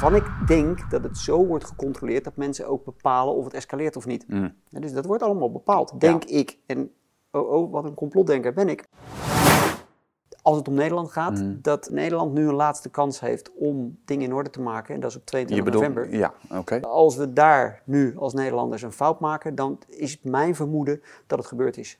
waarvan ik denk dat het zo wordt gecontroleerd dat mensen ook bepalen of het escaleert of niet. Mm. Ja, dus dat wordt allemaal bepaald, denk ik. En oh, oh, wat een complotdenker ben ik. Als het om Nederland gaat, Mm. dat Nederland nu een laatste kans heeft om dingen in orde te maken. En dat is op Je 22 bedoelt, november. ja, oké. Als we daar nu als Nederlanders een fout maken, dan is het mijn vermoeden dat het gebeurd is.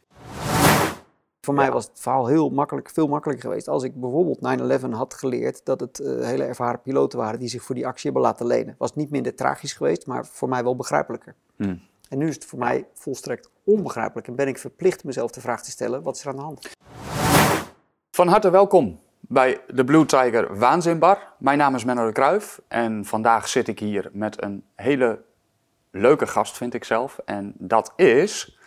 Voor mij was het verhaal heel makkelijk, veel makkelijker geweest als ik bijvoorbeeld 9-11 had geleerd dat het eh, hele ervaren piloten waren die zich voor die actie hebben laten lenen. Was niet minder tragisch geweest, maar voor mij wel begrijpelijker. Hmm. En nu is het voor mij volstrekt onbegrijpelijk en ben ik verplicht mezelf de vraag te stellen, wat is er aan de hand? Van harte welkom bij de Blue Tiger Waanzinbar. Mijn naam is Menno de Kruijf en vandaag zit ik hier met een hele leuke gast, vind ik zelf. En dat is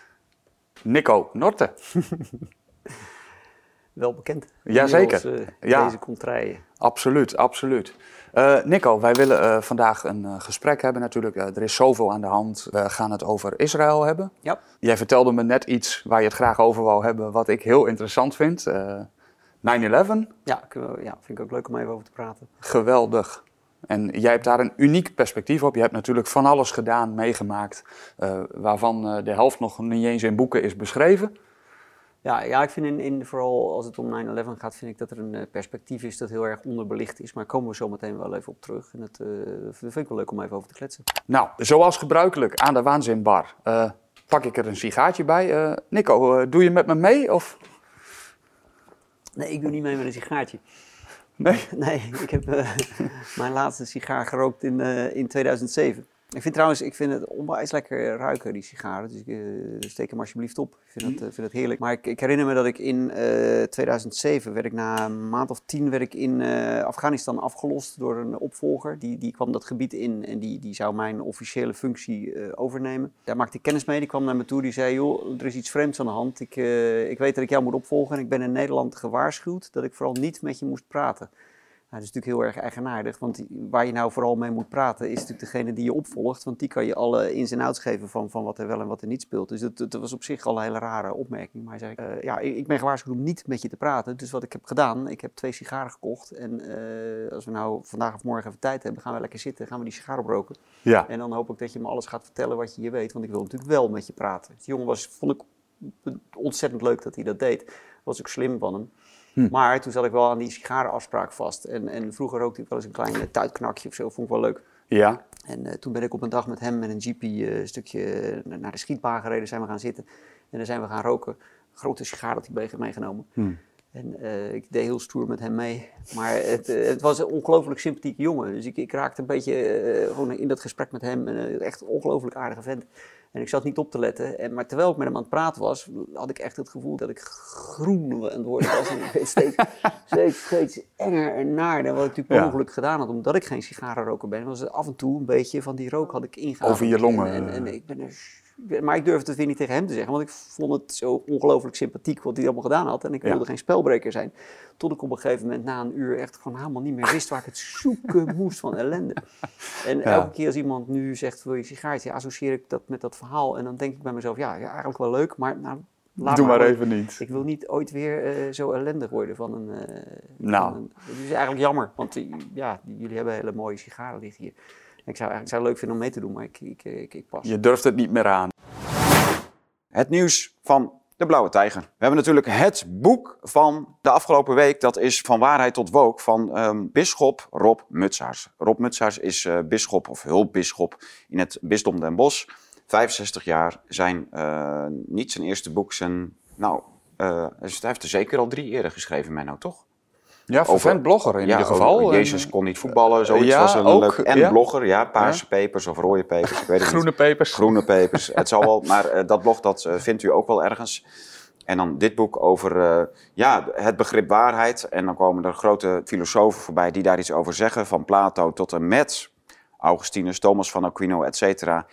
Nico Norte. Wel bekend. Jazeker. Inmiddels, eh, Ja. Deze contraien. Absoluut, absoluut. Eh, Nico, wij willen eh, vandaag een gesprek hebben natuurlijk. Er is zoveel aan de hand. We gaan het over Israël hebben. Ja. Jij vertelde me net iets waar je het graag over wou hebben, wat ik heel interessant vind. Eh, 9-11, Ja, we- ja, vind ik ook leuk om even over te praten. geweldig. En jij hebt daar een uniek perspectief op. Je hebt natuurlijk van alles gedaan, meegemaakt, waarvan de helft nog niet eens in boeken is beschreven. Ja, ja ik vind in, in, vooral als het om 9-11 gaat, vind ik dat er een eh, perspectief is dat heel erg onderbelicht is. Maar daar komen we zo meteen wel even op terug. En dat, eh, dat vind ik wel leuk om even over te kletsen. Nou, zoals gebruikelijk aan de Waanzinbar eh, pak ik er een sigaartje bij. Nico, doe je met me mee? Of? Nee, ik doe niet mee met een sigaartje. Nee? Nee, ik heb mijn laatste sigaar gerookt in, in 2007. Ik vind trouwens, ik vind het onwijs lekker ruiken, die sigaren. Dus eh, steek hem alsjeblieft op. Ik vind, dat, eh, vind dat heerlijk. Maar ik, ik herinner me dat ik in eh, 2007, werd ik na een maand of tien, werd ik in eh, Afghanistan afgelost door een opvolger. Die, die kwam dat gebied in en die, die zou mijn officiële functie eh, overnemen. Daar maakte ik kennis mee. Die kwam naar me toe. Die zei, joh, er is iets vreemds aan de hand. Ik, eh, ik weet dat ik jou moet opvolgen en ik ben in Nederland gewaarschuwd dat ik vooral niet met je moest praten. Nou, dat is natuurlijk heel erg eigenaardig, want waar je nou vooral mee moet praten is natuurlijk degene die je opvolgt, want die kan je alle ins en outs geven van, van wat er wel en wat er niet speelt. Dus dat, dat was op zich al een hele rare opmerking. Maar hij zei, eh, ja, ik, ben gewaarschuwd om niet met je te praten, dus wat ik heb gedaan, ik heb twee sigaren gekocht en eh, als we nou vandaag of morgen even tijd hebben, gaan we lekker zitten, gaan we die sigaar oproken. Ja. En dan hoop ik dat je me alles gaat vertellen wat je hier weet, want ik wil natuurlijk wel met je praten. Die jongen was, vond ik ontzettend leuk dat hij dat deed. Was ook slim van hem. Hm. Maar toen zat ik wel aan die sigarenafspraak vast. En, en vroeger rookte ik wel eens een klein eh, tuitknakje of zo. Vond ik wel leuk. Ja. En eh, toen ben ik op een dag met hem met een jeepie eh, een stukje naar de schietbaan gereden. Zijn we gaan zitten. En dan zijn we gaan roken. Grote sigaar had hij mee- meegenomen. Hm. En ik deed heel stoer met hem mee. Maar het, het was een ongelooflijk sympathieke jongen. Dus ik, ik raakte een beetje gewoon in dat gesprek met hem. En, echt een ongelooflijk aardige vent. En ik zat niet op te letten. En, maar terwijl ik met hem aan het praten was, had ik echt het gevoel dat ik groen aan het worden was. En ik werd steeds, steeds, steeds enger en naarder. Wat ik natuurlijk Ja. ongeluk gedaan had, omdat ik geen sigarenroker ben. Was het af en toe een beetje van die rook had ik ingehaald. Over je longen, En, en, en eh. ik ben er... Maar ik durfde het weer niet tegen hem te zeggen, want ik vond het zo ongelooflijk sympathiek wat hij allemaal gedaan had. En ik Ja. wilde geen spelbreker zijn. Tot ik op een gegeven moment na een uur echt gewoon helemaal niet meer wist waar ik het zoeken moest van ellende. En elke keer als iemand nu zegt, wil je een sigaartje, associeer ik dat met dat verhaal. En dan denk ik bij mezelf, ja, ja eigenlijk wel leuk, maar nou, laat Doe maar even niet. Ik wil niet ooit weer eh, zo ellendig worden van een... eh, Nou. van een- Het is eigenlijk jammer, want eh, ja, jullie hebben hele mooie sigaren liggen hier. Ik zou, ik zou het leuk vinden om mee te doen, maar ik, ik, ik, pas. Je durft het niet meer aan. Het nieuws van de Blauwe Tijger. We hebben natuurlijk het boek van de afgelopen week. Dat is Van Waarheid tot Wook van ehm bisschop Rob Mutsaars. Rob Mutsaars is eh bisschop of hulpbisschop in het bisdom Den Bosch. 65 jaar. Zijn, eh, niet zijn eerste boek, zijn... Nou, eh, hij heeft er zeker al drie eerder geschreven, Menno, toch? Ja, vervent blogger in ieder geval. En, Jezus kon niet voetballen, zoiets ja, was een ook, leuk... En ja. blogger, ja, paarse pepers of rode pepers, ik weet het niet. Groene pepers. Groene pepers. Het zal wel, maar eh, dat blog dat eh, vindt u ook wel ergens. En dan dit boek over eh, ja, het begrip waarheid. En dan komen er grote filosofen voorbij die daar iets over zeggen. Van Plato tot en met Augustinus, Thomas van Aquino, et cetera.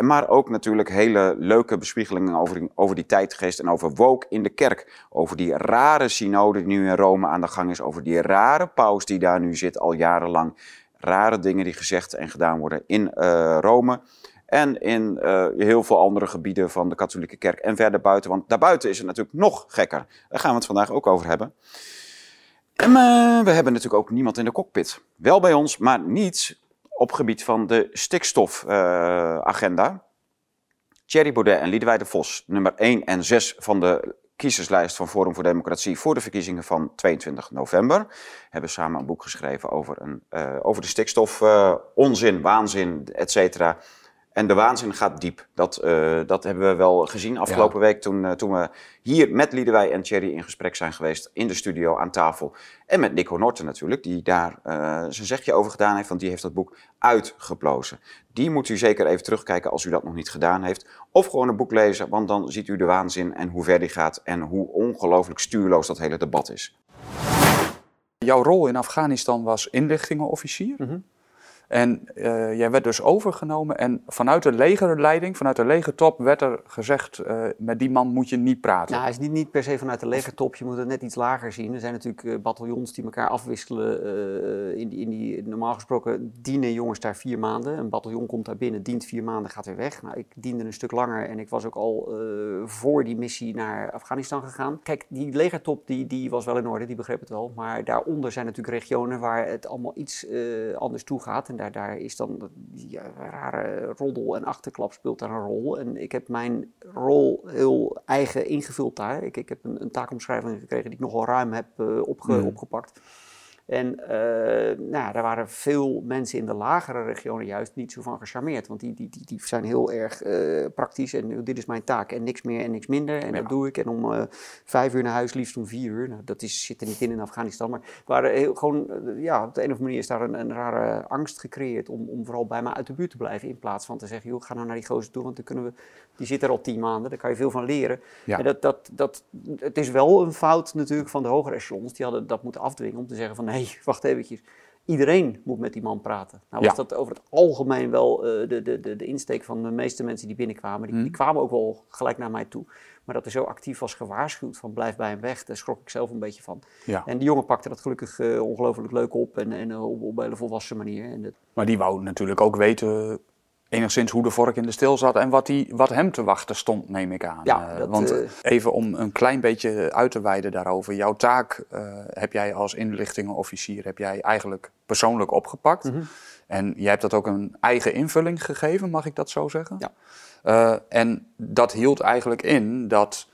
Maar ook natuurlijk hele leuke bespiegelingen over, over die tijdgeest en over woke in de kerk. Over die rare synode die nu in Rome aan de gang is. Over die rare paus die daar nu zit al jarenlang. Rare dingen die gezegd en gedaan worden in eh, Rome. En in eh, heel veel andere gebieden van de katholieke kerk en verder buiten. Want daarbuiten is het natuurlijk nog gekker. Daar gaan we het vandaag ook over hebben. En eh, we hebben natuurlijk ook niemand in de cockpit. Wel bij ons, maar niet op gebied van de stikstofagenda. Thierry Baudet en Liedewij de Vos, nummer 1 en 6 van de kiezerslijst van Forum voor Democratie voor de verkiezingen van 22 november. Hebben samen een boek geschreven over, een, uh, over de stikstof, uh, onzin, waanzin, et cetera. En de waanzin gaat diep. Dat, uh, dat hebben we wel gezien afgelopen ja. week toen, uh, toen we hier met Liedewij en Thierry in gesprek zijn geweest in de studio aan tafel. En met Nico Norten natuurlijk, die daar uh, zijn zegje over gedaan heeft, want die heeft dat boek uitgeplozen. Die moet u zeker even terugkijken als u dat nog niet gedaan heeft. Of gewoon een boek lezen, want dan ziet u de waanzin en hoe ver die gaat en hoe ongelooflijk stuurloos dat hele debat is. Jouw rol in Afghanistan was inlichtingenofficier. Mm -hmm. En uh, jij werd dus overgenomen en vanuit de legerleiding, vanuit de legertop, werd er gezegd, uh, met die man moet je niet praten. Nou, het is niet, niet per se vanuit de legertop, je moet het net iets lager zien. Er zijn natuurlijk uh, bataljons die elkaar afwisselen. in, die, in die, normaal gesproken dienen jongens daar vier maanden. Een bataljon komt daar binnen, dient vier maanden, gaat weer weg. Nou, ik diende een stuk langer en ik was ook al voor die missie naar Afghanistan gegaan. Kijk, die legertop die, die was wel in orde, die begreep het wel. Maar daaronder zijn natuurlijk regionen waar het allemaal iets anders toe gaat. Daar, daar is dan die rare roddel en achterklap speelt daar een rol. En ik heb mijn rol heel eigen ingevuld daar. Ik, ik heb een, een taakomschrijving gekregen die ik nogal ruim heb uh, opge, mm. opgepakt. En uh, nou, daar waren veel mensen in de lagere regionen juist niet zo van gecharmeerd. Want die, die, die, die zijn heel erg uh, praktisch en dit is mijn taak en niks meer en niks minder. En ja. dat doe ik. En om vijf uur naar huis, liefst om vier uur. Nou, dat is, zit er niet in in Afghanistan. Maar waren heel, gewoon, ja, op de een of andere manier is daar een, een rare angst gecreëerd om, om vooral bij mij uit de buurt te blijven. In plaats van te zeggen, joh, ga nou naar die gozer toe, want dan kunnen we, die zit er al tien maanden, daar kan je veel van leren. Ja. En dat, dat, dat, het is wel een fout natuurlijk van de hogere echelons. Die hadden dat moeten afdwingen om te zeggen van, nee, hey, wacht eventjes. Iedereen moet met die man praten. Nou was ja. dat over het algemeen wel uh, de, de, de, de insteek van de meeste mensen die binnenkwamen. Die, mm. die, kwamen ook wel gelijk naar mij toe. Maar dat er zo actief was gewaarschuwd van blijf bij hem weg, daar schrok ik zelf een beetje van. Ja. En die jongen pakte dat gelukkig uh, ongelooflijk leuk op en, en uh, op, op een hele volwassen manier. En dat... Maar die wou natuurlijk ook weten enigszins hoe de vork in de stil zat en wat, die, wat hem te wachten stond, neem ik aan. Ja, dat, Want uh, even om een klein beetje uit te wijden daarover. Jouw taak uh, heb jij als inlichtingenofficier heb jij eigenlijk persoonlijk opgepakt. Mm -hmm. En jij hebt dat ook een eigen invulling gegeven, mag ik dat zo zeggen? Ja. Uh, en dat hield eigenlijk in dat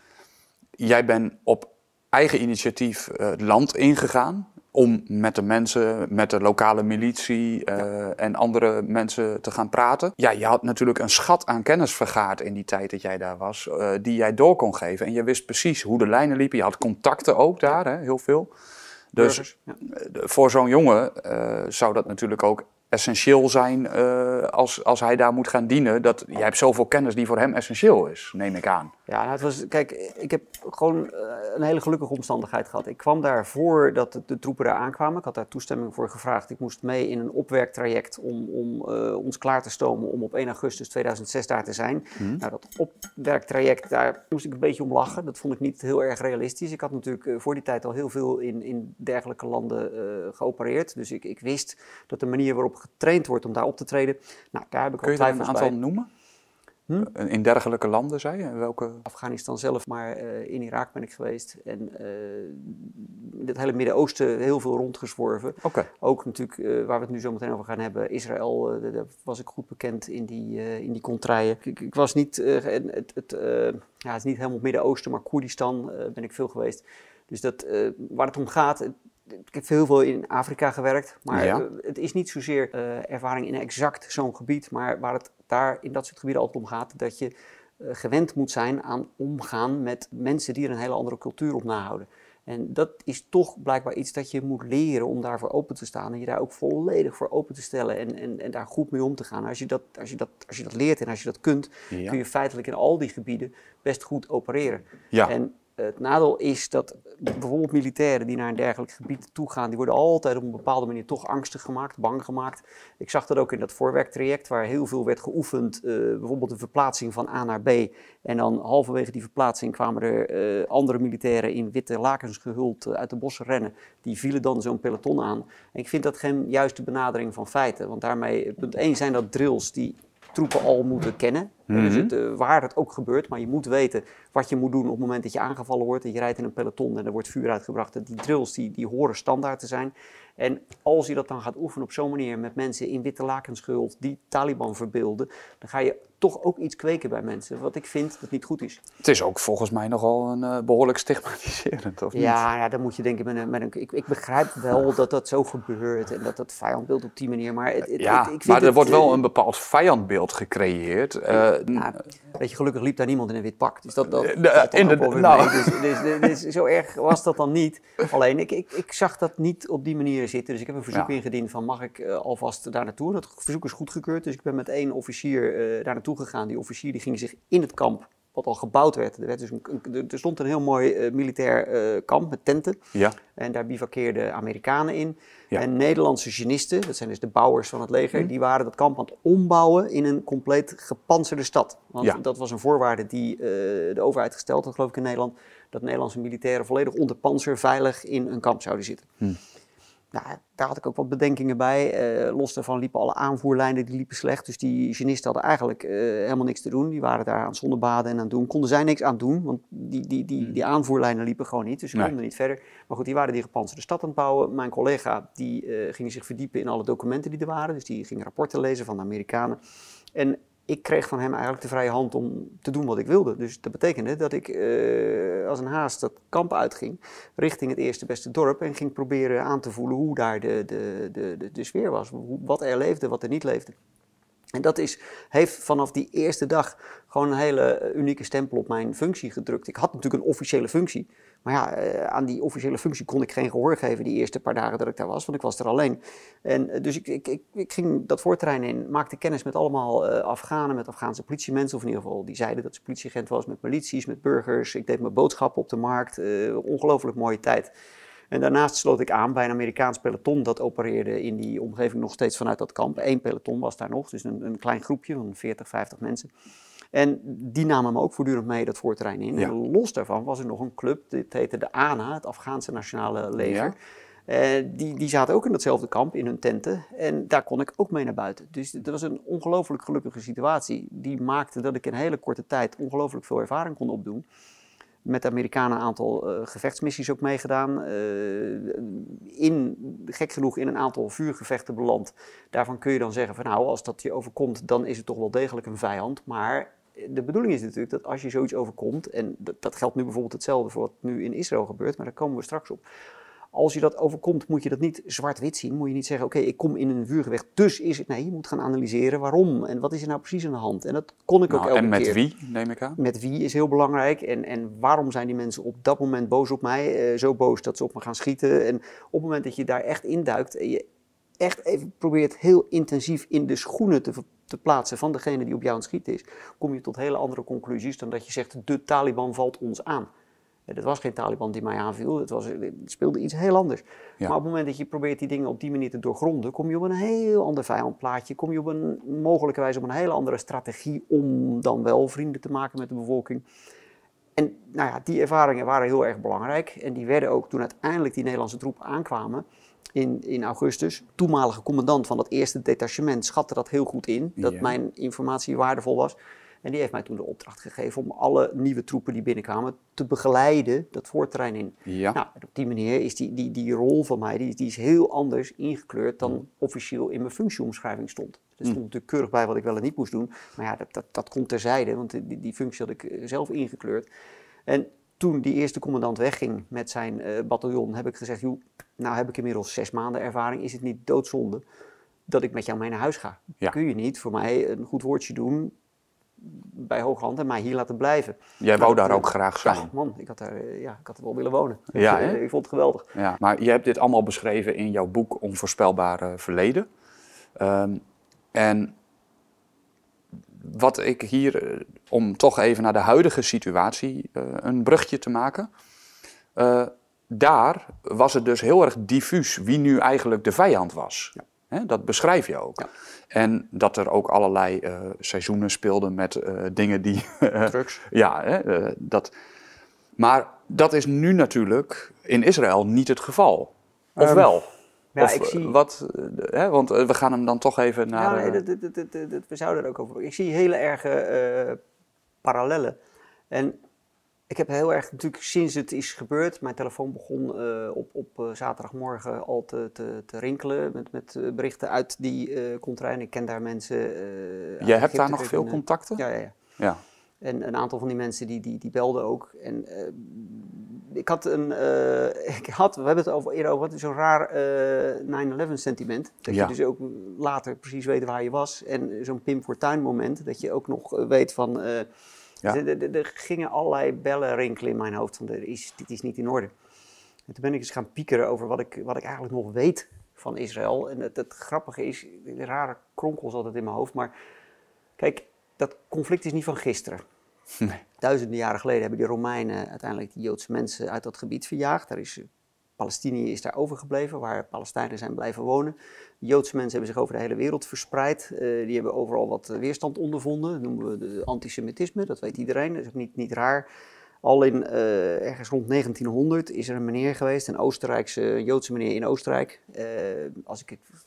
jij bent op eigen initiatief het land ingegaan om met de mensen, met de lokale militie uh, ja. en andere mensen te gaan praten. Ja, je had natuurlijk een schat aan kennis vergaard in die tijd dat jij daar was, uh, die jij door kon geven. En je wist precies hoe de lijnen liepen. Je had contacten ook daar, hè, heel veel. Dus ja. voor zo'n jongen uh, zou dat natuurlijk ook essentieel zijn uh, als, als hij daar moet gaan dienen. Dat, jij hebt zoveel kennis die voor hem essentieel is, neem ik aan. Ja, nou, het was, kijk, ik heb gewoon uh, een hele gelukkige omstandigheid gehad. Ik kwam daar voordat de, de, troepen daar aankwamen. Ik had daar toestemming voor gevraagd. Ik moest mee in een opwerktraject om, om uh, ons klaar te stomen om op 1 augustus 2006 daar te zijn. Hmm. Nou, dat opwerktraject, daar moest ik een beetje om lachen. Dat vond ik niet heel erg realistisch. Ik had natuurlijk voor die tijd al heel veel in, in dergelijke landen geopereerd. Dus ik, ik wist dat de manier waarop getraind wordt om daar op te treden. Nou, daar heb ik Kun je al een aantal bij. noemen? Hm? In dergelijke landen, zei je? Welke? Afghanistan zelf, maar uh, in Irak ben ik geweest. En uh, het hele Midden-Oosten heel veel rondgezworven. Okay. Ook natuurlijk, uh, waar we het nu zo meteen over gaan hebben, Israël, daar was ik goed bekend in die, in die contraien. Ik, ik, was niet, het, het, ja, het is niet helemaal Midden-Oosten, maar Koerdistan ben ik veel geweest. Dus dat, waar het om gaat, ik heb heel veel in Afrika gewerkt, maar ja. het is niet zozeer uh, ervaring in exact zo'n gebied, maar waar het daar in dat soort gebieden altijd om gaat, dat je uh, gewend moet zijn aan omgaan met mensen die er een hele andere cultuur op nahouden. En dat is toch blijkbaar iets dat je moet leren om daarvoor open te staan en je daar ook volledig voor open te stellen en, en, en daar goed mee om te gaan. Als je, dat, als, je dat, als je dat leert en als je dat kunt, ja. kun je feitelijk in al die gebieden best goed opereren. Ja. En, het nadeel is dat bijvoorbeeld militairen die naar een dergelijk gebied toe gaan, die worden altijd op een bepaalde manier toch angstig gemaakt, bang gemaakt. Ik zag dat ook in dat voorwerktraject waar heel veel werd geoefend, uh, bijvoorbeeld de verplaatsing van A naar B. En dan halverwege die verplaatsing kwamen er uh, andere militairen in witte lakens gehuld uh, uit de bossen rennen. Die vielen dan zo'n peloton aan. En ik vind dat geen juiste benadering van feiten, want daarmee, punt 1 zijn dat drills die troepen al moeten kennen. Dus het, uh, waar het ook gebeurt, maar je moet weten wat je moet doen op het moment dat je aangevallen wordt. En je rijdt in een peloton en er wordt vuur uitgebracht. Die drills die, die horen standaard te zijn. En als je dat dan gaat oefenen op zo'n manier met mensen in witte lakenschuld die Taliban verbeelden, dan ga je toch ook iets kweken bij mensen, wat ik vind dat niet goed is. Het is ook volgens mij nogal een uh, behoorlijk stigmatiserend, of ja, niet? Ja, dan moet je denken met een... Met een ik, ik begrijp wel dat dat zo gebeurt en dat dat vijandbeeld op die manier, maar... Het, het, ja, ik, ik maar er het, wordt wel uh, een bepaald vijandbeeld gecreëerd. Uh, nou, weet je, gelukkig liep daar niemand in een wit pak, dus dat... dat in de, nou. dus, dus, dus, dus, zo erg was dat dan niet. Alleen, ik, ik, ik zag dat niet op die manier zitten, dus ik heb een verzoek Ja. ingediend van mag ik alvast daar naartoe. Dat verzoek is goedgekeurd, dus ik ben met één officier daar naartoe gegaan. Die officier die ging zich in het kamp, wat al gebouwd werd. Er, werd dus een, een, er stond een heel mooi uh, militair uh, kamp met tenten. Ja. En daar bivakkeerden Amerikanen in. Ja. En Nederlandse genisten, dat zijn dus de bouwers van het leger, mm. die waren dat kamp aan het ombouwen in een compleet gepantserde stad. Want Ja. dat was een voorwaarde die uh, de overheid gesteld had, geloof ik, in Nederland. Dat Nederlandse militairen volledig onder panzer veilig in een kamp zouden zitten. Hm. Nou, daar had ik ook wat bedenkingen bij. Uh, los daarvan liepen alle aanvoerlijnen die liepen slecht. Dus die genisten hadden eigenlijk uh, helemaal niks te doen. Die waren daar aan het zonnebaden en aan het doen. Konden zij niks aan doen, want die, die, die, die aanvoerlijnen liepen gewoon niet. Dus ze Nee. konden niet verder. Maar goed, die waren die gepantserde stad aan het bouwen. Mijn collega die, uh, ging zich verdiepen in alle documenten die er waren. Dus die ging rapporten lezen van de Amerikanen. En ik kreeg van hem eigenlijk de vrije hand om te doen wat ik wilde. Dus dat betekende dat ik uh, als een haast dat kamp uitging richting het eerste beste dorp en ging proberen aan te voelen hoe daar de, de, de, de, de sfeer was. Wat er leefde, wat er niet leefde. En dat is, heeft vanaf die eerste dag gewoon een hele unieke stempel op mijn functie gedrukt. Ik had natuurlijk een officiële functie. Maar ja, uh, aan die officiële functie kon ik geen gehoor geven die eerste paar dagen dat ik daar was, want ik was er alleen. En uh, dus ik, ik, ik, ging dat voorterrein in, maakte kennis met allemaal uh, Afghanen, met Afghaanse politiemensen, of in ieder geval die zeiden dat ze politieagent was, met milities, met burgers. Ik deed mijn boodschappen op de markt. eh, ongelooflijk mooie tijd. En daarnaast sloot ik aan bij een Amerikaans peloton dat opereerde in die omgeving nog steeds vanuit dat kamp. Eén peloton was daar nog, dus een, een klein groepje van 40, 50 mensen. En die namen me ook voortdurend mee dat voorterrein in. Ja. En los daarvan was er nog een club, dit heette de ANA, het Afghaanse Nationale Leger. Ja. Uh, die, die zaten ook in datzelfde kamp, in hun tenten. En daar kon ik ook mee naar buiten. Dus dat was een ongelooflijk gelukkige situatie. Die maakte dat ik in een hele korte tijd ongelooflijk veel ervaring kon opdoen met de Amerikanen een aantal uh, gevechtsmissies ook meegedaan. Uh, in, gek genoeg in een aantal vuurgevechten beland. Daarvan kun je dan zeggen van nou, als dat je overkomt, dan is het toch wel degelijk een vijand. Maar de bedoeling is natuurlijk dat als je zoiets overkomt, en dat, dat geldt nu bijvoorbeeld hetzelfde voor wat nu in Israël gebeurt, maar daar komen we straks op. Als je dat overkomt, moet je dat niet zwart-wit zien. Moet je niet zeggen, oké, okay, ik kom in een vuurgevecht, dus is het... Nee, je moet gaan analyseren waarom en wat is er nou precies aan de hand. En dat kon ik nou, ook elke En met keer. wie, neem ik aan? Met wie is heel belangrijk. En, en waarom zijn die mensen op dat moment boos op mij? Uh, zo boos dat ze op me gaan schieten. En op het moment dat je daar echt induikt en je echt even probeert heel intensief in de schoenen te, te plaatsen van degene die op jou aan het schieten is, kom je tot hele andere conclusies dan dat je zegt, de Taliban valt ons aan. Het was geen Taliban die mij aanviel, het, was, het speelde iets heel anders. Ja. Maar op het moment dat je probeert die dingen op die manier te doorgronden, kom je op een heel ander vijandplaatje, kom je op een mogelijkerwijs op een hele andere strategie om dan wel vrienden te maken met de bevolking. En nou ja, die ervaringen waren heel erg belangrijk en die werden ook toen uiteindelijk die Nederlandse troepen aankwamen in, in augustus. Toenmalige commandant van dat eerste detachement schatte dat heel goed in, dat Ja. mijn informatie waardevol was. En die heeft mij toen de opdracht gegeven om alle nieuwe troepen die binnenkwamen te begeleiden dat voorterrein in. Ja. Nou, op die manier is die, die, die rol van mij die, die is heel anders ingekleurd dan officieel in mijn functieomschrijving stond. Er stond natuurlijk keurig bij wat ik wel en niet moest doen. Maar ja, dat, dat, dat komt terzijde, want die, die functie had ik eh, zelf ingekleurd. En toen die eerste commandant wegging met zijn uh, bataljon, heb ik gezegd, joh, nou heb ik inmiddels zes maanden ervaring, is het niet doodzonde dat ik met jou mee naar huis ga? Ja. Kun je niet voor mij een goed woordje doen bij Hooghand en mij hier laten blijven? Jij Maar wou dat, daar eh, ook graag zijn. Ach man, ik had, daar, eh, ja, ik had er wel willen wonen. Ja, eh, ik vond het geweldig. Ja, maar je hebt dit allemaal beschreven in jouw boek Onvoorspelbare Verleden. Um, en wat ik hier, om toch even naar de huidige situatie uh, een brugje te maken. Uh, daar was het dus heel erg diffuus wie nu eigenlijk de vijand was. Ja. Dat beschrijf je ook. Ja. En dat er ook allerlei seizoenen speelden met dingen die... Drugs. ja, dat... Maar dat is nu natuurlijk in Israël niet het geval. Of um, wel? Ja, of ik zie- wat, eh, hè, want eh, we gaan hem dan toch even naar... ja, nee, eh, dat, dat, dat, dat- dat- we zouden er ook over. Ik zie hele erge eh, parallellen. En ik heb heel erg natuurlijk sinds het is gebeurd, mijn telefoon begon eh, op, op eh, zaterdagmorgen al te, te, te rinkelen met, met eh, berichten uit die eh contrain. Ik ken daar mensen. uit Jij hebt daar nog veel contacten? Ja, ja, ja. Ja. En een aantal van die mensen die, die, die belden ook. En ik had een, ik had, we hebben het over, eerder over, zo'n raar eh 9-11 sentiment. Dat Ja. je dus ook later precies weet waar je was. En zo'n Pim Fortuyn moment, dat je ook nog weet van... Ja. er- er- er- Er gingen allerlei bellen rinkelen in mijn hoofd van er is, dit is niet in orde. En toen ben ik eens gaan piekeren over wat ik, wat ik eigenlijk nog weet van Israël. En het, het grappige is, de rare kronkels altijd in mijn hoofd, maar kijk, dat conflict is niet van gisteren. Nee. Duizenden jaren geleden hebben die Romeinen uiteindelijk die Joodse mensen uit dat gebied verjaagd. Daar is, Palestinië is daar overgebleven, waar Palestijnen zijn blijven wonen. Joodse mensen hebben zich over de hele wereld verspreid. Eh, die hebben overal wat eh, weerstand ondervonden. Dat noemen we de antisemitisme, dat weet iedereen. Dat is ook niet, niet raar. Al in eh, ergens rond 1900 is er een meneer geweest, een Oostenrijkse Joodse meneer in Oostenrijk. Als ik het,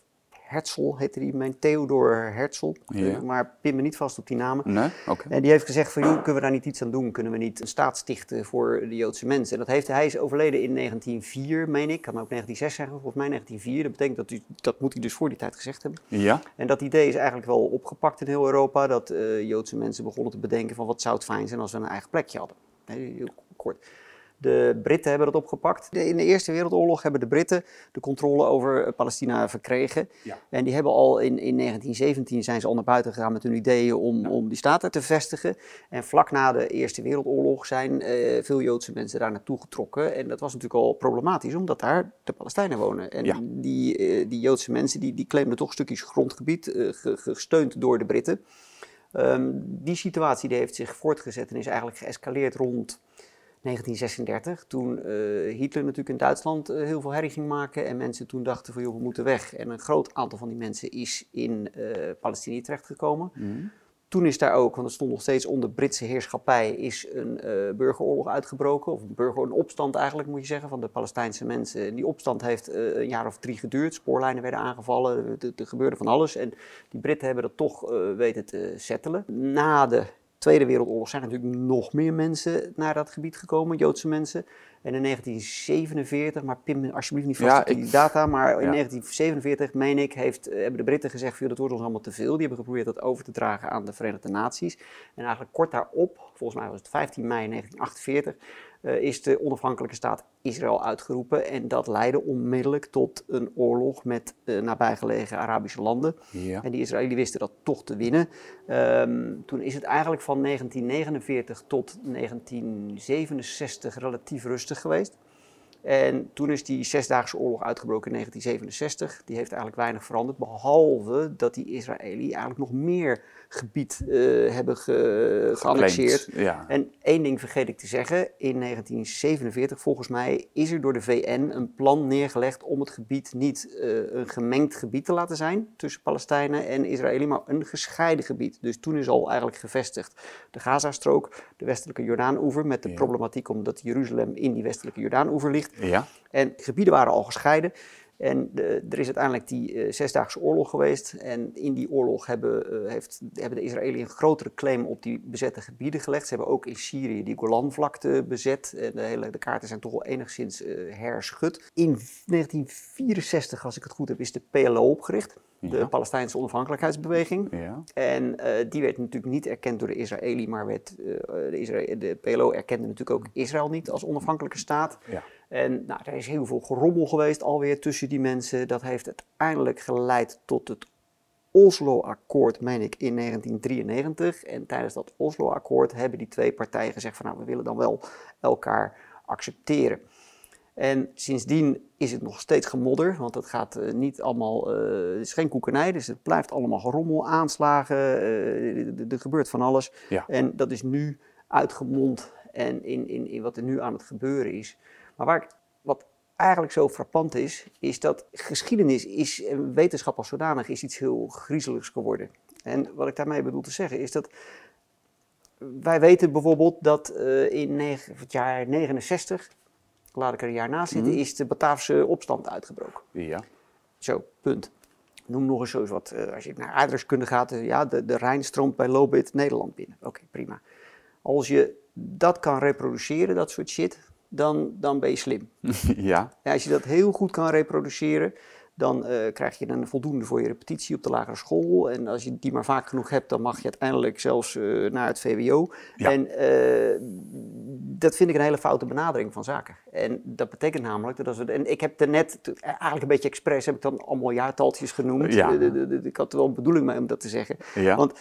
Herzl heette die, mijn Theodor Herzl. Ja. Maar pin me niet vast op die namen. Nee? En die heeft gezegd van, joh, kunnen we daar niet iets aan doen? Kunnen we niet een staat stichten voor de Joodse mensen? En dat heeft, hij is overleden in 1904, meen ik. Kan ook 1906 zeggen, volgens mij 1904. Dat betekent dat, u, dat moet hij dus voor die tijd gezegd hebben. Ja? En dat idee is eigenlijk wel opgepakt in heel Europa. Dat eh, Joodse mensen begonnen te bedenken van, wat zou het fijn zijn als we een eigen plekje hadden? Heel kort. De Britten hebben dat opgepakt. In de Eerste Wereldoorlog hebben de Britten de controle over eh, Palestina verkregen. Ja. En die hebben al in, in 1917 zijn ze al naar buiten gegaan met hun ideeën om, om die staat te vestigen. En vlak na de Eerste Wereldoorlog zijn eh, veel Joodse mensen daar naartoe getrokken. En dat was natuurlijk al problematisch, omdat daar de Palestijnen wonen. En Ja. die, eh, die Joodse mensen die, die claimden toch stukjes grondgebied, ge- gesteund door de Britten. Ehm, die situatie die heeft zich voortgezet en is eigenlijk geëscaleerd rond 1936. Toen eh, Hitler natuurlijk in Duitsland eh, heel veel herrie ging maken en mensen toen dachten van joh, we moeten weg. En een groot aantal van die mensen is in eh Palestina terechtgekomen. Mhm. Toen is daar ook, want het stond nog steeds onder Britse heerschappij, is een burgeroorlog uitgebroken. Of een burger, een opstand eigenlijk moet je zeggen, van de Palestijnse mensen. En die opstand heeft een jaar of drie geduurd. Spoorlijnen werden aangevallen, er, gebeurde van alles. En die Britten hebben dat toch weten te settelen. Na de Tweede Wereldoorlog zijn natuurlijk nog meer mensen naar dat gebied gekomen, Joodse mensen. En in 1947, maar pin me alsjeblieft niet vast Ja, op die ik- data, maar in ja. 1947, meen ik, heeft, eh, hebben de Britten gezegd, van, "Joh, dat wordt ons allemaal te veel. Die hebben geprobeerd dat over te dragen aan de Verenigde Naties. En eigenlijk kort daarop, volgens mij was het 15 mei 1948, eh, is de onafhankelijke staat Israël uitgeroepen. En dat leidde onmiddellijk tot een oorlog met eh, nabijgelegen Arabische landen. Ja. En die Israëli's wisten dat toch te winnen. Ehm, toen is het eigenlijk van 1949 tot 1967 relatief rustig geweest. En toen is die Zesdaagse Oorlog uitgebroken in 1967. Die heeft eigenlijk weinig veranderd, behalve dat die Israëli eigenlijk nog meer gebied eh, hebben ge- geannexeerd. Ja. En één ding vergeet ik te zeggen. In 1947, volgens mij, is er door de VN een plan neergelegd om het gebied niet eh, een gemengd gebied te laten zijn tussen Palestijnen en Israëli, maar een gescheiden gebied. Dus toen is al eigenlijk gevestigd de Gazastrook, de westelijke Jordaan-oever, met de Ja. problematiek omdat Jeruzalem in die westelijke Jordaan-oever ligt. ja. En de gebieden waren al gescheiden. En de- er is uiteindelijk die eh, Zesdaagse Oorlog geweest. En in die oorlog hebben, eh, heeft, hebben de Israëliën een grotere claim op die bezette gebieden gelegd. Ze hebben ook in Syrië die Golanvlakte bezet. En de, hele, de kaarten zijn toch wel enigszins eh, herschud. In 1964, als ik het goed heb, is de PLO opgericht. De Ja. Palestijnse onafhankelijkheidsbeweging. Ja. En eh, die werd natuurlijk niet erkend door de Israëli, maar werd, eh, de, de PLO erkende natuurlijk ook Israël niet als onafhankelijke staat. Ja. En nou, er is heel veel gerommel geweest alweer tussen die mensen. Dat heeft uiteindelijk geleid tot het Oslo-akkoord, meen ik, in 1993. En tijdens dat Oslo-akkoord hebben die twee partijen gezegd van nou, we willen dan wel elkaar accepteren. En sindsdien is het nog steeds gemodder, want het gaat eh, niet allemaal, eh, het is geen koekenij, dus het blijft allemaal gerommel, aanslagen, eh, er- er gebeurt van alles. Ja. En dat is nu uitgemond en in, in, in wat er nu aan het gebeuren is. Maar waar ik, wat eigenlijk zo frappant is, is dat geschiedenis is, en wetenschap als zodanig, is iets heel griezeligs geworden. En wat ik daarmee bedoel te zeggen is dat wij weten bijvoorbeeld dat eh, in het jaar 69, laat ik er een jaar naast zitten, Mhm. is de Bataafse opstand uitgebroken. Ja. Zo, punt. Noem nog eens zo eens wat. eh, als je naar aardrijkskunde gaat, eh, ja, de, de Rijn stroomt bij Lobit Nederland binnen. Oké, prima. Als je dat kan reproduceren, dat soort shit, dan, dan ben je slim. ja. Ja, als je dat heel goed kan reproduceren, dan eh, krijg je een voldoende voor je repetitie op de lagere school. En als je die maar vaak genoeg hebt, dan mag je uiteindelijk zelfs eh, naar het VWO. Ja. En eh, dat vind ik een hele foute benadering van zaken. En dat betekent namelijk dat als we. En ik heb er net, eigenlijk een beetje expres, heb ik dan allemaal jaartaltjes genoemd. Ja. Ik had er wel een bedoeling mee om dat te zeggen. Ja. Want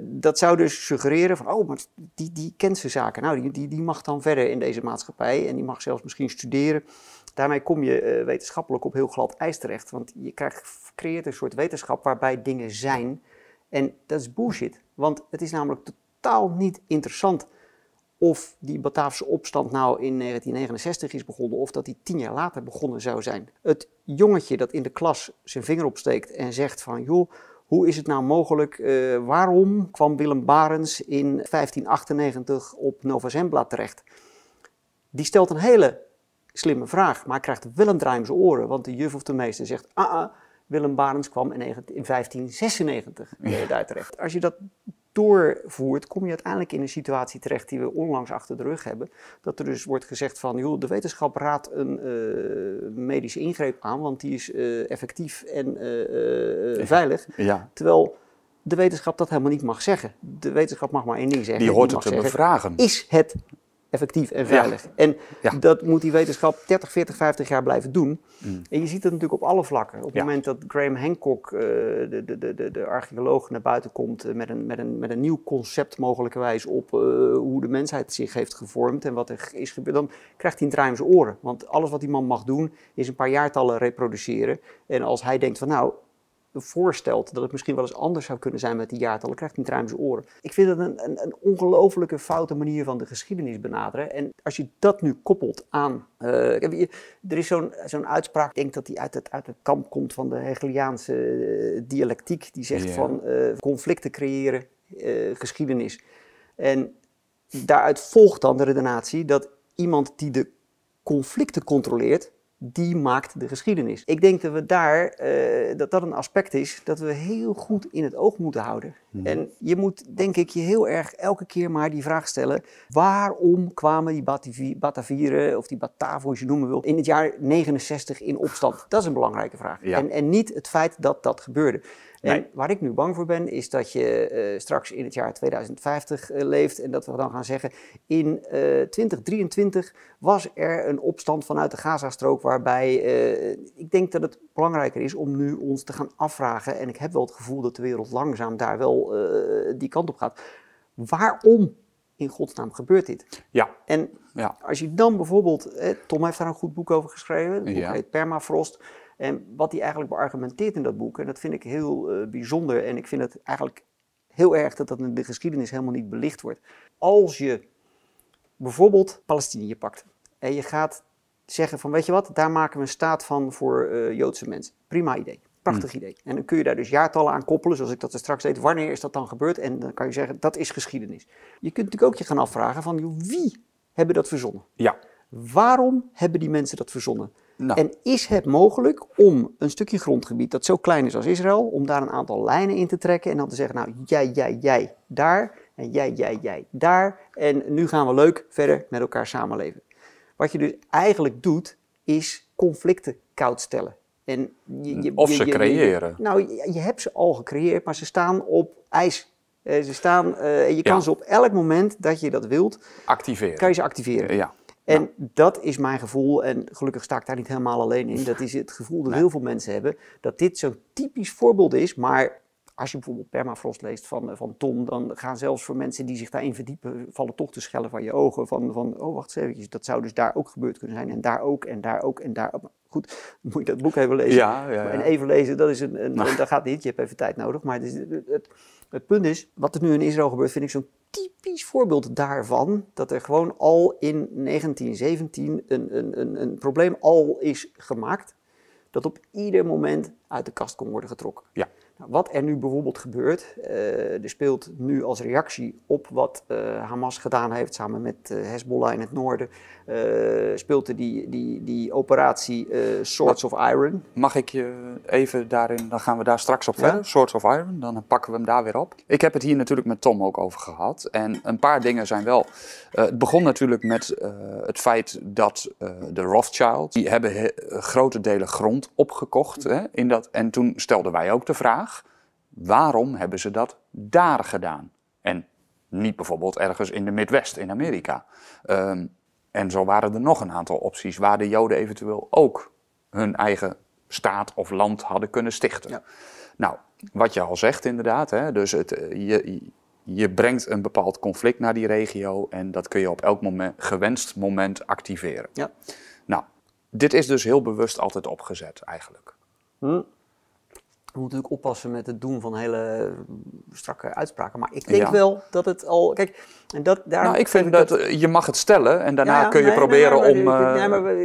dat zou dus suggereren van, oh, maar die, die kent zijn zaken. Nou, die, die, die mag dan verder in deze maatschappij en die mag zelfs misschien studeren. Daarmee kom je eh, wetenschappelijk op heel glad ijs terecht. Want je krijgt, creëert een soort wetenschap waarbij dingen zijn. En dat is bullshit. Want het is namelijk totaal niet interessant of die Bataafse opstand nou in 1969 is begonnen of dat die tien jaar later begonnen zou zijn. Het jongetje dat in de klas zijn vinger opsteekt en zegt van joh, hoe is het nou mogelijk, eh, waarom kwam Willem Barens in 1598 op Nova Zembla terecht? Die stelt een hele slimme vraag, maar krijgt wel een draai om zijn oren, want de juf of de meester zegt, ah, ah Willem Barens kwam in 19 in 1596 eh, daar terecht. Als je dat doorvoert, kom je uiteindelijk in een situatie terecht die we onlangs achter de rug hebben. Dat er dus wordt gezegd van, joh, de wetenschap raadt een eh, medische ingreep aan, want die is eh, effectief en eh, veilig. ja. Terwijl de wetenschap dat helemaal niet mag zeggen. De wetenschap mag maar één ding zeggen. Die hoort het te bevragen. Is het effectief en veilig? En Ja. dat moet die wetenschap 30, 40, 50 jaar blijven doen. En je ziet het natuurlijk op alle vlakken. Op het Ja. moment dat Graham Hancock, eh, de, de, de, de, de archeoloog, naar buiten komt eh, met, een, met, een, met een nieuw concept mogelijkerwijs op eh, hoe de mensheid zich heeft gevormd en wat er is gebeurd, dan krijgt hij een draai om zijn oren. Want alles wat die man mag doen, is een paar jaartallen reproduceren. En als hij denkt van nou, voorstelt dat het misschien wel eens anders zou kunnen zijn met die jaartallen, krijgt hij in zijn oren. Ik vind het een, een, een ongelofelijke foute manier van de geschiedenis benaderen. En als je dat nu koppelt aan. je- er is zo'n zo'n uitspraak, ik denk dat die uit het, uit het kamp komt van de Hegeliaanse eh, dialectiek, die zegt van eh, conflicten creëren geschiedenis. En daaruit volgt dan de redenatie dat iemand die de conflicten controleert, die maakt de geschiedenis. Ik denk dat we daar, eh, dat dat een aspect is dat we heel goed in het oog moeten houden. En je moet, denk ik, je heel erg elke keer maar die vraag stellen, waarom kwamen die Batavi- Batavieren, of die Bataven, hoe je noemen wil, in het jaar 69 in opstand? Dat is een belangrijke vraag. Ja. En, en niet het feit dat dat gebeurde. En Nee. waar ik nu bang voor ben, is dat je eh, straks in het jaar 2050 eh, leeft en dat we dan gaan zeggen, in eh 2023 was er een opstand vanuit de Gazastrook waarbij eh, ik denk dat het belangrijker is om nu ons te gaan afvragen, en ik heb wel het gevoel dat de wereld langzaam daar wel eh, die kant op gaat, waarom in godsnaam gebeurt dit? Ja. En Ja. als je dan bijvoorbeeld, eh, Tom heeft daar een goed boek over geschreven, het boek Ja. heet Permafrost. En wat hij eigenlijk beargumenteert in dat boek, en dat vind ik heel eh, bijzonder en ik vind het eigenlijk heel erg dat dat in de geschiedenis helemaal niet belicht wordt. Als je bijvoorbeeld Palestinië pakt en je gaat zeggen van weet je wat, daar maken we een staat van voor eh, Joodse mensen. Prima idee. Prachtig idee. En dan kun je daar dus jaartallen aan koppelen, zoals ik dat er straks deed. Wanneer is dat dan gebeurd? En dan kan je zeggen, dat is geschiedenis. Je kunt natuurlijk ook je gaan afvragen van, wie hebben dat verzonnen? Ja. Waarom hebben die mensen dat verzonnen? Nou. En is het mogelijk om een stukje grondgebied dat zo klein is als Israël, om daar een aantal lijnen in te trekken en dan te zeggen, nou jij, jij, jij daar en jij, jij, jij daar en nu gaan we leuk verder met elkaar samenleven. Wat je dus eigenlijk doet, is conflicten koud stellen. En je, je- Of je- ze creëren. nou, je, hebt ze al gecreëerd, maar ze staan op ijs. Eh, ze staan, en je kan Ja. ze op elk moment dat je dat wilt, Activeren. kan je ze activeren. Ja. En dat is mijn gevoel, en gelukkig sta ik daar niet helemaal alleen in. Dat is het gevoel dat heel veel mensen hebben, dat dit zo'n typisch voorbeeld is. Maar als je bijvoorbeeld Permafrost leest van, eh, van Tom, dan gaan zelfs voor mensen die zich daarin verdiepen, vallen toch de schellen van je ogen. Van, van oh wacht eens eventjes, dat zou dus daar ook gebeurd kunnen zijn. En daar ook, en daar ook, en daar ook. Goed, dan moet je dat boek even lezen. Ja, ja, ja. En even lezen, dat, is een, een, dat gaat niet. Je hebt even tijd nodig. Maar het, is, het, het, het punt is, wat er nu in Israël gebeurt, vind ik zo'n typisch voorbeeld daarvan. Dat er gewoon al in 1917 een, een, een, een probleem al is gemaakt. Dat op ieder moment uit de kast kon worden getrokken. Ja. Wat er nu bijvoorbeeld gebeurt, uh, er speelt nu als reactie op wat uh, Hamas gedaan heeft samen met uh, Hezbollah in het noorden, speelt er die, die, die operatie Swords of Iron. Mag ik je even daarin, dan gaan we daar straks op verder, Swords of Iron, dan pakken we hem daar weer op. Ik heb het hier natuurlijk met Tom ook over gehad en een paar dingen zijn wel, het begon natuurlijk met het feit dat de Rothschilds, die hebben grote delen grond opgekocht hè, in dat, en toen stelden wij ook de vraag, Waarom hebben ze dat daar gedaan? En niet bijvoorbeeld ergens in de Midwest in Amerika. Ehm, en zo waren er nog een aantal opties waar de Joden eventueel ook hun eigen staat of land hadden kunnen stichten. Ja. Nou, wat je al zegt inderdaad, hè, dus het, eh, je, je brengt een bepaald conflict naar die regio en dat kun je op elk moment, gewenst moment activeren. Ja. Nou, dit is dus heel bewust altijd opgezet eigenlijk. Hm we moeten natuurlijk oppassen met het doen van hele strakke uitspraken. Maar ik denk wel dat het al. Kijk, en dat, daar. Nou, ik vind dat, je mag het stellen en daarna kun je proberen om. Nee, maar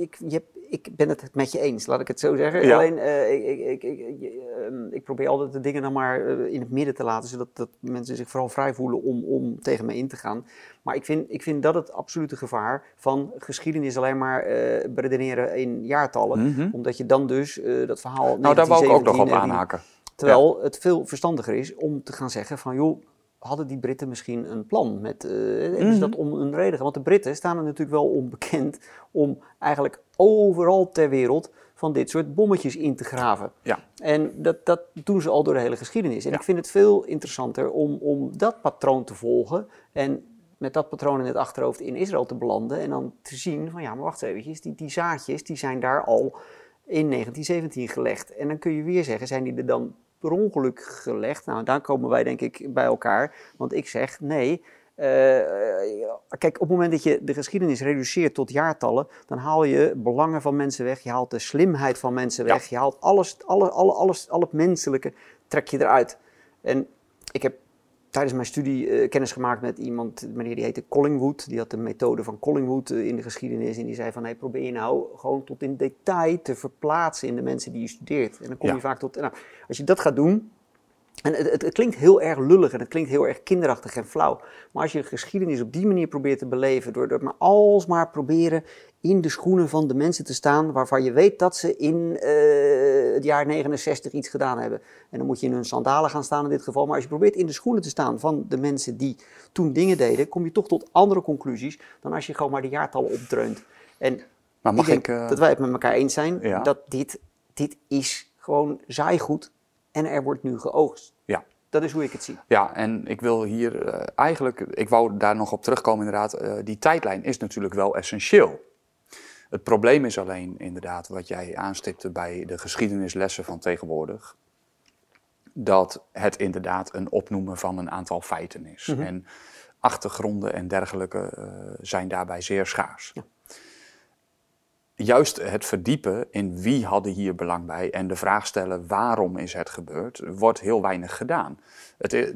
ik, je, ik ben het met je eens, laat ik het zo zeggen. Alleen, uh, ik, ik, ik, ehm, ik, probeer altijd de dingen dan maar uh, in het midden te laten, zodat dat mensen zich vooral vrij voelen om, om tegen me in te gaan. Maar ik vind, ik vind dat het absolute gevaar van geschiedenis alleen maar uh, beredeneren in jaartallen. Mm Omdat je dan dus dat verhaal. Nou, daar wou ik ook nog op aanhaken. Terwijl het veel verstandiger is om te gaan zeggen van joh hadden die Britten misschien een plan? Met, uh, Is dat om een reden? Want de Britten staan er natuurlijk wel onbekend om eigenlijk overal ter wereld van dit soort bommetjes in te graven. Ja. En dat, dat doen ze al door de hele geschiedenis. En ik vind het veel interessanter om, om dat patroon te volgen en met dat patroon in het achterhoofd in Israël te belanden en dan te zien van ja, maar wacht even, die, die zaadjes die zijn daar al in 1917 gelegd. En dan kun je weer zeggen, zijn die er dan per ongeluk gelegd? Nou, daar komen wij denk ik bij elkaar. Want ik zeg nee. Uh, kijk, op het moment dat je de geschiedenis reduceert tot jaartallen, dan haal je belangen van mensen weg, je haalt de slimheid van mensen weg, je haalt alles, alle, alle, alles, al het menselijke trek je eruit. En ik heb tijdens mijn studie uh, kennis gemaakt met iemand, meneer die heette Collingwood. Die had de methode van Collingwood uh, in de geschiedenis. En die zei van, hey, probeer je nou gewoon tot in detail te verplaatsen in de mensen die je studeert. En dan kom je vaak tot, nou, als je dat gaat doen, en het, het, het, klinkt heel erg lullig en het klinkt heel erg kinderachtig en flauw. Maar als je geschiedenis op die manier probeert te beleven, door, door maar alsmaar proberen in de schoenen van de mensen te staan waarvan je weet dat ze in uh, het jaar 69 iets gedaan hebben. En dan moet je in hun sandalen gaan staan in dit geval. Maar als je probeert in de schoenen te staan van de mensen die toen dingen deden, kom je toch tot andere conclusies dan als je gewoon maar de jaartallen opdreunt. En maar mag ik, uh... dat wij het met elkaar eens zijn ja. dat dit, dit is gewoon zaaigoed en er wordt nu geoogst. Ja. Dat is hoe ik het zie. Ja, en ik wil hier uh, eigenlijk, ik wou daar nog op terugkomen inderdaad, uh, die tijdlijn is natuurlijk wel essentieel. Het probleem is alleen inderdaad wat jij aanstipte bij de geschiedenislessen van tegenwoordig. Dat het inderdaad een opnoemen van een aantal feiten is. Mm -hmm. En achtergronden en dergelijke uh, zijn daarbij zeer schaars. Ja juist het verdiepen in wie hadden hier belang bij en de vraag stellen waarom is het gebeurd, wordt heel weinig gedaan. Het,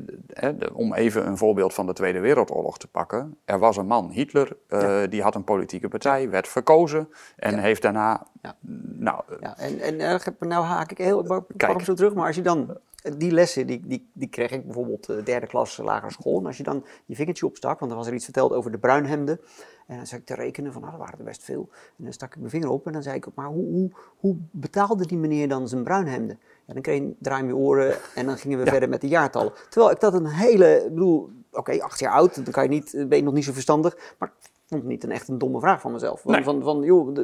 om even een voorbeeld van de Tweede Wereldoorlog te pakken. Er was een man, Hitler, uh, die had een politieke partij, werd verkozen en ja. heeft daarna... Ja. Nou, ja, en, en uh, nou haak ik heel pak zo terug, maar als je dan die lessen, die, die, die kreeg ik bijvoorbeeld uh, derde klas lagere school. En als je dan je vingertje opstak, want er was er iets verteld over de bruinhemden. En dan zat ik te rekenen van, nou, dat waren er best veel. En dan stak ik mijn vinger op en dan zei ik, maar hoe, hoe, hoe betaalde die meneer dan zijn bruinhemden? En dan kreeg je draai je oren en dan gingen we verder met de jaartallen. Terwijl ik dat een hele, ik bedoel, oké, acht jaar oud, dan kan je niet, ben je nog niet zo verstandig. Maar vond het niet een echt een domme vraag van mezelf. Van, nee. van, van, joh,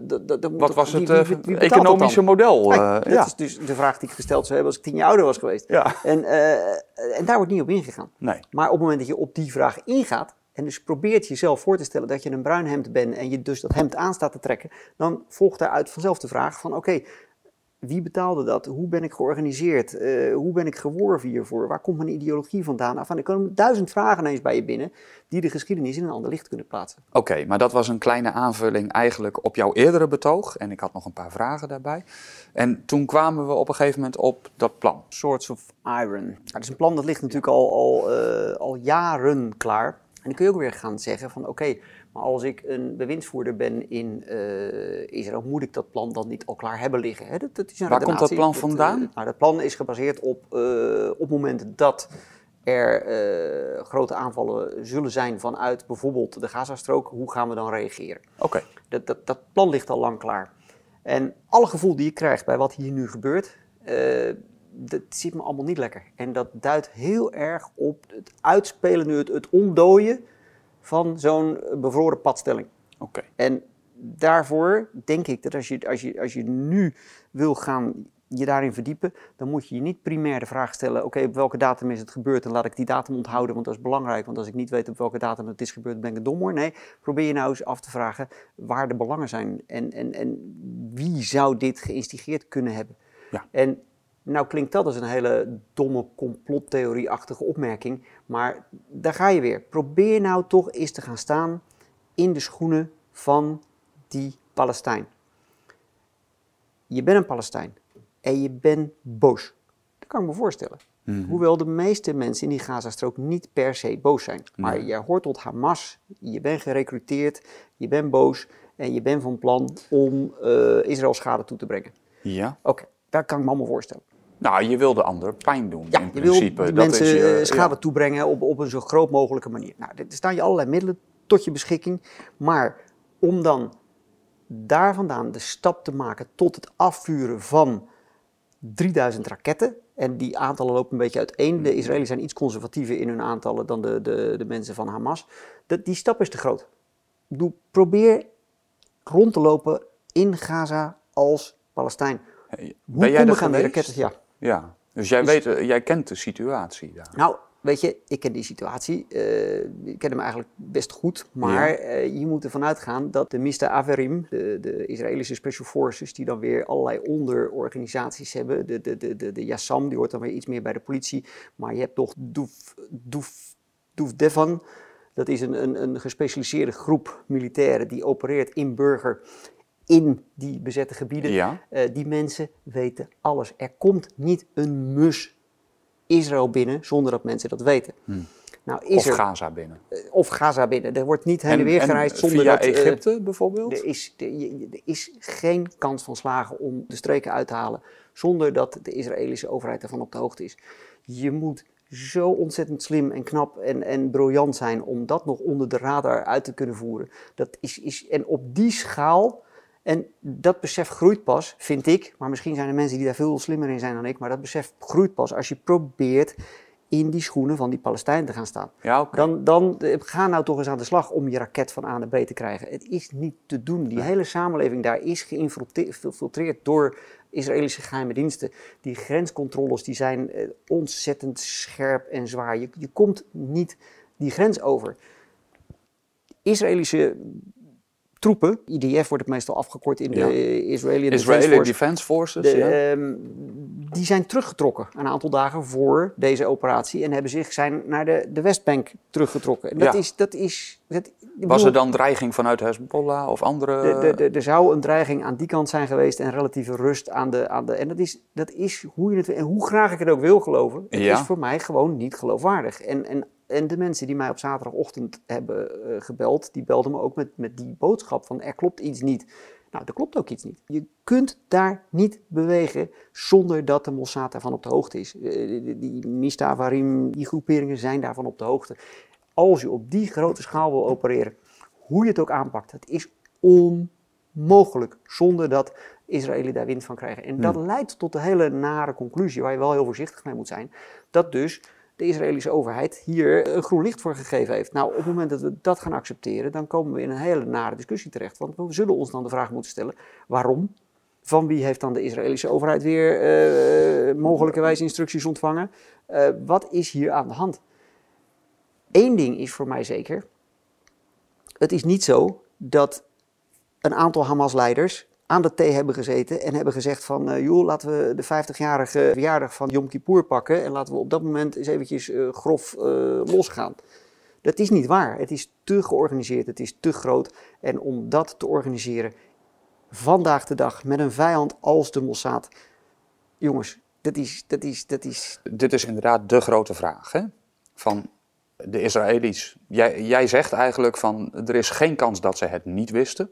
Wat was het economische model? Uh, dat ja. is dus de vraag die ik gesteld zou hebben als ik tien jaar ouder was geweest. Ja. En, uh, en daar wordt niet op ingegaan. Nee. Maar op het moment dat je op die vraag ingaat, en dus probeert jezelf voor te stellen dat je een bruin hemd bent en je dus dat hemd aan staat te trekken, dan volgt daaruit vanzelf de vraag van oké, okay, wie betaalde dat? Hoe ben ik georganiseerd? Uh, hoe ben ik geworven hiervoor? Waar komt mijn ideologie vandaan? Enfin, er komen duizend vragen ineens bij je binnen die de geschiedenis in een ander licht kunnen plaatsen. Oké, maar dat was een kleine aanvulling eigenlijk op jouw eerdere betoog. En ik had nog een paar vragen daarbij. En toen kwamen we op een gegeven moment op dat plan. Swords of Iron. Nou, dat is een plan dat ligt natuurlijk al, al, uh, al jaren klaar. En dan kun je ook weer gaan zeggen van oké, okay, Maar als ik een bewindsvoerder ben in uh, Israël, moet ik dat plan dan niet al klaar hebben liggen. Hè? Dat, dat is een Waar komt dat plan Dat, vandaan? uh, nou, dat plan is gebaseerd op, uh, op momenten dat er grote aanvallen zullen zijn vanuit bijvoorbeeld de Gazastrook. Hoe gaan we dan reageren? Oké. Dat, dat, dat plan ligt al lang klaar. En alle gevoel die je krijgt bij wat hier nu gebeurt, dat ziet me allemaal niet lekker. En dat duidt heel erg op het uitspelen nu, het, het ontdooien van zo'n bevroren padstelling. Oké. En daarvoor denk ik dat als je, als, je, als je nu wil gaan je daarin verdiepen, dan moet je je niet primair de vraag stellen: oké, op welke datum is het gebeurd en laat ik die datum onthouden, want dat is belangrijk. Want als ik niet weet op welke datum het is gebeurd, ben ik een dommer. Nee, probeer je nou eens af te vragen waar de belangen zijn en, en, en wie zou dit geïnstigeerd kunnen hebben. Ja. En nou klinkt dat als een hele domme complottheorie-achtige opmerking, maar daar ga je weer. Probeer nou toch eens te gaan staan in de schoenen van die Palestijn. Je bent een Palestijn en je bent boos. Dat kan ik me voorstellen. Mhm. Hoewel de meeste mensen in die Gazastrook niet per se boos zijn. Maar Nee. je hoort tot Hamas, je bent gerecruiteerd, je bent boos en je bent van plan om eh, Israël schade toe te brengen. Ja. Oké, dat kan ik me allemaal voorstellen. Nou, je wil de ander pijn doen Ja, in je wil principe. die dat mensen is je, eh, schade ja. toebrengen op, op een zo groot mogelijke manier. Nou, er staan je allerlei middelen tot je beschikking. Maar om dan daar vandaan de stap te maken tot het afvuren van 3000 raketten. En die aantallen lopen een beetje uiteen. De Israëli's zijn iets conservatiever in hun aantallen dan de, de, de mensen van Hamas. Dat, die stap is te groot. Probeer rond te lopen in Gaza als Palestijn. Hoe Ben jij kom ik aan die geweest? raketten? Ja. Ja. Dus jij, Dus- weet, eh, jij kent de situatie daar. Nou, weet je, ik ken die situatie. eh, ik ken hem eigenlijk best goed. Maar Ja. eh, je moet ervan uitgaan dat de Mista Averim, de, de Israëlische Special Forces, die dan weer allerlei onderorganisaties hebben. De, de, de, de, de Yassam, die hoort dan weer iets meer bij de politie. Maar je hebt toch Doef, Doef, Doef Devan. Dat is een, een, een gespecialiseerde groep militairen die opereert in burger in die bezette gebieden. Ja. Eh, die mensen weten alles. Er komt niet een mus Israël binnen zonder dat mensen dat weten. Nou, is. Of er, Gaza binnen. eh, of Gaza binnen. Er wordt niet heen en, weer gereisd zonder via dat... eh, Egypte bijvoorbeeld? er, is, er, er is geen kans van slagen om de streken uit te halen zonder dat de Israëlische overheid ervan op de hoogte is. Je moet zo ontzettend slim en knap en, en briljant zijn om dat nog onder de radar uit te kunnen voeren. Dat is, is, en op die schaal, en dat besef groeit pas, vind ik, maar misschien zijn er mensen die daar veel slimmer in zijn dan ik, maar dat besef groeit pas als je probeert in die schoenen van die Palestijnen te gaan staan. Ja. Dan, dan eh, ga nou toch eens aan de slag om je raket van A naar B te krijgen. Het is niet te doen. Die hele samenleving daar is geïnfiltreerd door Israëlische geheime diensten. Die grenscontroles die zijn eh, ontzettend scherp en zwaar. Je, je komt niet die grens over. Israëlische troepen, IDF wordt het meestal afgekort in Ja. de Israëli Defense Israëli Force. Defense Forces, De, ja. ehm, die zijn teruggetrokken een aantal dagen voor deze operatie en hebben zich zijn naar de, de Westbank teruggetrokken. En dat Ja. is, dat is, dat, Was bedoel, er dan dreiging vanuit Hezbollah of andere... de- er zou een dreiging aan die kant zijn geweest en relatieve rust aan de. Aan de en dat is, dat is hoe je het. En hoe graag ik het ook wil geloven, het Ja. is voor mij gewoon niet geloofwaardig. En, en, en de mensen die mij op zaterdagochtend hebben eh, gebeld, die belden me ook met, met die boodschap van er klopt iets niet. Nou, er klopt ook iets niet. Je kunt daar niet bewegen zonder dat de Mossad daarvan op de hoogte is. Eh, die, Mistavarim, die groeperingen zijn daarvan op de hoogte. Als je op die grote schaal wil opereren, hoe je het ook aanpakt, het is onmogelijk zonder dat Israëli daar wind van krijgen. En dat leidt tot de hele nare conclusie, waar je wel heel voorzichtig mee moet zijn, dat dus de Israëlische overheid hier een groen licht voor gegeven heeft. Nou, op het moment dat we dat gaan accepteren, dan komen we in een hele nare discussie terecht. Want we zullen ons dan de vraag moeten stellen, waarom? Van wie heeft dan de Israëlische overheid weer eh mogelijkerwijs instructies ontvangen? Eh, wat is hier aan de hand? Eén ding is voor mij zeker. Het is niet zo dat een aantal Hamas-leiders aan de thee hebben gezeten en hebben gezegd van... eh, joh, laten we de 50-jarige verjaardag van Yom Kippur pakken... en laten we op dat moment eens eventjes eh, grof eh, losgaan. Dat is niet waar. Het is te georganiseerd, het is te groot. En om dat te organiseren vandaag de dag met een vijand als de Mossad... jongens, dat is... Dat is, dat is Dit is inderdaad de grote vraag. Hè? Van de Israëli's. Jij, jij zegt eigenlijk van er is geen kans dat ze het niet wisten.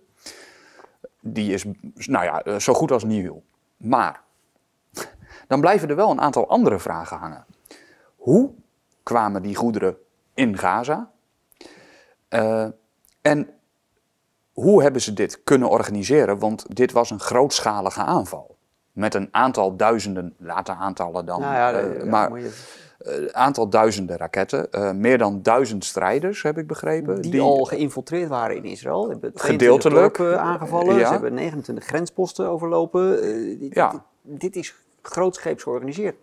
Die is nou ja, eh, zo goed als nieuw. Maar dan blijven er wel een aantal andere vragen hangen. Hoe kwamen die goederen in Gaza? Uh, en hoe hebben ze dit kunnen organiseren? Want dit was een grootschalige aanval. Met een aantal duizenden, later aantallen dan, nou ja, uh, maar aantal duizenden raketten. Uh, meer dan duizend strijders, heb ik begrepen. Die, die al geïnfiltreerd waren in Israël. Hebben gedeeltelijk aangevallen. Ja. Ze hebben 29 grensposten overlopen. Dit, ja. dit, dit is grootscheeps georganiseerd.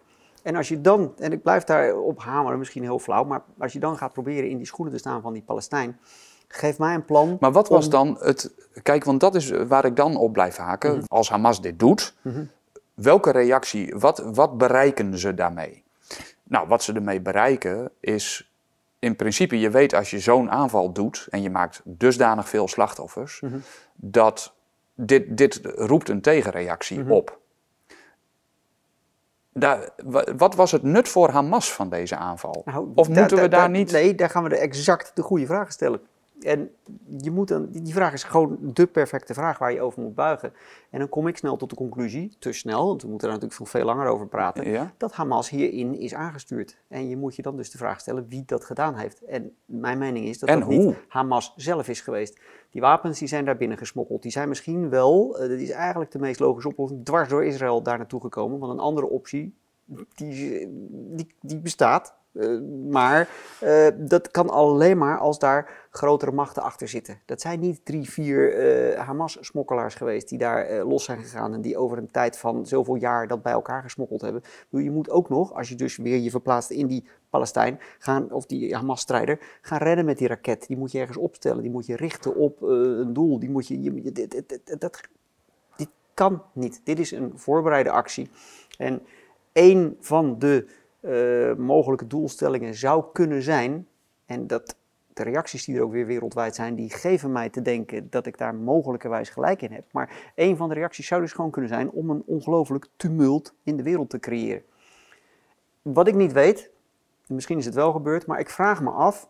En als je dan, en ik blijf daar op hameren, misschien heel flauw, maar als je dan gaat proberen in die schoenen te staan van die Palestijn, geef mij een plan. Maar wat was dan het. Kijk, want dat is waar ik dan op blijf haken. Mhm. Als Hamas dit doet, mhm. welke reactie, wat, wat bereiken ze daarmee? Nou, wat ze ermee bereiken is. In principe, je weet als je zo'n aanval doet en je maakt dusdanig veel slachtoffers, mhm. dat dit, dit roept een tegenreactie op. Daar, wat was het nut voor Hamas van deze aanval? Nou, of moeten we daar niet. Nee, daar gaan we de exact de goede vragen stellen. En je moet dan, die vraag is gewoon de perfecte vraag waar je over moet buigen. En dan kom ik snel tot de conclusie, te snel, want we moeten daar natuurlijk veel langer over praten, dat Hamas hierin is aangestuurd. En je moet je dan dus de vraag stellen wie dat gedaan heeft. En mijn mening is dat dat niet Hamas zelf is geweest. Die wapens die zijn daar binnen gesmokkeld. Die zijn misschien wel, uh, dat is eigenlijk de meest logische oplossing, dwars door Israël daar naartoe gekomen. Want een andere optie, die, die, die bestaat. Uh, maar uh, dat kan alleen maar als daar grotere machten achter zitten. Dat zijn niet drie, vier uh, Hamas-smokkelaars geweest die daar los zijn gegaan en die over een tijd van zoveel jaar dat bij elkaar gesmokkeld hebben. Je moet ook nog, als je dus weer je verplaatst in die Palestijn, gaan, of die Hamas-strijder, gaan redden met die raket. Die moet je ergens opstellen, die moet je richten op een doel. Die moet je, je dit, dit, dit, dat, dit kan niet. Dit is een voorbereide actie. En een van de uh, mogelijke doelstellingen zou kunnen zijn, en dat de reacties die er ook weer wereldwijd zijn, die geven mij te denken dat ik daar mogelijkerwijs gelijk in heb. Maar een van de reacties zou dus gewoon kunnen zijn om een ongelooflijk tumult in de wereld te creëren. Wat ik niet weet, misschien is het wel gebeurd, maar ik vraag me af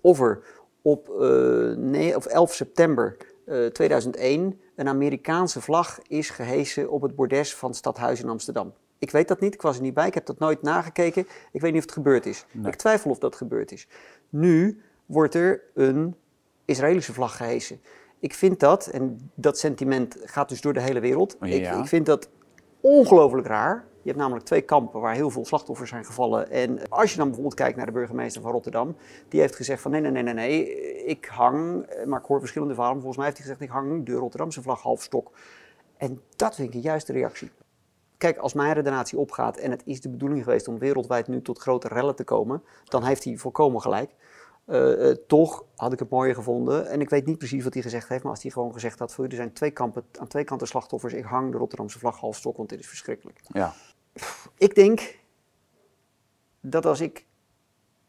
of er op uh, nee, of 11 september uh, 2001 een Amerikaanse vlag is gehesen op het bordes van Stadhuis in Amsterdam. Ik weet dat niet, ik was er niet bij, ik heb dat nooit nagekeken. Ik weet niet of het gebeurd is. Ik twijfel of dat gebeurd is. Nu wordt er een Israëlische vlag gehesen. Ik vind dat, en dat sentiment gaat dus door de hele wereld. Ik, ik vind dat ongelooflijk raar. Je hebt namelijk twee kampen waar heel veel slachtoffers zijn gevallen. En als je dan bijvoorbeeld kijkt naar de burgemeester van Rotterdam, die heeft gezegd van nee, nee, nee, nee, nee, ik hang, maar ik hoor verschillende verhalen, volgens mij heeft hij gezegd ik hang de Rotterdamse vlag half stok. En dat vind ik een juiste reactie. Kijk, als mijn redenatie opgaat en het is de bedoeling geweest om wereldwijd nu tot grote rellen te komen, dan heeft hij volkomen gelijk. Uh, uh, toch had ik het mooier gevonden. En ik weet niet precies wat hij gezegd heeft, maar als hij gewoon gezegd had: er zijn twee kampen, aan twee kanten slachtoffers, ik hang de Rotterdamse vlag half stok, want dit is verschrikkelijk. Ja. Ik denk dat als ik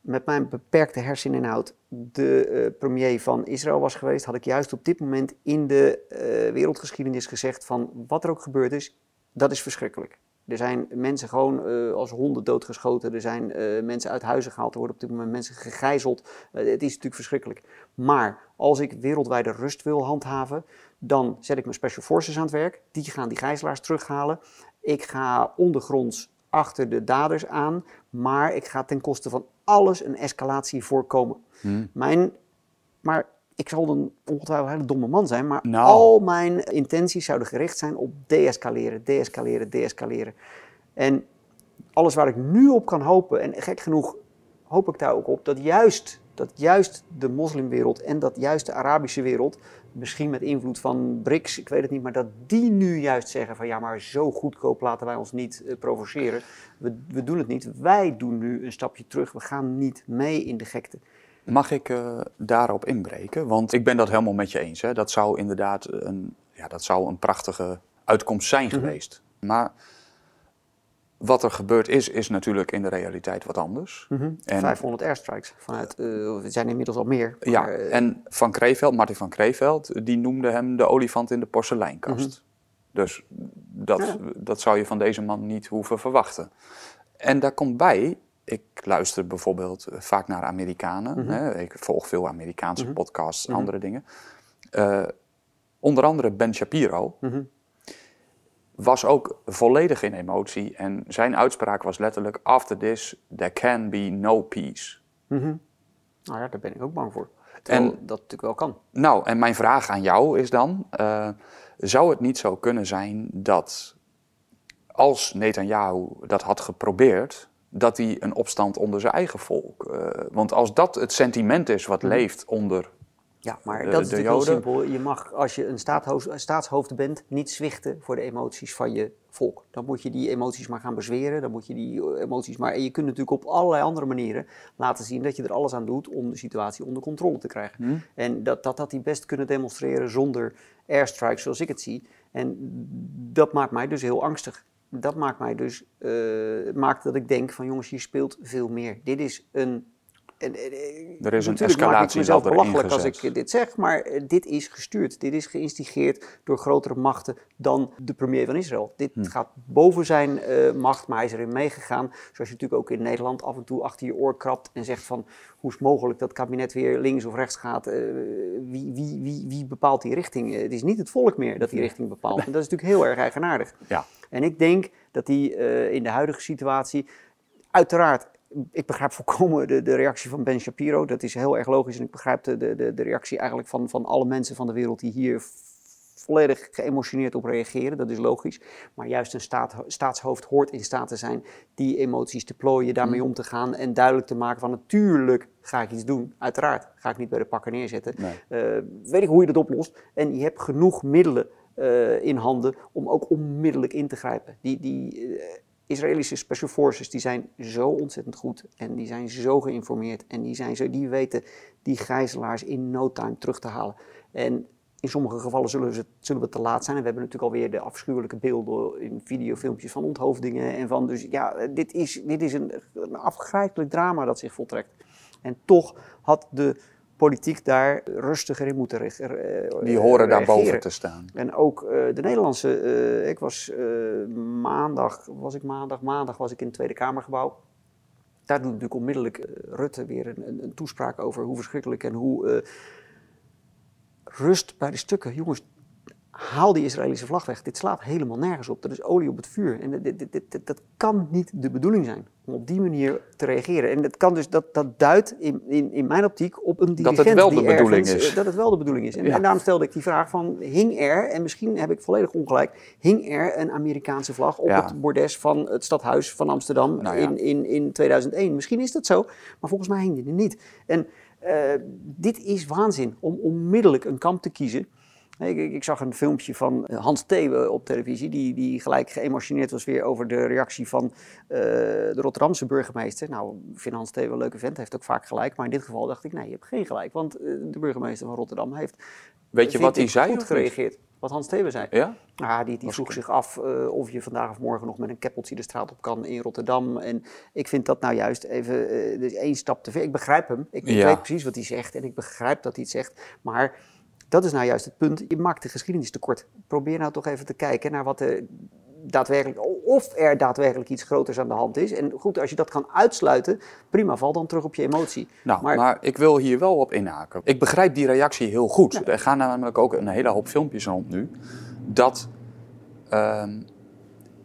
met mijn beperkte herseninhoud de uh, premier van Israël was geweest, had ik juist op dit moment in de wereldgeschiedenis gezegd: van wat er ook gebeurd is, dat is verschrikkelijk. Er zijn mensen gewoon uh, als honden doodgeschoten. Er zijn uh, mensen uit huizen gehaald. Er worden op dit moment mensen gegijzeld. Uh, het is natuurlijk verschrikkelijk. Maar als ik wereldwijde rust wil handhaven, dan zet ik mijn special forces aan het werk. Die gaan die gijzelaars terughalen. Ik ga ondergronds achter de daders aan. Maar ik ga ten koste van alles een escalatie voorkomen. Hmm. Mijn, maar ik zal dan ongetwijfeld een hele domme man zijn, maar nou. al mijn intenties zouden gericht zijn op deescaleren, deescaleren, deescaleren. En alles waar ik nu op kan hopen, en gek genoeg hoop ik daar ook op, dat juist, dat juist de moslimwereld en dat juist de Arabische wereld, misschien met invloed van BRICS, ik weet het niet, maar dat die nu juist zeggen van ja, maar zo goedkoop laten wij ons niet uh, provoceren. We, we doen het niet. Wij doen nu een stapje terug. We gaan niet mee in de gekte. Mag ik uh, daarop inbreken? Want ik ben dat helemaal met je eens. Hè. Dat zou inderdaad een, ja, dat zou een prachtige uitkomst zijn mhm. geweest. Maar wat er gebeurd is, is natuurlijk in de realiteit wat anders. Mm -hmm. en, 500 airstrikes vanuit, uh, zijn inmiddels al meer. Maar, ja, uh, en Van Kreeveld, Martin van Kreeveld, die noemde hem de olifant in de porseleinkast. Mm Dus dat, ja. dat zou je van deze man niet hoeven verwachten. En daar komt bij ik luister bijvoorbeeld eh, vaak naar Amerikanen. Mhm. hè. Ik volg veel Amerikaanse Mhm. podcasts, Mhm. andere dingen. Eh, onder andere Ben Shapiro Mhm. was ook volledig in emotie. En zijn uitspraak was letterlijk: After this, there can be no peace. Nou ja, daar ben ik ook bang voor. Terwijl En- dat natuurlijk wel kan. Nou, en mijn vraag aan jou is dan: eh, zou het niet zo kunnen zijn dat als Netanyahu dat had geprobeerd, dat hij een opstand onder zijn eigen volk. eh, want als dat het sentiment is wat Mhm. leeft onder. Ja, maar De- dat is de natuurlijk heel Joden. simpel. Je mag, als je een staathoofd, staatshoofd bent, niet zwichten voor de emoties van je volk. Dan moet je die emoties maar gaan bezweren. Dan moet je die eh, emoties maar... En je kunt natuurlijk op allerlei andere manieren laten zien dat je er alles aan doet om de situatie onder controle te krijgen. Hm? En dat, dat had hij best kunnen demonstreren zonder airstrikes zoals ik het zie. En dat maakt mij dus heel angstig. Dat maakt mij dus, eh, maakt dat ik denk van jongens, hier speelt veel meer. Dit is een... en- en- en- Er is een natuurlijk maak ik mezelf belachelijk als ik eh, dit zeg, maar eh, dit is gestuurd. Dit is geïnstigeerd door grotere machten dan de premier van Israël. Dit Hm. gaat boven zijn eh, macht, maar hij is erin meegegaan. Zoals je natuurlijk ook in Nederland af en toe achter je oor krabt en zegt van hoe is het mogelijk dat het kabinet weer links of rechts gaat? Eh, wie, wie, wie, wie bepaalt die richting? Eh, het is niet het volk meer dat die richting bepaalt. En dat is natuurlijk heel erg eigenaardig. Ja. En ik denk dat die eh, in de huidige situatie, uiteraard, ik begrijp volkomen de, de reactie van Ben Shapiro. Dat is heel erg logisch. En ik begrijp de, de, de, reactie eigenlijk van, van alle mensen van de wereld die hier volledig geëmotioneerd op reageren. Dat is logisch. Maar juist een staat, staatshoofd hoort in staat te zijn die emoties te plooien, daarmee om te gaan en duidelijk te maken van natuurlijk ga ik iets doen. Uiteraard ga ik niet bij de pakken neerzetten. Nee. Eh, weet ik hoe je dat oplost. En je hebt genoeg middelen eh, in handen om ook onmiddellijk in te grijpen. Die, die eh, Israëlische Special Forces die zijn zo ontzettend goed en die zijn zo geïnformeerd en die, zijn zo, die weten die gijzelaars in no time terug te halen. En in sommige gevallen zullen, ze, zullen we te laat zijn. En we hebben natuurlijk alweer de afschuwelijke beelden in videofilmpjes van onthoofdingen. En van, dus ja, dit is, dit is een, een afgrijpelijk drama dat zich voltrekt. En toch had de politiek daar rustiger in moeten re- eh, Die horen daar boven te staan. En ook eh, de Nederlandse, eh, ik was maandag, was ik maandag, maandag was ik in het Tweede Kamergebouw. Daar doet natuurlijk onmiddellijk Rutte weer een, een, een toespraak over hoe verschrikkelijk en hoe rust bij de stukken. Jongens, haal die Israëlische vlag weg. Dit slaat helemaal nergens op. Dat is olie op het vuur. En dit, dit, dit, dit- dat kan niet de bedoeling zijn om op die manier te reageren. En dat, kan dus, dat, dat duidt in, in, in mijn optiek op een dirigent het wel de die bedoeling ergens, is. eh, Dat het wel de bedoeling is. En, Ja. en daarom stelde ik die vraag van, hing er, en misschien heb ik volledig ongelijk, hing er een Amerikaanse vlag op Ja. het bordes van het stadhuis van Amsterdam Nou ja. in, in, in 2001? Misschien is dat zo, maar volgens mij hing die er niet. En eh, dit is waanzin om onmiddellijk een kamp te kiezen. Ik, ik, ik zag een filmpje van eh, Hans Thewe op televisie, die, die gelijk geëmotioneerd was weer over de reactie van eh, de Rotterdamse burgemeester. Nou, ik vind Hans Thewe een leuke vent, heeft ook vaak gelijk. Maar in dit geval dacht ik, nee, je hebt geen gelijk. Want eh, de burgemeester van Rotterdam heeft Weet je wat hij zei? goed gereageerd. Wat Hans Thewe zei. Ja? Ah, die die vroeg ik- zich af of je vandaag of morgen nog met een keppeltje de straat op kan in Rotterdam. En ik vind dat nou juist even dus één stap te ver. Ik begrijp hem. Ik, ik weet precies wat hij zegt en ik begrijp dat hij het zegt. Maar dat is nou juist het punt. Je maakt de geschiedenis tekort. Probeer nou toch even te kijken naar wat er daadwerkelijk, of er daadwerkelijk iets groters aan de hand is. En goed, als je dat kan uitsluiten, prima, val dan terug op je emotie. Nou, Maar- maar, ik wil hier wel op inhaken. Ik begrijp die reactie heel goed. Er gaan namelijk ook een hele hoop filmpjes rond nu. Dat ehm,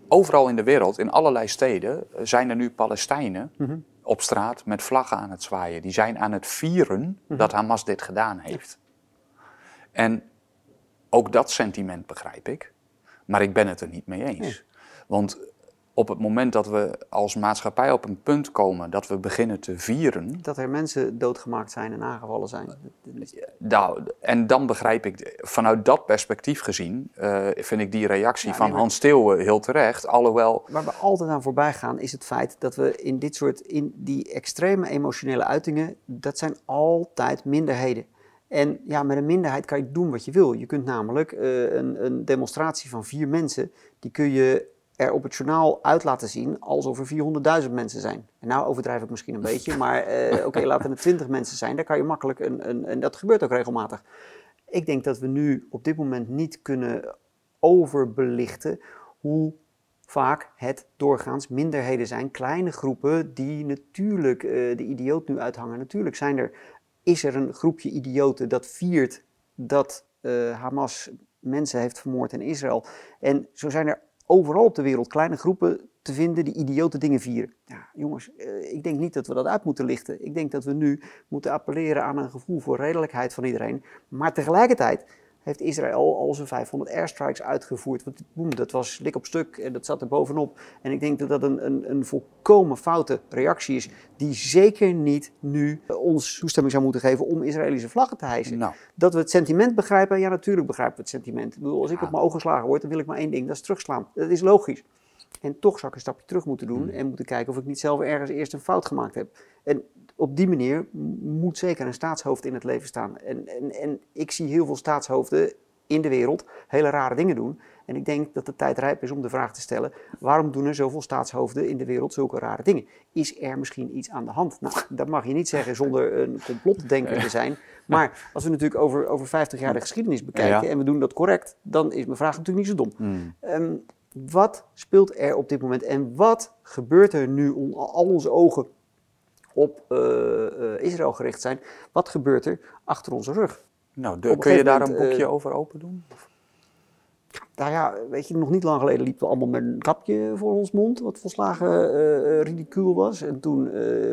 overal in de wereld, in allerlei steden, eh, zijn er nu Palestijnen Mhm. op straat met vlaggen aan het zwaaien. Die zijn aan het vieren Mhm. dat Hamas dit gedaan heeft. En ook dat sentiment begrijp ik. Maar ik ben het er niet mee eens. Want op het moment dat we als maatschappij op een punt komen dat we beginnen te vieren, Dat er mensen doodgemaakt zijn en aangevallen zijn. Nou, en dan begrijp ik, vanuit dat perspectief gezien, eh, vind ik die reactie Ja, van nee, maar- Hans Steeuwen heel terecht. Alhoewel, Waar we altijd aan voorbij gaan, is het feit dat we in dit soort, in die extreme emotionele uitingen, dat zijn altijd minderheden. En ja, met een minderheid kan je doen wat je wil. Je kunt namelijk eh, een, een demonstratie van vier mensen, die kun je er op het journaal uit laten zien alsof er 400.000 mensen zijn. En nou overdrijf ik misschien een beetje, maar eh, oké, laten het 20 mensen zijn. Daar kan je makkelijk, een, een, en dat gebeurt ook regelmatig. Ik denk dat we nu op dit moment niet kunnen overbelichten hoe vaak het doorgaans minderheden zijn. Kleine groepen die natuurlijk uh, de idioot nu uithangen. Natuurlijk zijn er, is er een groepje idioten dat viert dat uh, Hamas mensen heeft vermoord in Israël. En zo zijn er overal op de wereld kleine groepen te vinden die idiote dingen vieren. Ja, jongens, uh, ik denk niet dat we dat uit moeten lichten. Ik denk dat we nu moeten appelleren aan een gevoel voor redelijkheid van iedereen. Maar tegelijkertijd heeft Israël al zijn 500 airstrikes uitgevoerd. Want boem, dat was lik op stuk en dat zat er bovenop. En ik denk dat dat een, een, een volkomen foute reactie is, die zeker niet nu ons toestemming zou moeten geven om Israëlische vlaggen te hijsen. Nou. Dat we het sentiment begrijpen, ja natuurlijk begrijpen we het sentiment. Ik bedoel, als ik op mijn ogen geslagen word, dan wil ik maar één ding, dat is terugslaan. Dat is logisch. En toch zou ik een stapje terug moeten doen en moeten kijken of ik niet zelf ergens eerst een fout gemaakt heb. En op die manier moet zeker een staatshoofd in het leven staan. En, en, en ik zie heel veel staatshoofden in de wereld hele rare dingen doen. En ik denk dat de tijd rijp is om de vraag te stellen: waarom doen er zoveel staatshoofden in de wereld zulke rare dingen? Is er misschien iets aan de hand? Nou, dat mag je niet zeggen zonder een complotdenker te zijn. Maar als we natuurlijk over, over 50 jaar de geschiedenis bekijken Ja. en we doen dat correct, dan is mijn vraag natuurlijk niet zo dom. Hmm. Ehm, wat speelt er op dit moment en wat gebeurt er nu om al onze ogen op eh, eh, Israël gericht zijn? Wat gebeurt er achter onze rug? Nou, de- kun je daar een boekje eh, over open doen? Nou ja, weet je, nog niet lang geleden liepen we allemaal met een kapje voor ons mond, wat volslagen eh, ridicuul was. En toen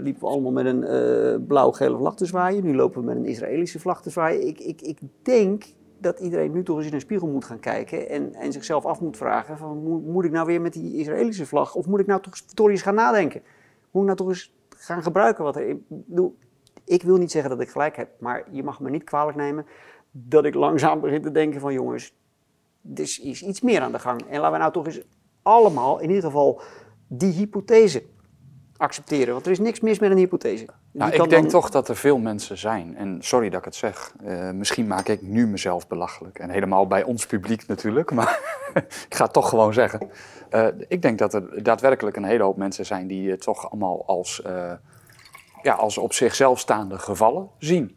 liepen we allemaal met een blauw-gele vlag te zwaaien. Nu lopen we met een Israëlische vlag te zwaaien. Ik, ik, ik denk dat iedereen nu toch eens in een spiegel moet gaan kijken en, en zichzelf af moet vragen van, moet, moet ik nou weer met die Israëlische vlag of moet ik nou toch eens gaan nadenken? Moet ik nou toch eens gaan gebruiken wat. Ik, ik wil niet zeggen dat ik gelijk heb, maar je mag me niet kwalijk nemen dat ik langzaam begin te denken van jongens, er is iets meer aan de gang. En laten we nou toch eens allemaal, in ieder geval, die hypothese accepteren. Want er is niks mis met een hypothese. Nou, ik denk dan- toch dat er veel mensen zijn. En sorry dat ik het zeg. eh, misschien maak ik nu mezelf belachelijk. En helemaal bij ons publiek natuurlijk. Maar ik ga het toch gewoon zeggen. Eh, ik denk dat er daadwerkelijk een hele hoop mensen zijn die het toch allemaal als, eh, ja, als op zichzelf staande gevallen zien.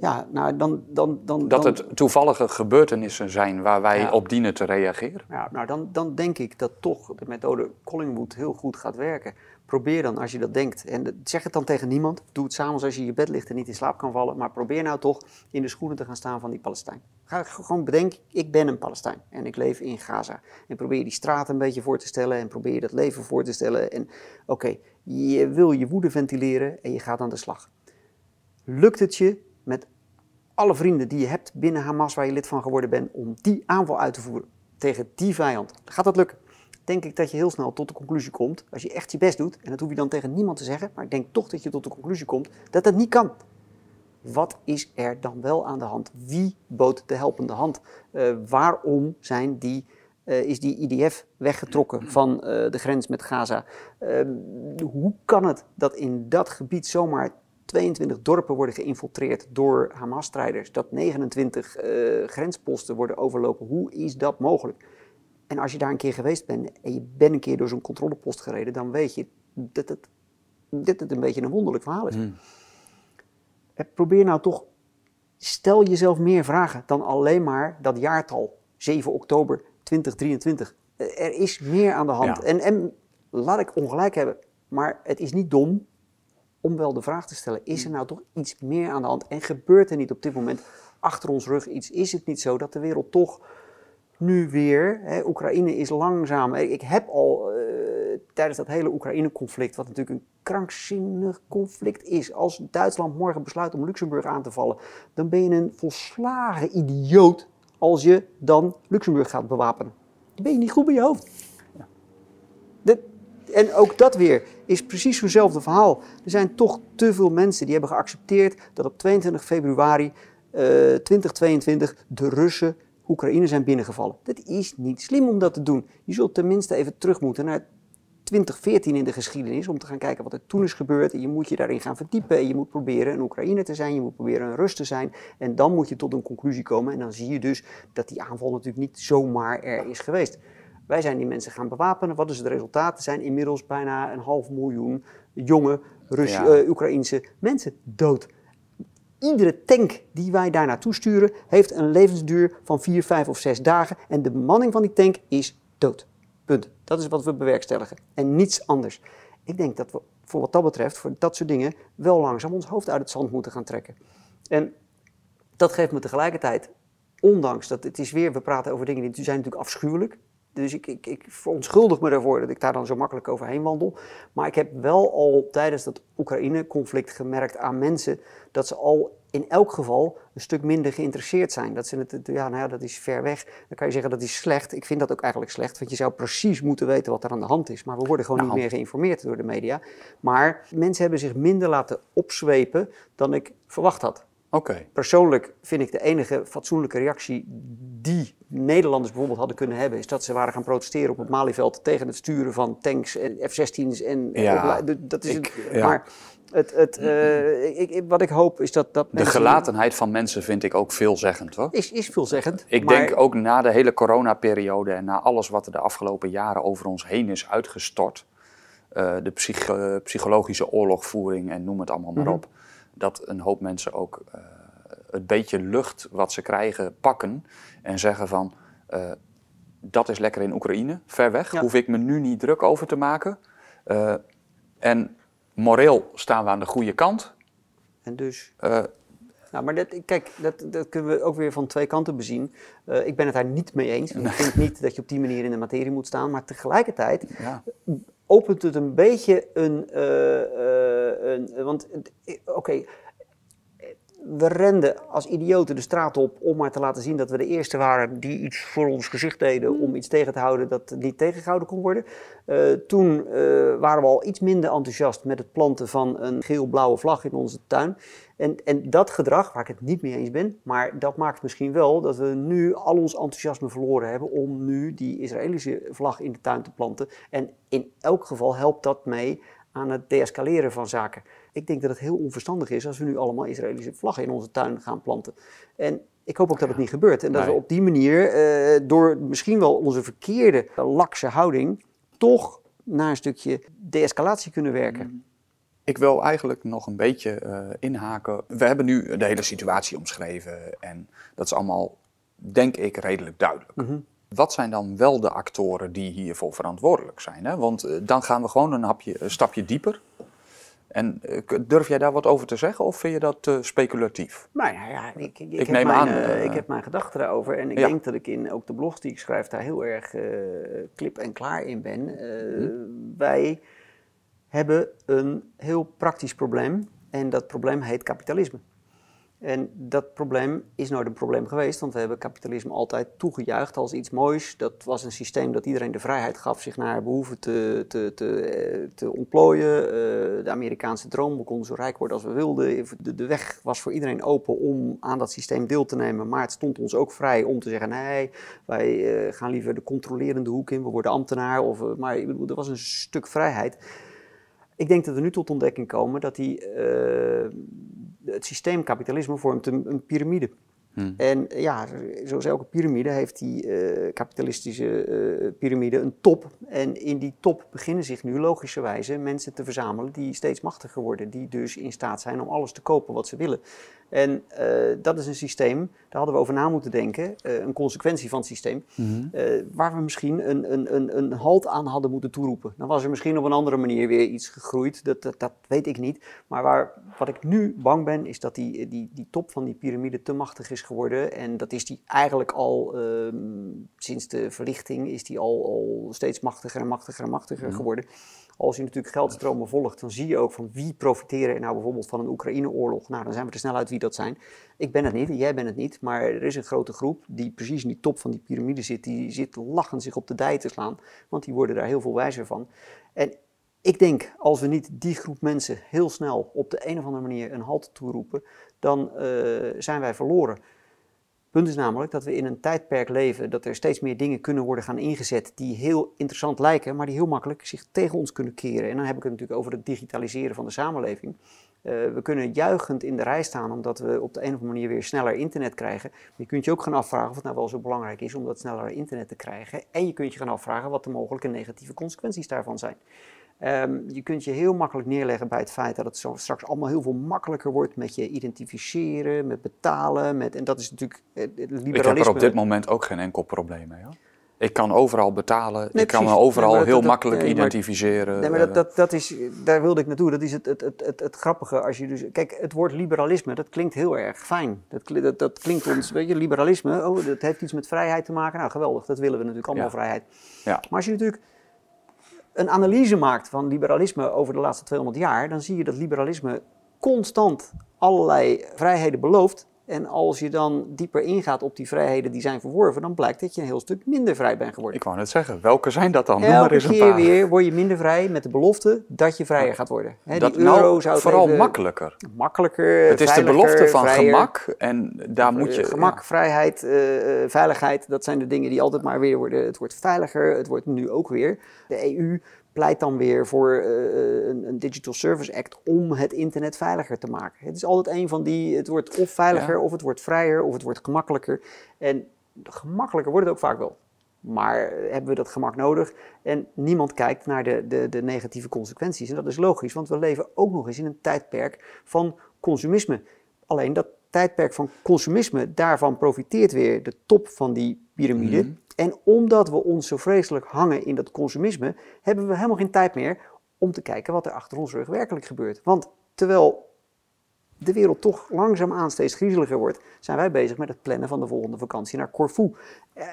Ja, nou dan... dan, dan Dat het toevallige gebeurtenissen zijn waar wij Ja. op dienen te reageren. Ja, nou dan, dan denk ik dat toch de methode Collingwood heel goed gaat werken. Probeer dan, als je dat denkt, en zeg het dan tegen niemand. Doe het s'avonds als je in je bed ligt en niet in slaap kan vallen. Maar probeer nou toch in de schoenen te gaan staan van die Palestijn. Ga gewoon bedenken, ik ben een Palestijn en ik leef in Gaza. En probeer die straat een beetje voor te stellen en probeer dat leven voor te stellen. En oké, je wil je woede ventileren en je gaat aan de slag. Lukt het je met alle vrienden die je hebt binnen Hamas, waar je lid van geworden bent, om die aanval uit te voeren tegen die vijand. Gaat dat lukken? Denk ik dat je heel snel tot de conclusie komt, als je echt je best doet, en dat hoef je dan tegen niemand te zeggen, maar ik denk toch dat je tot de conclusie komt dat dat niet kan. Wat is er dan wel aan de hand? Wie bood de helpende hand? Eh, waarom zijn die, eh, is die IDF weggetrokken van eh, de grens met Gaza? Eh, hoe kan het dat in dat gebied zomaar 22 dorpen worden geïnfiltreerd door Hamas-strijders? Dat 29 eh, grensposten worden overlopen? Hoe is dat mogelijk? En als je daar een keer geweest bent en je bent een keer door zo'n controlepost gereden, dan weet je dat het, dat het een beetje een wonderlijk verhaal is. Eh, Probeer nou toch, stel jezelf meer vragen dan alleen maar dat jaartal, 7 oktober 2023. Eh, Er is meer aan de hand. Ja. En, en laat ik ongelijk hebben, maar het is niet dom om wel de vraag te stellen: is er nou toch iets meer aan de hand? En gebeurt er niet op dit moment achter ons rug iets? Is het niet zo dat de wereld toch nu weer, hè, Oekraïne is langzaam. Ik heb al eh, tijdens dat hele Oekraïne-conflict, wat natuurlijk een krankzinnig conflict is, als Duitsland morgen besluit om Luxemburg aan te vallen, dan ben je een volslagen idioot als je dan Luxemburg gaat bewapenen. Dan ben je niet goed bij je hoofd. En ook dat weer is precies zo'nzelfde verhaal. Er zijn toch te veel mensen die hebben geaccepteerd dat op 22 februari eh, 2022 de Russen Oekraïne zijn binnengevallen. Dat is niet slim om dat te doen. Je zult tenminste even terug moeten naar 2014 in de geschiedenis om te gaan kijken wat er toen is gebeurd. En je moet je daarin gaan verdiepen en je moet proberen een Oekraïne te zijn, je moet proberen een Rus te zijn. En dan moet je tot een conclusie komen en dan zie je dus dat die aanval natuurlijk niet zomaar er is geweest. Wij zijn die mensen gaan bewapenen. Wat is het resultaat? Er zijn inmiddels bijna een half miljoen jonge Rus- Ja. eh, Oekraïnse mensen dood. Iedere tank die wij daar naartoe sturen heeft een levensduur van 4, 5 of 6 dagen. En de bemanning van die tank is dood. Punt. Dat is wat we bewerkstelligen. En niets anders. Ik denk dat we voor wat dat betreft, voor dat soort dingen, wel langzaam ons hoofd uit het zand moeten gaan trekken. En dat geeft me tegelijkertijd, ondanks dat het is weer, we praten over dingen die zijn natuurlijk afschuwelijk. Dus ik, ik, ik verontschuldig me ervoor dat ik daar dan zo makkelijk overheen wandel. Maar ik heb wel al tijdens dat Oekraïne-conflict gemerkt aan mensen dat ze al in elk geval een stuk minder geïnteresseerd zijn. Dat, ze het, ja, nou ja, dat is ver weg. Dan kan je zeggen dat is slecht. Ik vind dat ook eigenlijk slecht, want je zou precies moeten weten wat er aan de hand is. Maar we worden gewoon niet nou. meer geïnformeerd door de media. Maar mensen hebben zich minder laten opzwepen dan ik verwacht had. Persoonlijk vind ik de enige fatsoenlijke reactie die Nederlanders bijvoorbeeld hadden kunnen hebben, is dat ze waren gaan protesteren op het Malieveld tegen het sturen van tanks en F-16's en ja, dat is ik, het, maar het, het, uh, ik, wat ik hoop is dat, dat De gelatenheid van mensen vind ik ook veelzeggend, hoor. Is, is veelzeggend. Ik denk ook na de hele coronaperiode en na alles wat er de afgelopen jaren over ons heen is uitgestort, uh, de psych psychologische oorlogvoering en noem het allemaal maar mhm. op, dat een hoop mensen ook uh, het beetje lucht wat ze krijgen pakken en zeggen van, dat is lekker in Oekraïne, ver weg, hoef ik me nu niet druk over te maken. en moreel staan we aan de goede kant. En dus. Nou, maar dat, kijk, dat, dat kunnen we ook weer van twee kanten bezien. Uh, ik ben het daar niet mee eens. Ik vind niet dat je op die manier in de materie moet staan. Maar tegelijkertijd ja. Opent het een beetje een. Uh, een want, oké, we renden als idioten de straat op om maar te laten zien dat we de eerste waren die iets voor ons gezicht deden om hmm. iets tegen te houden dat niet tegengehouden kon worden. Uh, toen uh, waren we al iets minder enthousiast met het planten van een geel-blauwe vlag in onze tuin. En, en dat gedrag, waar ik het niet mee eens ben, maar dat maakt misschien wel dat we nu al ons enthousiasme verloren hebben om nu die Israëlische vlag in de tuin te planten. En in elk geval helpt dat mee aan het deescaleren van zaken. Ik denk dat het heel onverstandig is als we nu allemaal Israëlische vlaggen in onze tuin gaan planten. En ik hoop ook dat het niet gebeurt. En dat we op die manier, eh, door misschien wel onze verkeerde, lakse houding, toch naar een stukje de-escalatie kunnen werken. Ik wil eigenlijk nog een beetje uh, inhaken. We hebben nu de hele situatie omschreven en dat is allemaal, denk ik, redelijk duidelijk. Mhm. Wat zijn dan wel de actoren die hiervoor verantwoordelijk zijn? Hè? Want uh, dan gaan we gewoon een, hapje, een stapje dieper. En eh, durf jij daar wat over te zeggen of vind je dat speculatief? Nou ja, ja ik, ik, ik, heb neem mijn, aan. Ik heb mijn gedachten daarover en ik denk dat ik in ook de blogs die ik schrijf daar heel erg klip en klaar in ben. Hm. Wij hebben een heel praktisch probleem en dat probleem heet kapitalisme. En dat probleem is nooit een probleem geweest, want we hebben kapitalisme altijd toegejuicht als iets moois. Dat was een systeem dat iedereen de vrijheid gaf zich naar behoeven te, te, te, eh, te ontplooien. Uh, de Amerikaanse droom, we konden zo rijk worden als we wilden. De, weg was voor iedereen open om aan dat systeem deel te nemen, maar het stond ons ook vrij om te zeggen: nee, wij uh, gaan liever de controlerende hoek in, we worden ambtenaar. Of, maar er was een stuk vrijheid. Ik denk dat we nu tot ontdekking komen dat die het systeem kapitalisme vormt een, een piramide. Hmm. En ja, zoals elke piramide heeft die uh, kapitalistische uh, piramide een top. En in die top beginnen zich nu logischerwijze mensen te verzamelen die steeds machtiger worden. Die dus in staat zijn om alles te kopen wat ze willen. En uh, dat is een systeem, daar hadden we over na moeten denken, een consequentie van het systeem, hmm. waar we misschien een, een, een, een halt aan hadden moeten toeroepen. Dan was er misschien op een andere manier weer iets gegroeid, dat, dat, dat weet ik niet. Maar waar, wat ik nu bang ben, is dat die, die, die top van die piramide te machtig is geworden. En dat is die eigenlijk al ehm, sinds de verlichting is die al, al steeds machtiger en machtiger en machtiger mhm. geworden. Als je natuurlijk geldstromen volgt, dan zie je ook van wie profiteren er nou bijvoorbeeld van een Oekraïne-oorlog. Nou, dan zijn we er snel uit wie dat zijn. Ik ben het niet, jij bent het niet, maar er is een grote groep die precies in die top van die piramide zit. Die zit lachend zich op de dij te slaan, want die worden daar heel veel wijzer van. En ik denk, als we niet die groep mensen heel snel op de een of andere manier een halt toeroepen, dan uh, zijn wij verloren punt is namelijk dat we in een tijdperk leven dat er steeds meer dingen kunnen worden gaan ingezet die heel interessant lijken, maar die heel makkelijk zich tegen ons kunnen keren. En dan heb ik het natuurlijk over het digitaliseren van de samenleving. Uh, we kunnen juichend in de rij staan omdat we op de een of andere manier weer sneller internet krijgen. Maar je kunt je ook gaan afvragen of het nou wel zo belangrijk is om dat sneller internet te krijgen. En je kunt je gaan afvragen wat de mogelijke negatieve consequenties daarvan zijn. Um, je kunt je heel makkelijk neerleggen bij het feit dat het zo straks allemaal heel veel makkelijker wordt met je identificeren, met betalen. Met, en dat is natuurlijk het liberalisme. Ik heb er op dit moment ook geen enkel probleem mee. Hoor. Ik kan overal betalen, Nee, ik kan me overal Nee, heel dat- makkelijk nee, identificeren. Nee, maar dat, Eh, dat, dat is, daar wilde ik naartoe. Dat is het, het, het, het, het grappige. Als je dus, kijk, het woord liberalisme, dat klinkt heel erg fijn. Dat, dat, dat klinkt ons, weet je, liberalisme, oh, dat heeft iets met vrijheid te maken. Nou, geweldig, dat willen we natuurlijk allemaal, Ja. vrijheid. Ja. Maar als je natuurlijk een analyse maakt van liberalisme over de laatste 200 jaar, dan zie je dat liberalisme constant allerlei vrijheden belooft. En als je dan dieper ingaat op die vrijheden die zijn verworven, dan blijkt dat je een heel stuk minder vrij bent geworden. ik wou net zeggen, welke zijn dat dan? Noem maar Elke eens een keer paar. weer word je minder vrij met de belofte dat je vrijer gaat worden. Dat die euro nou zou vooral even makkelijker. makkelijker, Het is de belofte van vrijer. gemak en daar moet je... Eh, Gemak, vrijheid, eh, eh, veiligheid, dat zijn de dingen die altijd maar weer worden. Het wordt veiliger, het wordt nu ook weer. De EU pleit dan weer voor eh, een, een Digital Service Act om het internet veiliger te maken. Het is altijd een van die, het wordt of veiliger, Ja. of het wordt vrijer, of het wordt gemakkelijker. En gemakkelijker wordt het ook vaak wel. Maar eh, hebben we dat gemak nodig? En niemand kijkt naar de, de, de negatieve consequenties. En dat is logisch, want we leven ook nog eens in een tijdperk van consumisme. Alleen dat tijdperk van consumisme, daarvan profiteert weer de top van die piramide. Mhm. En omdat we ons zo vreselijk hangen in dat consumisme, hebben we helemaal geen tijd meer om te kijken wat er achter ons rug werkelijk gebeurt. Want terwijl de wereld toch langzaamaan steeds griezeliger wordt, zijn wij bezig met het plannen van de volgende vakantie naar Corfu. Eh,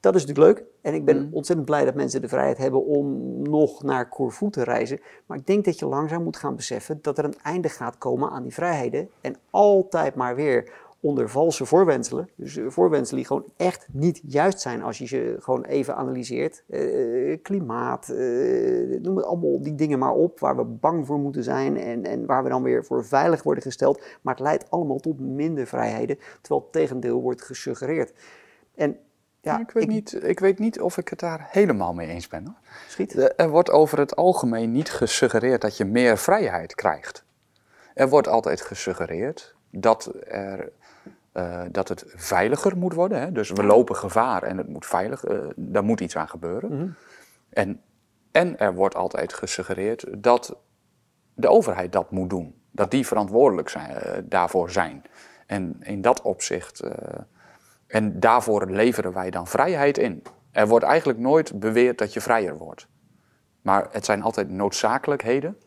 Dat is natuurlijk leuk en ik ben Mm. ontzettend blij dat mensen de vrijheid hebben om nog naar Corfu te reizen. Maar ik denk dat je langzaam moet gaan beseffen dat er een einde gaat komen aan die vrijheden. En altijd maar weer onder valse voorwenselen, dus eh, voorwenselen die gewoon echt niet juist zijn als je ze gewoon even analyseert. Eh, klimaat, eh, noem het allemaal die dingen maar op waar we bang voor moeten zijn en, en waar we dan weer voor veilig worden gesteld. Maar het leidt allemaal tot minder vrijheden, terwijl het tegendeel wordt gesuggereerd. En ja, ik, weet niet, ik weet niet of ik het daar helemaal mee eens ben. Hoor. Schiet. Er wordt over het algemeen niet gesuggereerd dat je meer vrijheid krijgt. Er wordt altijd gesuggereerd dat, er, eh, dat het veiliger moet worden. Hè? Dus we lopen gevaar en het moet veilig, eh, daar moet iets aan gebeuren. Mhm. en, en er wordt altijd gesuggereerd dat de overheid dat moet doen. Dat die verantwoordelijk zijn, eh, daarvoor zijn. En in dat opzicht, en daarvoor leveren wij dan vrijheid in. Er wordt eigenlijk nooit beweerd dat je vrijer wordt. Maar het zijn altijd noodzakelijkheden.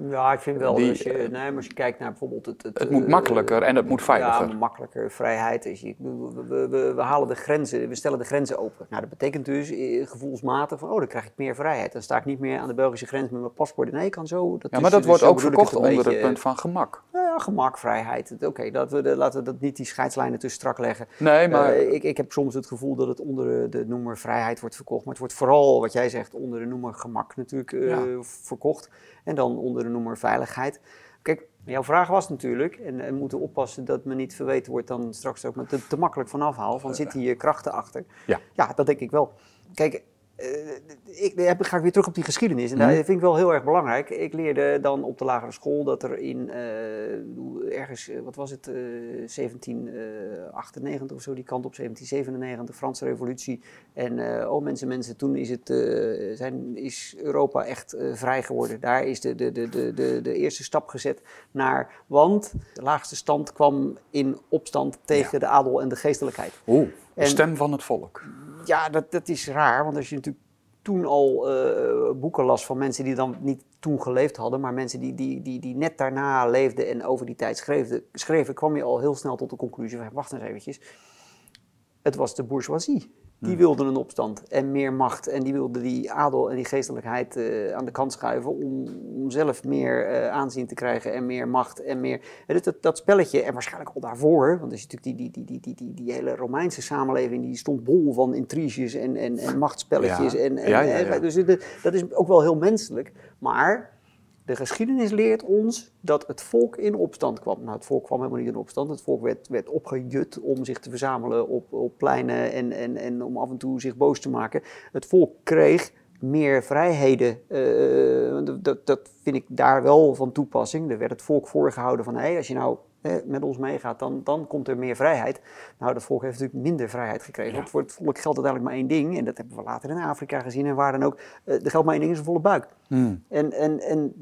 Ja, ik vind wel Die, als je, eh, nee, maar als je kijkt naar bijvoorbeeld het... Het moet eh, makkelijker en het moet veiliger. Ja, makkelijker, vrijheid. Je, we, we, we, we halen de grenzen, we stellen de grenzen open. Nou, dat betekent dus eh, gevoelsmatig van, oh, dan krijg ik meer vrijheid. Dan sta ik niet meer aan de Belgische grens met mijn paspoort. Nee, ik kan zo. Dat Ja, is- maar dat dus wordt ook verkocht onder beetje, het punt van gemak. Nou ja, gemak, vrijheid. Het- Oké, dat we de- laten we dat niet die scheidslijnen te strak leggen. Nee, maar ik, ik heb soms het gevoel dat het onder de, noemer vrijheid wordt verkocht. Maar het wordt vooral, wat jij zegt, onder de noemer gemak natuurlijk Ja. verkocht. En dan onder de noemer veiligheid. Kijk, jouw vraag was natuurlijk, en we moeten oppassen dat me niet verweten wordt dan straks ook met te, te makkelijk van afhaal. Van zitten hier krachten achter? Ja. Ja, dat denk ik wel. Kijk, eh, ik heb, ga ik weer terug op die geschiedenis. En Mhm. dat vind ik wel heel erg belangrijk. Ik leerde dan op de lagere school dat er in eh, ergens, eh, wat was het, eh 1798 of zo, die kant op 1797, Franse revolutie. En eh, oh mensen, mensen, toen is, het, eh, zijn, is Europa echt eh, vrij geworden. Daar is de, de, de, de, de, de eerste stap gezet naar, want de laagste stand kwam in opstand tegen de adel en de geestelijkheid. oeh, de En- stem van het volk. Ja, dat, dat is raar, want als je natuurlijk toen al eh, boeken las van mensen die dan niet toen geleefd hadden, maar mensen die, die, die, die net daarna leefden en over die tijd schreven, schreven, kwam je al heel snel tot de conclusie van, wacht eens eventjes, het was de bourgeoisie. Die wilden een opstand en meer macht. En die wilden die adel en die geestelijkheid eh, aan de kant schuiven om, om zelf meer eh, aanzien te krijgen en meer macht en meer... Dus dat, dat spelletje, en waarschijnlijk al daarvoor, want je natuurlijk die, die, die, die, die, die, die hele Romeinse samenleving, die stond bol van intriges en, en, en machtspelletjes. Ja. En, en, Ja, ja, ja. Dus de- dat is ook wel heel menselijk. Maar de geschiedenis leert ons dat het volk in opstand kwam. Nou, het volk kwam helemaal niet in opstand. Het volk werd, werd opgejut om zich te verzamelen op, op pleinen en, en, en om af en toe zich boos te maken. Het volk kreeg meer vrijheden. eh, dat, dat vind ik daar wel van toepassing. Er werd het volk voorgehouden van, hé, als je nou hè, met ons meegaat, dan, dan komt er meer vrijheid. Nou, dat volk heeft natuurlijk minder vrijheid gekregen. Want voor het volk geldt uiteindelijk maar één ding. En dat hebben we later in Afrika gezien en waar dan ook. Uh, er geldt maar één ding, is een volle buik. Hmm. En, en, en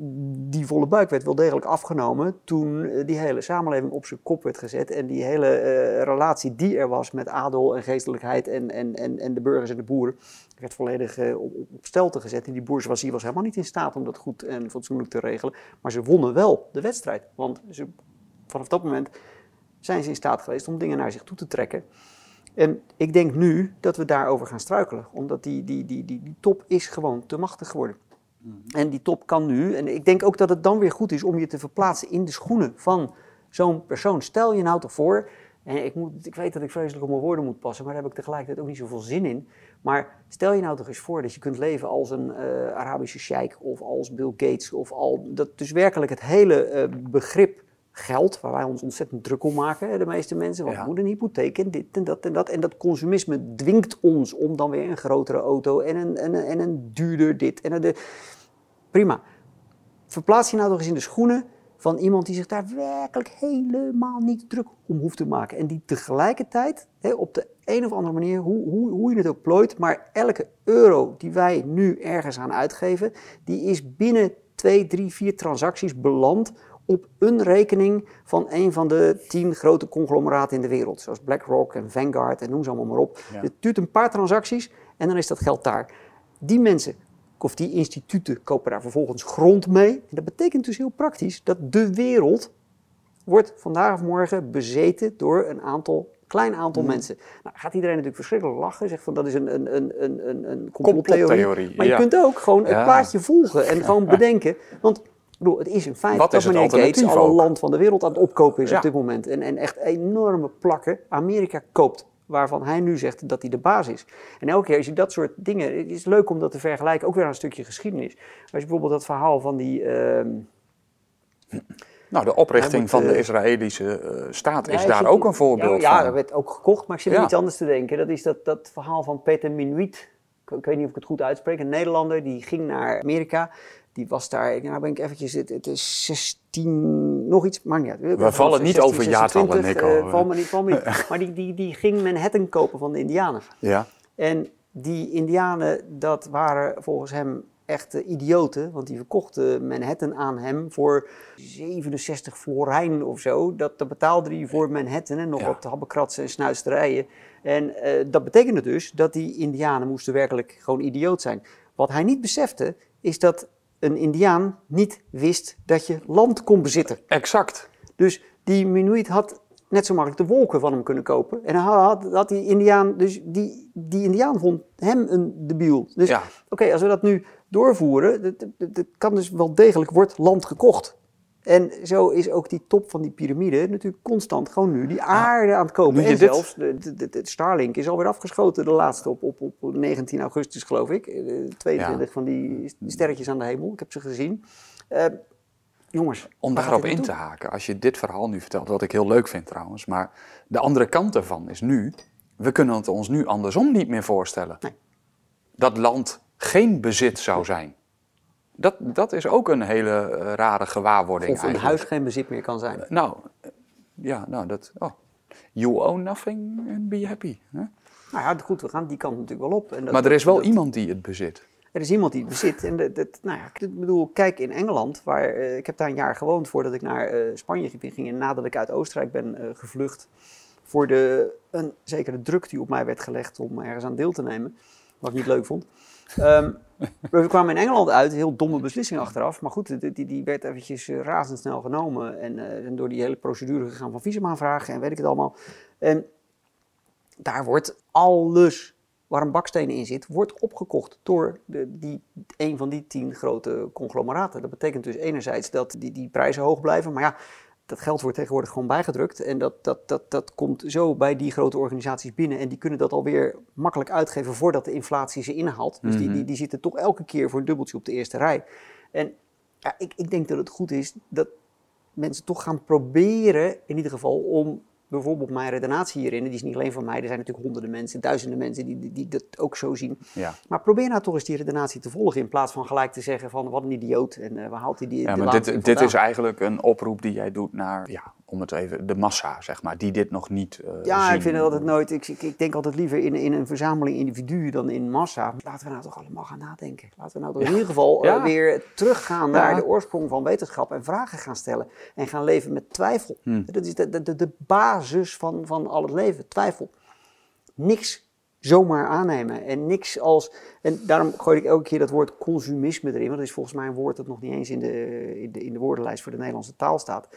die volle buik werd wel degelijk afgenomen toen eh, die hele samenleving op zijn kop werd gezet. En die hele uh, relatie die er was met adel en geestelijkheid en, en, en, en de burgers en de boeren, werd volledig uh, op, op stelte gezet. En die bourgeoisie was helemaal niet in staat om dat goed en fatsoenlijk te regelen. Maar ze wonnen wel de wedstrijd. Want ze, vanaf dat moment zijn ze in staat geweest om dingen naar zich toe te trekken. En ik denk nu dat we daarover gaan struikelen. Omdat die, die, die, die, die top is gewoon te machtig geworden. En die top kan nu, en ik denk ook dat het dan weer goed is om je te verplaatsen in de schoenen van zo'n persoon. Stel je nou toch voor, en ik, moet, ik weet dat ik vreselijk op mijn woorden moet passen, maar daar heb ik tegelijkertijd ook niet zoveel zin in. Maar stel je nou toch eens voor dat je kunt leven als een uh, Arabische sheik of als Bill Gates. Of al, dat dus werkelijk het hele uh, begrip geld, waar wij ons ontzettend druk om maken, de meeste mensen. Want ja. we moeten een hypotheek en dit en dat en dat. En dat consumisme dwingt ons om dan weer een grotere auto en een, en een, en een duurder dit en een... De, prima. Verplaats je nou toch eens in de schoenen van iemand die zich daar werkelijk helemaal niet druk om hoeft te maken. En die tegelijkertijd hè, op de een of andere manier, hoe, hoe, hoe je het ook plooit, maar elke euro die wij nu ergens aan uitgeven, die is binnen twee, drie, vier transacties beland op een rekening van een van de tien grote conglomeraten in de wereld. Zoals BlackRock en Vanguard en noem ze allemaal maar op. Ja. Het duurt een paar transacties en dan is dat geld daar. Die mensen of die instituten kopen daar vervolgens grond mee. En dat betekent dus heel praktisch dat de wereld wordt vandaag of morgen bezeten door een aantal, klein aantal Mm. mensen. Nou, gaat iedereen natuurlijk verschrikkelijk lachen, zegt van dat is een, een, een, een, een, complottheorie. Complottheorie, Maar je kunt ook gewoon het plaatje volgen en gewoon bedenken. Want bedoel, het is een feit Wat dat meneer Gates alle land van de wereld aan het opkopen is Ja. op dit moment. En, en echt enorme plakken Amerika koopt. Waarvan hij nu zegt dat hij de baas is. En elke keer als je dat soort dingen. Het is leuk om dat te vergelijken, ook weer aan een stukje geschiedenis. Als je bijvoorbeeld dat verhaal van die. ehm, Nou, de oprichting moet, van de eh, Israëlische eh, staat Ja, is daar ook een voorbeeld ja, Ja, van. dat werd ook gekocht, maar ik zit Ja. aan iets anders te denken. Dat is dat, dat verhaal van Peter Minuit. Ik, ik weet niet of ik het goed uitspreek. Een Nederlander die ging naar Amerika. Die was daar, nou ben ik eventjes, het, het is 16, nog iets, maar niet uit. We vallen niet over jaartallen, Nico. val me niet, val me niet. Maar die, die, die ging Manhattan kopen van de Indianen. Ja, En die Indianen, dat waren volgens hem echte idioten, want die verkochten Manhattan aan hem voor 67 florijn of zo. Dat, dat betaalde hij voor Manhattan en nog Ja. wat habbekratsen en snuisterijen. En eh, dat betekende dus dat die Indianen moesten werkelijk gewoon idioot zijn. Wat hij niet besefte, is dat een Indiaan niet wist dat je land kon bezitten. exact. Dus die Minuit had net zo makkelijk de wolken van hem kunnen kopen. En had, had die Indiaan, dus die, die Indiaan vond hem een debiel. Dus Ja. oké, als we dat nu doorvoeren, dat kan dus wel degelijk, wordt land gekocht. En zo is ook die top van die piramide natuurlijk constant gewoon nu die aarde aan het je En zelfs, de, de, de- Starlink is alweer afgeschoten, de laatste op, op, op 19 augustus geloof ik. Eh, 22 Ja. van die sterretjes aan de hemel, ik heb ze gezien. Eh, jongens, Om daarop in te haken, als je dit verhaal nu vertelt, wat ik heel leuk vind trouwens, maar de andere kant ervan is nu, we kunnen het ons nu andersom niet meer voorstellen. Nee. Dat land geen bezit zou zijn. Dat, dat is ook een hele eh, rare gewaarwording Of een huis geen bezit meer kan zijn. Nou, eh, ja, nou dat, oh. You own nothing and be happy. Hè? Nou ja, goed, we gaan die kant natuurlijk wel op. En dat- Maar er is wel dat- iemand die het bezit. Er is iemand die het bezit. En dat, dat, nou ja, ik bedoel, kijk in Engeland, waar, eh, ik heb daar een jaar gewoond voordat ik naar Spanje ging. En nadat ik uit Oostenrijk ben gevlucht. Voor de, een zekere druk die op mij werd gelegd om ergens aan deel te nemen. Wat ik niet leuk vond. Ehm, we kwamen in Engeland uit, heel domme beslissing achteraf. Maar goed, die, die, werd eventjes eh, razendsnel genomen. En, eh, en door die hele procedure gegaan van visum aanvragen en weet ik het allemaal. En daar wordt alles waar een baksteen in zit, wordt opgekocht door de, die, een van die tien grote conglomeraten. Dat betekent dus enerzijds dat die, die prijzen hoog blijven, maar ja, dat geld wordt tegenwoordig gewoon bijgedrukt. En dat, dat, dat, dat komt zo bij die grote organisaties binnen. En die kunnen dat alweer makkelijk uitgeven voordat de inflatie ze inhaalt. Dus die, die, die zitten toch elke keer voor een dubbeltje op de eerste rij. En ja, ik, ik denk dat het goed is dat mensen toch gaan proberen, in ieder geval, om bijvoorbeeld mijn redenatie hierin, die is niet alleen van mij, er zijn natuurlijk honderden mensen, duizenden mensen die, die, die dat ook zo zien. Ja. Maar probeer nou toch eens die redenatie te volgen, in plaats van gelijk te zeggen van wat een idioot en eh waar haalt hij die Ja, maar dit, dit is eigenlijk een oproep die jij doet naar, ja, om het even, de massa, zeg maar, die dit nog niet uh, Ja, zien. ik vind het altijd nooit, ik, ik, denk altijd liever in, in een verzameling individuen dan in massa. Laten we nou toch allemaal gaan nadenken. Laten we nou toch in ieder geval uh, Ja. weer teruggaan Ja. naar de oorsprong van wetenschap en vragen gaan stellen. En gaan leven met twijfel. Hmm. Dat is de, de, de, de basis van, van al het leven, twijfel. Niks zomaar aannemen en niks als... En daarom gooi ik elke keer dat woord consumisme erin, want dat is volgens mij een woord dat nog niet eens in de, in de, in de woordenlijst voor de Nederlandse taal staat.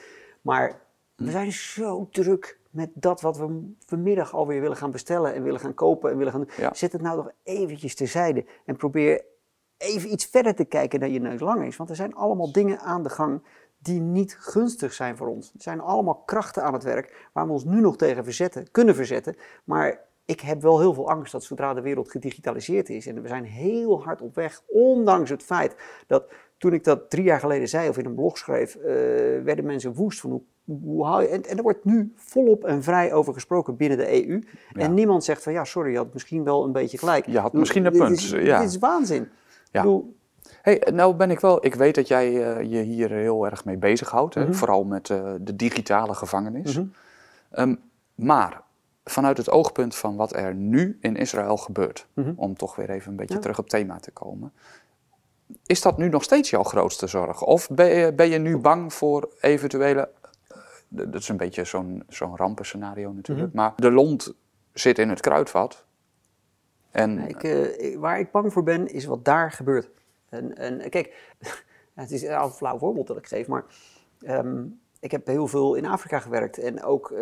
Maar we zijn zo druk met dat wat we vanmiddag alweer willen gaan bestellen en willen gaan kopen en willen gaan. Ja. Zet het nou nog eventjes terzijde en probeer even iets verder te kijken dan je neus lang is. Want er zijn allemaal dingen aan de gang die niet gunstig zijn voor ons. Er zijn allemaal krachten aan het werk waar we ons nu nog tegen verzetten, kunnen verzetten. Maar ik heb wel heel veel angst dat zodra de wereld gedigitaliseerd is en we zijn heel hard op weg, ondanks het feit dat toen ik dat drie jaar geleden zei of in een blog schreef, eh, werden mensen woest van hoe, hoe hou je... En, en er wordt nu volop en vrij over gesproken binnen de EU. Ja. En niemand zegt van ja, sorry, je had misschien wel een beetje gelijk. Je had bedoel, misschien een dit punt, is- ja. Dit is waanzin. Ja. Bedoel, Hey, nou ben ik wel, ik weet dat jij eh, je hier heel erg mee bezighoudt, hè? vooral met eh, de digitale gevangenis. Mhm. Ehm, maar vanuit het oogpunt van wat er nu in Israël gebeurt, Mhm. om toch weer even een beetje Ja. terug op thema te komen. Is dat nu nog steeds jouw grootste zorg? Of ben je, ben je nu bang voor eventuele. eh, Dat is een beetje zo'n zo'n rampenscenario natuurlijk. Mhm. Maar de lont zit in het kruidvat. En ik, eh, ik- waar ik bang voor ben, is wat daar gebeurt. En, en kijk, het is een flauw voorbeeld dat ik geef, maar ehm, ik heb heel veel in Afrika gewerkt. En ook eh,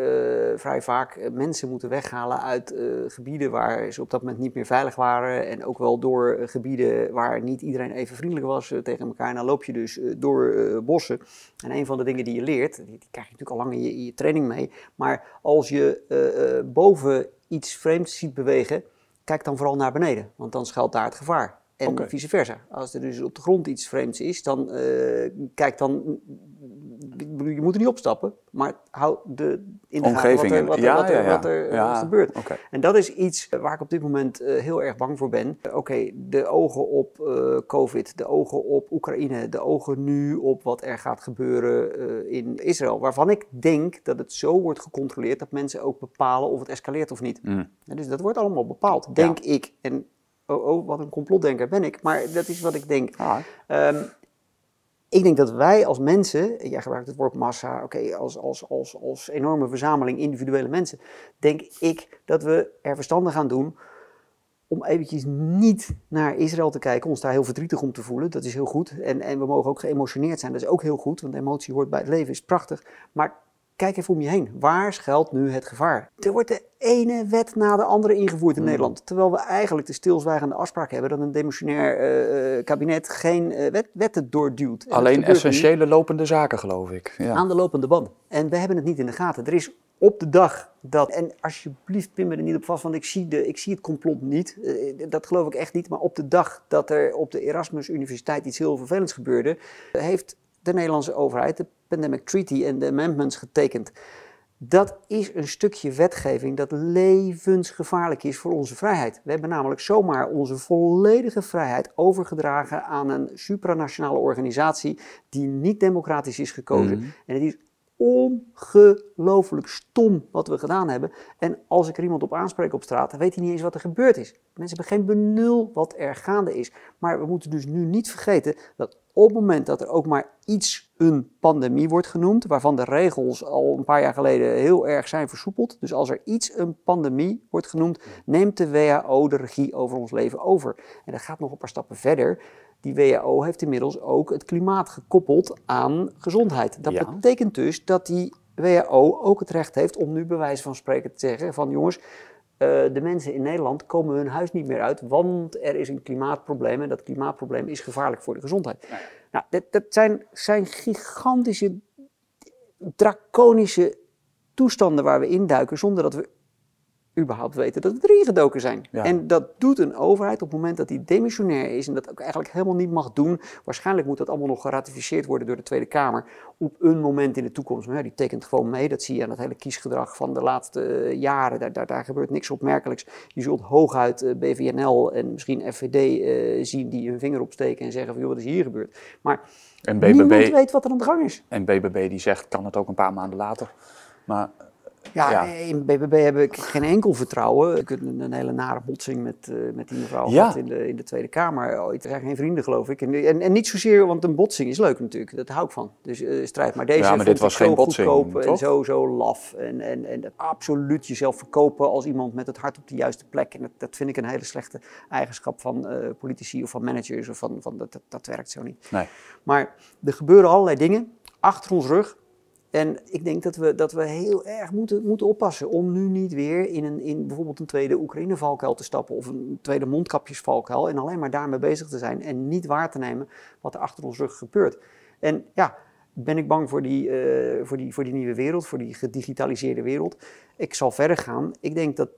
vrij vaak eh, mensen moeten weghalen uit eh, gebieden waar ze op dat moment niet meer veilig waren. En ook wel door gebieden waar niet iedereen even vriendelijk was tegen elkaar. En dan loop je dus door bossen. En een van de dingen die je leert, die, die krijg je natuurlijk al lang in je, in je training mee. Maar als je boven iets vreemds ziet bewegen, kijk dan vooral naar beneden, want dan schuilt daar het gevaar. En vice versa. Als er dus op de grond iets vreemds is, dan kijk dan. Je moet er niet opstappen, maar hou de, in de gaten omgeving. wat er, en- wat er, ja, wat er, ja, ja. wat er, eh, gebeurt. En dat is iets waar ik op dit moment eh, heel erg bang voor ben. Oké, de ogen op eh, COVID, de ogen op Oekraïne, de ogen nu op wat er gaat gebeuren in Israël. Waarvan ik denk dat het zo wordt gecontroleerd dat mensen ook bepalen of het escaleert of niet. Mm. Dus dat wordt allemaal bepaald, denk ik. En oh, oh, wat een complotdenker ben ik, maar dat is wat ik denk. Ah, Ehm, ik denk dat wij als mensen, jij gebruikt het woord massa, oké, als, als, als, als enorme verzameling individuele mensen, denk ik dat we er verstandig aan doen om eventjes niet naar Israël te kijken, ons daar heel verdrietig om te voelen. Dat is heel goed. En, en we mogen ook geëmotioneerd zijn, dat is ook heel goed, want emotie hoort bij het leven, is prachtig. Maar kijk even om je heen. Waar schuilt nu het gevaar? Er wordt de ene wet na de andere ingevoerd in Hmm. Nederland. Terwijl we eigenlijk de stilzwijgende afspraak hebben dat een demissionair eh, eh, kabinet geen eh, wet, wetten doorduwt. Alleen essentiële lopende zaken, geloof ik. Ja. aan de lopende band. En we hebben het niet in de gaten. Er is op de dag dat, en alsjeblieft pin me er niet op vast, want ik zie, de, ik zie het complot niet. Dat geloof ik echt niet. Maar op de dag dat er op de Erasmus Universiteit iets heel vervelends gebeurde, heeft de Nederlandse overheid de Pandemic Treaty en de amendments getekend. Dat is een stukje wetgeving dat levensgevaarlijk is voor onze vrijheid. We hebben namelijk zomaar onze volledige vrijheid overgedragen aan een supranationale organisatie die niet democratisch is gekozen. Mhm. En het is ongelooflijk stom wat we gedaan hebben. En als ik er iemand op aanspreek op straat, dan weet hij niet eens wat er gebeurd is. Mensen hebben geen benul wat er gaande is. Maar we moeten dus nu niet vergeten dat op het moment dat er ook maar iets een pandemie wordt genoemd, waarvan de regels al een paar jaar geleden heel erg zijn versoepeld. Dus als er iets een pandemie wordt genoemd, neemt de WHO de regie over ons leven over. En dat gaat nog een paar stappen verder. Die WHO heeft inmiddels ook het klimaat gekoppeld aan gezondheid. Dat Ja. betekent dus dat die WHO ook het recht heeft om nu bij wijze van spreken te zeggen van jongens, eh, de mensen in Nederland komen hun huis niet meer uit, want er is een klimaatprobleem en dat klimaatprobleem is gevaarlijk voor de gezondheid. Nou, dat, dat zijn, zijn gigantische, draconische toestanden waar we induiken zonder dat we überhaupt weten dat we erin gedoken zijn. Ja. En dat doet een overheid op het moment dat die demissionair is en dat ook eigenlijk helemaal niet mag doen. Waarschijnlijk moet dat allemaal nog geratificeerd worden door de Tweede Kamer op een moment in de toekomst. Maar ja, die tekent gewoon mee. Dat zie je aan het hele kiesgedrag van de laatste eh, jaren. Daar, daar, daar gebeurt niks opmerkelijks. Je zult hooguit eh, BVNL en misschien FVD eh, zien die hun vinger opsteken en zeggen van joh, wat is hier gebeurd. Maar En niemand BBB, weet wat er aan de gang is. en BBB die zegt, kan het ook een paar maanden later. Maar Ja, Ja. in BBB heb ik geen enkel vertrouwen. Ik heb een, hele nare botsing met, eh, met die mevrouw Ja. gehad in de, in de Tweede Kamer. Ooit er zijn geen vrienden, geloof ik. En, en, en niet zozeer, want een botsing is leuk natuurlijk. Dat hou ik van. Dus eh, strijd. Maar deze Ja, maar dit was zo geen botsing, goedkoop en zo, zo laf. En, en, en absoluut jezelf verkopen als iemand met het hart op de juiste plek. En dat, dat vind ik een hele slechte eigenschap van eh, politici of van managers. Of van, van dat, dat, dat werkt zo niet. nee. Maar er gebeuren allerlei dingen achter ons rug. En ik denk dat we, dat we heel erg moeten, moeten oppassen om nu niet weer in, een, in bijvoorbeeld een tweede Oekraïne-valkuil te stappen of een tweede mondkapjesvalkuil en alleen maar daarmee bezig te zijn en niet waar te nemen wat er achter ons rug gebeurt. En ja, ben ik bang voor die, eh, voor die, voor die nieuwe wereld, voor die gedigitaliseerde wereld. Ik zal verder gaan. Ik denk dat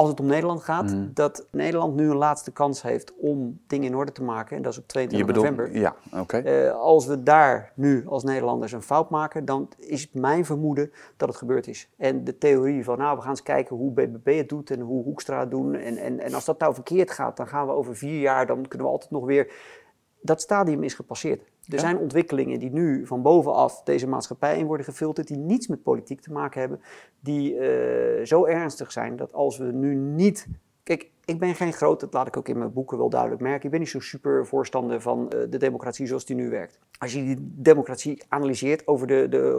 als het om Nederland gaat, Mhm. dat Nederland nu een laatste kans heeft om dingen in orde te maken. En dat is op Je 22 bedoelt, november. ja, oké. Eh, als we daar nu als Nederlanders een fout maken, dan is het mijn vermoeden dat het gebeurd is. En de theorie van, nou, we gaan eens kijken hoe BBB het doet en hoe Hoekstra het doen. En, en, en als dat nou verkeerd gaat, dan gaan we over vier jaar, dan kunnen we altijd nog weer... Dat stadium is gepasseerd. Er Ja. zijn ontwikkelingen die nu van bovenaf deze maatschappij in worden gefilterd, die niets met politiek te maken hebben, die eh, zo ernstig zijn dat als we nu niet. Kijk, ik ben geen groot, dat laat ik ook in mijn boeken wel duidelijk merken. Ik ben niet zo'n super voorstander van eh, de democratie zoals die nu werkt. Als je die democratie analyseert over de, de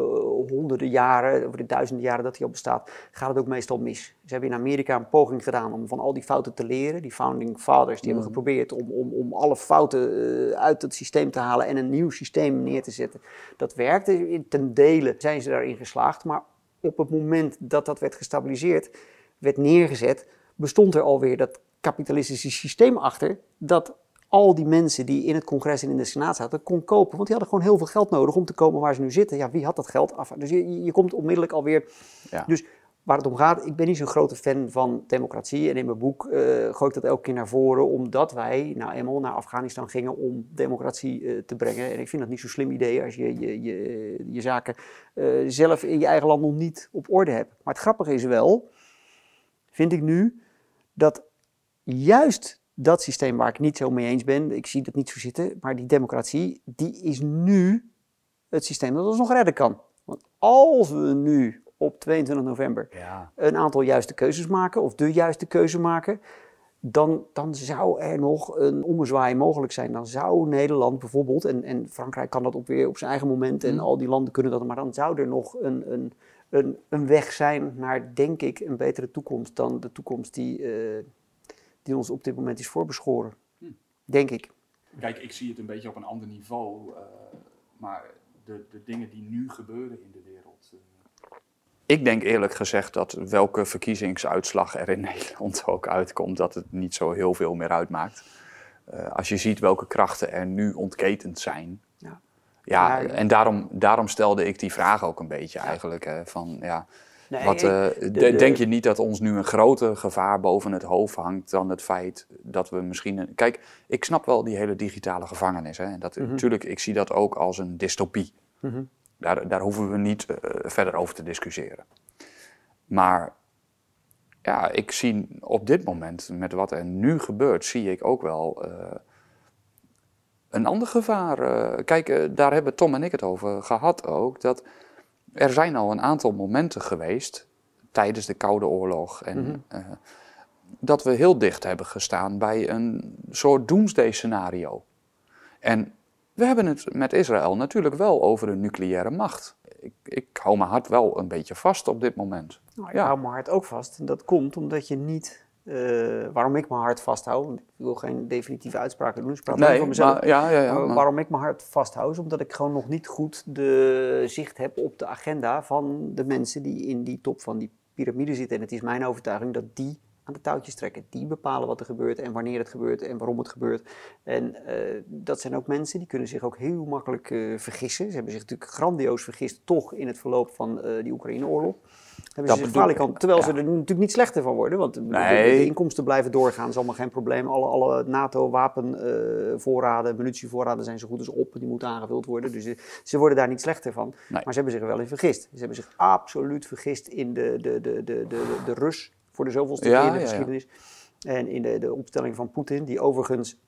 honderden jaren, over de duizenden jaren dat die al bestaat, gaat het ook meestal mis. Ze hebben in Amerika een poging gedaan om van al die fouten te leren. Die founding fathers die hebben geprobeerd om, om, om alle fouten eh, uit het systeem te halen en een nieuw systeem neer te zetten. Dat werkte in- ten dele, zijn ze daarin geslaagd. Maar op het moment dat dat werd gestabiliseerd, werd neergezet, bestond er alweer dat kapitalistische systeem achter dat al die mensen die in het congres en in de senaat zaten, kon kopen. Want die hadden gewoon heel veel geld nodig om te komen waar ze nu zitten. Ja, wie had dat geld af? Dus je, je komt onmiddellijk alweer... Ja. Dus waar het om gaat, ik ben niet zo'n grote fan van democratie. En in mijn boek eh gooi ik dat elke keer naar voren, omdat wij nou eenmaal naar Afghanistan gingen om democratie eh, te brengen. En ik vind dat niet zo'n slim idee als je je, je, je zaken eh, zelf in je eigen land nog niet op orde hebt. Maar het grappige is wel, vind ik nu, dat juist dat systeem waar ik niet zo mee eens ben, ik zie dat niet zo zitten, maar die democratie, die is nu het systeem dat ons nog redden kan. Want als we nu op 22 november Ja. een aantal juiste keuzes maken, of de juiste keuze maken, dan, dan zou er nog een ommezwaai mogelijk zijn. Dan zou Nederland bijvoorbeeld, en, en Frankrijk kan dat ook weer op zijn eigen moment, en al die landen kunnen dat, maar dan zou er nog een, een, een, een weg zijn naar, denk ik, een betere toekomst dan de toekomst die, eh, die ons op dit moment is voorbeschoren. Denk ik. Kijk, ik zie het een beetje op een ander niveau. eh, maar de, de dingen die nu gebeuren in de wereld. eh. Ik denk eerlijk gezegd dat welke verkiezingsuitslag er in Nederland ook uitkomt, dat het niet zo heel veel meer uitmaakt. Eh, als je ziet welke krachten er nu ontketend zijn. Ja. En daarom, daarom stelde ik die vraag ook een beetje eigenlijk. Hè, van, ja, Nee, wat, eh, de- de- de- Denk je niet dat ons nu een groter gevaar boven het hoofd hangt dan het feit dat we misschien... Een, kijk, ik snap wel die hele digitale gevangenis. Hè, en dat, Mhm. Natuurlijk, ik zie dat ook als een dystopie. daar, daar hoeven we niet eh, verder over te discussiëren. Maar ja, ik zie op dit moment, met wat er nu gebeurt, zie ik ook wel eh, een ander gevaar. eh. kijk, eh, daar hebben Tom en ik het over gehad ook. Dat er zijn al een aantal momenten geweest tijdens de Koude Oorlog. En, eh, dat we heel dicht hebben gestaan bij een soort doomsday scenario. En we hebben het met Israël natuurlijk wel over een nucleaire macht. Ik, ik hou mijn hart wel een beetje vast op dit moment. Nou, ik Ja. hou mijn hart ook vast. En dat komt omdat je niet... eh, waarom ik mijn hart vasthoud, want ik wil geen definitieve uitspraken doen, dus ik praat voor mezelf. maar, ja, ja, ja, Maar waarom ik mijn hart vasthoud, is omdat ik gewoon nog niet goed de zicht heb op de agenda van de mensen die in die top van die piramide zitten. En het is mijn overtuiging dat die aan de touwtjes trekken. Die bepalen wat er gebeurt en wanneer het gebeurt en waarom het gebeurt. En eh, dat zijn ook mensen die kunnen zich ook heel makkelijk uh, vergissen. Ze hebben zich natuurlijk grandioos vergist, toch in het verloop van die Oekraïne-oorlog. Hebben ze zich kan, terwijl ze er natuurlijk niet slechter van worden, want nee. de, inkomsten blijven doorgaan, is allemaal geen probleem. Alle, alle NATO-wapenvoorraden, munitievoorraden zijn zo goed als op, die moeten aangevuld worden. Dus ze worden daar niet slechter van. Maar ze hebben zich er wel in vergist. Ze hebben zich absoluut vergist in de, de, de, de, de, de Rus voor de zoveelste keer in de geschiedenis. En in de, de opstelling van Poetin, die overigens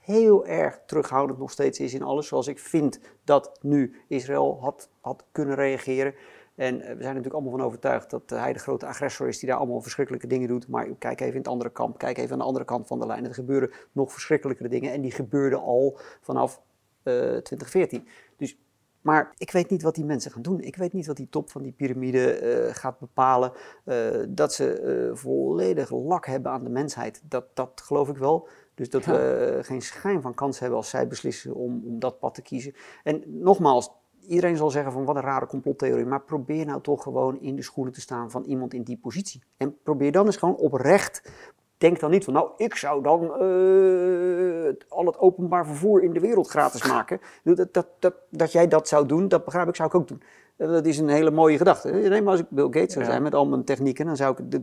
heel erg terughoudend nog steeds is in alles. Zoals ik vind dat nu Israël had, had kunnen reageren. En we zijn natuurlijk allemaal van overtuigd dat hij de grote agressor is die daar allemaal verschrikkelijke dingen doet. Maar kijk even in het andere kamp, kijk even aan de andere kant van de lijn. Er gebeuren nog verschrikkelijkere dingen en die gebeurden al vanaf uh, 2014. Dus maar ik weet niet wat die mensen gaan doen. Ik weet niet wat die top van die piramide uh, gaat bepalen. Uh, dat ze volledig lak hebben aan de mensheid, dat, dat geloof ik wel. Dus dat ja. we geen schijn van kans hebben als zij beslissen om, om dat pad te kiezen. En nogmaals, iedereen zal zeggen van wat een rare complottheorie. Maar probeer nou toch gewoon in de schoenen te staan van iemand in die positie. En probeer dan eens gewoon oprecht denk dan niet van, nou, ik zou dan uh, al het openbaar vervoer in de wereld gratis maken. Dat, dat, dat jij dat zou doen, dat begrijp ik, zou ik ook doen. Dat is een hele mooie gedachte. Nee, maar als ik Bill Gates zou zijn met al mijn technieken, dan zou ik de,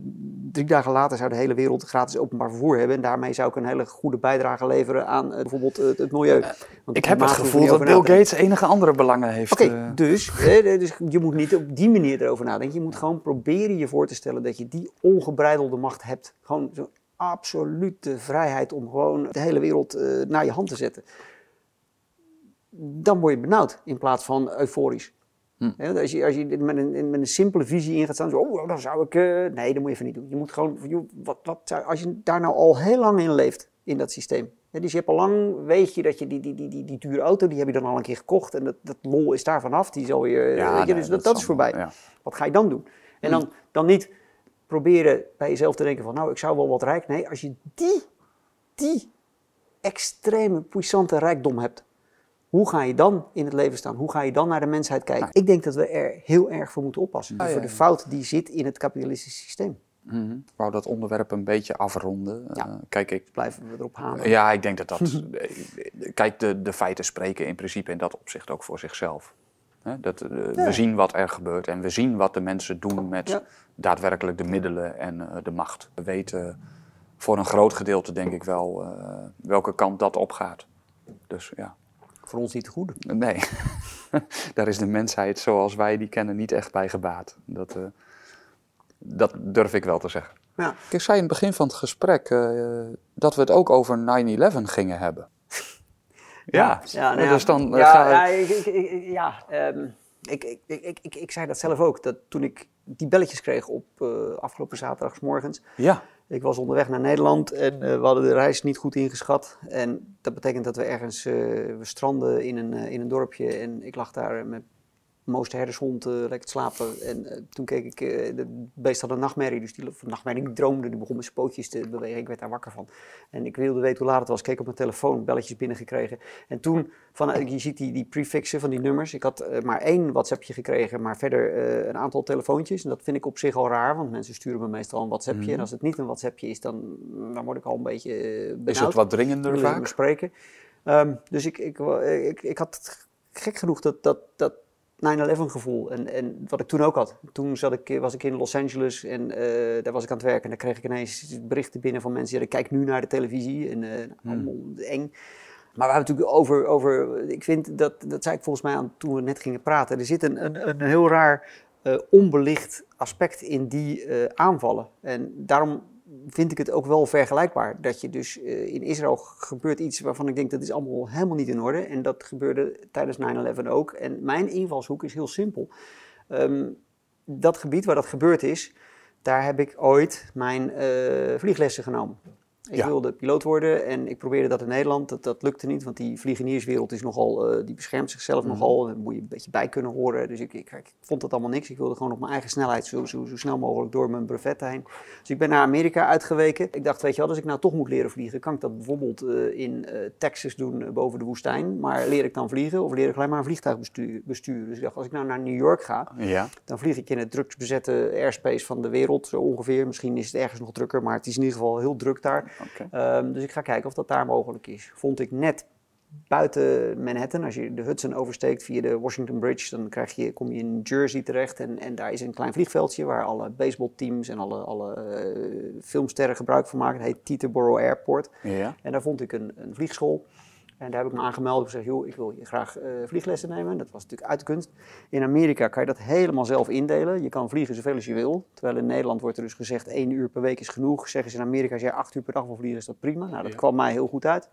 drie dagen later zou de hele wereld gratis openbaar vervoer hebben. En daarmee zou ik een hele goede bijdrage leveren aan uh, bijvoorbeeld het, het milieu. Want ik heb het gevoel dat Bill Gates enige andere belangen heeft. Oké, okay, dus, dus je moet niet op die manier erover nadenken. Je moet gewoon proberen je voor te stellen dat je die ongebreidelde macht hebt. Gewoon zo absolute vrijheid om gewoon de hele wereld uh, naar je hand te zetten. Dan word je benauwd in plaats van euforisch. Hm. Ja, als je, als je met, een, met een simpele visie in gaat staan, zo, oh, dan zou ik. Uh, nee, dat moet je even niet doen. Je moet gewoon. wat, wat als je daar nou al heel lang in leeft, in dat systeem. Ja, dus je hebt al lang, weet je dat je die, die, die, die, die dure auto, die heb je dan al een keer gekocht. En dat, dat lol is daar vanaf. Die zal je, ja, weet je, nee, dus dat, dat, is voorbij. Ja. Wat ga je dan doen? En dan, dan niet proberen bij jezelf te denken van nou, ik zou wel wat rijk. Nee, als je die, die extreme, puissante rijkdom hebt, hoe ga je dan in het leven staan? Hoe ga je dan naar de mensheid kijken? Ik denk dat we er heel erg voor moeten oppassen. Ah, voor de fout die zit in het kapitalistische systeem. Mm -hmm. Ik wou dat onderwerp een beetje afronden. Ja, uh, kijk, ik, blijven we erop hameren. Ja, ik denk dat dat... kijk, de, de feiten spreken in principe in dat opzicht ook voor zichzelf. Dat, uh, ja. We zien wat er gebeurt en we zien wat de mensen doen met ja. daadwerkelijk de middelen en uh, de macht. We weten voor een groot gedeelte, denk ik wel, welke kant dat opgaat. Dus ja. Voor ons niet te goed. Nee, daar is de mensheid zoals wij die kennen niet echt bij gebaat. Dat, dat durf ik wel te zeggen. Ja. Ik zei in het begin van het gesprek dat we het ook over 9-11 gingen hebben. Ja, ja, nou ja, dus dan ja, ga ja, ik, ik, ik, ja um, ik, ik, ik, ik, ik zei dat zelf ook, dat toen ik die belletjes kreeg op uh, afgelopen zaterdag morgens. Ja. Ik was onderweg naar Nederland en uh, we hadden de reis niet goed ingeschat. En dat betekent dat we ergens, uh, we stranden in een, in een dorpje en ik lag daar met mooiste herdershond uh, lekker te slapen. En uh, toen keek ik, uh, de beest had een nachtmerrie, dus die nachtmerrie die droomde, die begon met zijn pootjes te bewegen. Ik werd daar wakker van. En ik wilde weten hoe laat het was, keek op mijn telefoon, belletjes binnengekregen. En toen, van, je ziet die, die prefixen van die nummers. Ik had maar één WhatsAppje gekregen, maar verder een aantal telefoontjes. En dat vind ik op zich al raar, want mensen sturen me meestal een WhatsAppje. Mm. En als het niet een WhatsAppje is, dan, dan word ik al een beetje benauwd. Is het wat dringender vaak? Spreken. Um, dus ik, ik, ik, ik had gek genoeg dat, dat, dat 9-11 gevoel. En, en wat ik toen ook had. Toen zat ik, was ik in Los Angeles en uh, daar was ik aan het werken. En daar kreeg ik ineens berichten binnen van mensen. Ja, ik kijk nu naar de televisie en uh, hmm. allemaal eng. Maar we hebben natuurlijk over, over, ik vind dat, dat zei ik volgens mij aan toen we net gingen praten. Er zit een, een, een heel raar uh, onbelicht aspect in die aanvallen. En daarom vind ik het ook wel vergelijkbaar. Dat je dus uh, in Israël gebeurt iets waarvan ik denk dat is allemaal helemaal niet in orde. En dat gebeurde tijdens 9-11 ook. En mijn invalshoek is heel simpel. Um, dat gebied waar dat gebeurd is, daar heb ik ooit mijn uh, vlieglessen genomen. Ik Ja. wilde piloot worden en ik probeerde dat in Nederland. Dat, dat lukte niet, want die vliegenierswereld is nogal, eh, die beschermt zichzelf Mhm. nogal. Daar moet je een beetje bij kunnen horen. Dus ik, ik, ik vond dat allemaal niks. Ik wilde gewoon op mijn eigen snelheid zo, zo, zo snel mogelijk door mijn brevet heen. Dus ik ben naar Amerika uitgeweken. Ik dacht, weet je wel, als ik nou toch moet leren vliegen, kan ik dat bijvoorbeeld eh, in eh, Texas doen boven de woestijn. Maar leer ik dan vliegen of leer ik alleen maar een vliegtuig bestuur- besturen? Dus ik dacht, als ik nou naar New York ga, Ja. dan vlieg ik in het drukst bezette airspace van de wereld, zo ongeveer. Misschien is het ergens nog drukker, maar het is in ieder geval heel druk daar. Ehm, dus ik ga kijken of dat daar mogelijk is. Vond ik net buiten Manhattan, als je de Hudson oversteekt via de Washington Bridge, dan krijg je, kom je in Jersey terecht. En, en daar is een klein vliegveldje waar alle baseballteams en alle, alle eh, filmsterren gebruik van maken. Het heet Teterboro Airport. Ja. En daar vond ik een, een vliegschool. En daar heb ik me aangemeld. Ik gezegd, joh, ik wil hier graag eh, vlieglessen nemen. Dat was natuurlijk uit de kunst. In Amerika kan je dat helemaal zelf indelen. Je kan vliegen zoveel als je wil. Terwijl in Nederland wordt er dus gezegd, één uur per week is genoeg. Zeggen ze in Amerika, als jij acht uur per dag wil vliegen, is dat prima. Nou, dat Ja. kwam mij heel goed uit.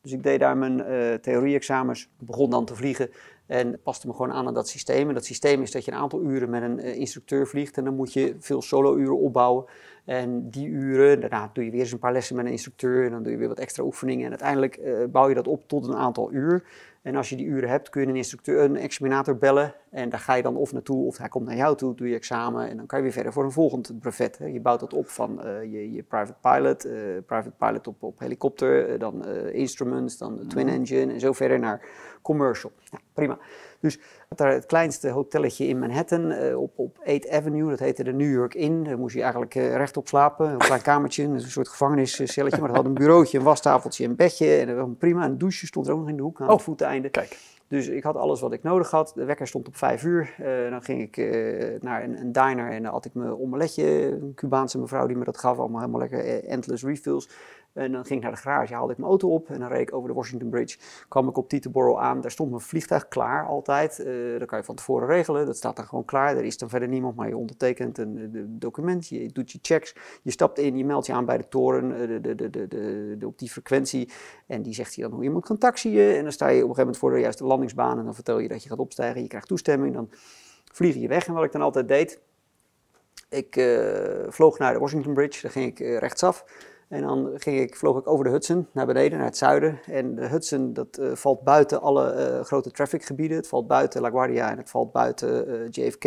Dus ik deed daar mijn eh theorie-examens, begon dan te vliegen en paste me gewoon aan aan dat systeem. En dat systeem is dat je een aantal uren met een eh, instructeur vliegt en dan moet je veel solo-uren opbouwen. En die uren, daarna doe je weer eens een paar lessen met een instructeur en dan doe je weer wat extra oefeningen. En uiteindelijk eh, bouw je dat op tot een aantal uur. En als je die uren hebt, kun je een instructeur, een examinator bellen. En daar ga je dan of naartoe of hij komt naar jou toe, doe je examen. En dan kan je weer verder voor een volgend brevet. Hè. Je bouwt dat op van eh, je, je private pilot, eh, private pilot op, op helikopter, dan instruments, dan twin engine en zo verder naar commercial. Nou, prima. Dus ik had daar het kleinste hotelletje in Manhattan eh, op, op 8th Avenue. Dat heette de New York Inn. Daar moest je eigenlijk eh, rechtop slapen. Een klein kamertje, een soort gevangeniscelletje. Maar dat had een bureautje, een wastafeltje, een bedje. En dat was prima. Een douche stond er ook nog in de hoek aan Oh. het voeteinde. Kijk. Dus ik had alles wat ik nodig had. De wekker stond op vijf uur. Eh, dan ging ik naar een, een diner en dan had ik mijn omeletje. Een Cubaanse mevrouw die me dat gaf. Allemaal helemaal lekker endless refills. En dan ging ik naar de garage, haalde ik mijn auto op en dan reed ik over de Washington Bridge. Kwam ik op Teterboro aan, daar stond mijn vliegtuig klaar altijd. Eh dat kan je van tevoren regelen, dat staat dan gewoon klaar. Er is dan verder niemand, maar je ondertekent een, een document, je doet je checks. Je stapt in, je meldt je aan bij de toren eh, de, de, de, op die frequentie. En die zegt je dan hoe je moet gaan taxiën. En dan sta je op een gegeven moment voor de juiste landingsbaan en dan vertel je dat je gaat opstijgen. Je krijgt toestemming, dan vlieg je weg. En wat ik dan altijd deed, ik eh, vloog naar de Washington Bridge, daar ging ik eh, rechtsaf. En dan ging ik, vloog ik over de Hudson naar beneden, naar het zuiden. En de Hudson, dat eh, valt buiten alle eh, grote trafficgebieden. Het valt buiten LaGuardia en het valt buiten eh, JFK.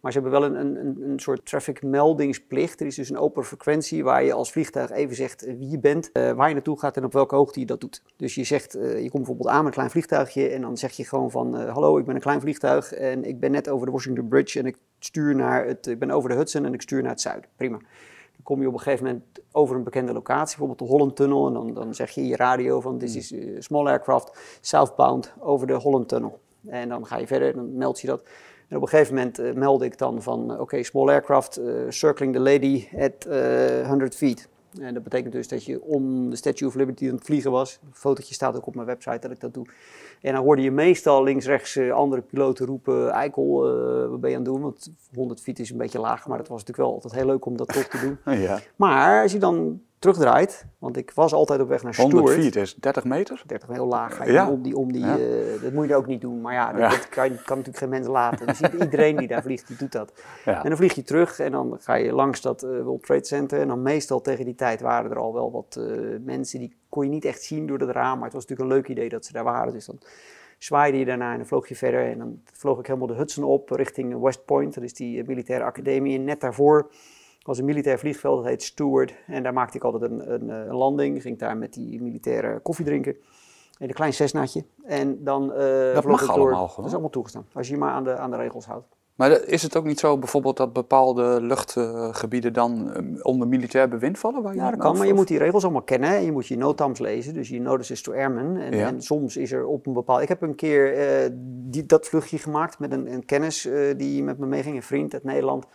Maar ze hebben wel een, een, een- soort traffic meldingsplicht. Er is dus een open frequentie waar je als vliegtuig even zegt wie je bent, waar je naartoe gaat en op welke hoogte je dat doet. Dus je zegt, je komt bijvoorbeeld aan met een klein vliegtuigje en dan zeg je gewoon van, hallo, ik ben een klein vliegtuig en ik ben net over de Washington Bridge en ik stuur naar het, ik ben over de Hudson en ik stuur naar het zuiden. Prima. Kom je op een gegeven moment over een bekende locatie, bijvoorbeeld de Holland Tunnel. En dan, dan zeg je in je radio van, dit is eh, small aircraft, southbound over de Holland Tunnel. En dan ga je verder, dan meld je dat. En op een gegeven moment eh, meldde ik dan van, oké, small aircraft, eh, circling the lady at eh 100 feet. En dat betekent dus dat je om de Statue of Liberty aan het vliegen was. Een fotootje staat ook op mijn website dat ik dat doe. En dan hoorde je meestal links-rechts eh, andere piloten roepen, Eikel, eh, wat ben je aan het doen? Want 100 feet is een beetje laag, maar dat was natuurlijk wel altijd heel leuk om dat toch te doen. Ja. Maar als je dan terugdraait, want ik was altijd op weg naar 100 Stuart. feet is 30 meter? 30 heel laag. Ga je Ja. om die, om die, Ja. eh, dat moet je ook niet doen. Maar ja, dat, Ja. dat kan, kan natuurlijk geen mens laten. Dus iedereen die daar vliegt, die doet dat. En dan vlieg je terug en dan ga je langs dat eh, World Trade Center. En dan meestal tegen die tijd waren er al wel wat eh, mensen, die kon je niet echt zien door het raam. Maar het was natuurlijk een leuk idee dat ze daar waren. Dus dan zwaaide je daarna en dan vloog je verder. En dan vloog ik helemaal de Hudson op richting West Point. Dat is die militaire academie. En net daarvoor was een militair vliegveld, dat heet Stewart. En daar maakte ik altijd een, een, eh, een landing. Ging daar met die militaire koffie drinken. En een klein Cessnaatje. En dan eh Dat mag door. allemaal Dat gewoon? is allemaal toegestaan. Als je je maar aan de, aan de regels houdt. Maar de- is het ook niet zo bijvoorbeeld dat bepaalde luchtgebieden dan eh, onder militair bewind vallen? Waar je Ja, dat kan, maar je moet die regels allemaal kennen. En je moet je notams lezen, dus je notices to airmen. En, Ja. en soms is er op een bepaald... Ik heb een keer eh, die, dat vluchtje gemaakt met een, een kennis eh, die met me meeging, een vriend uit Nederland.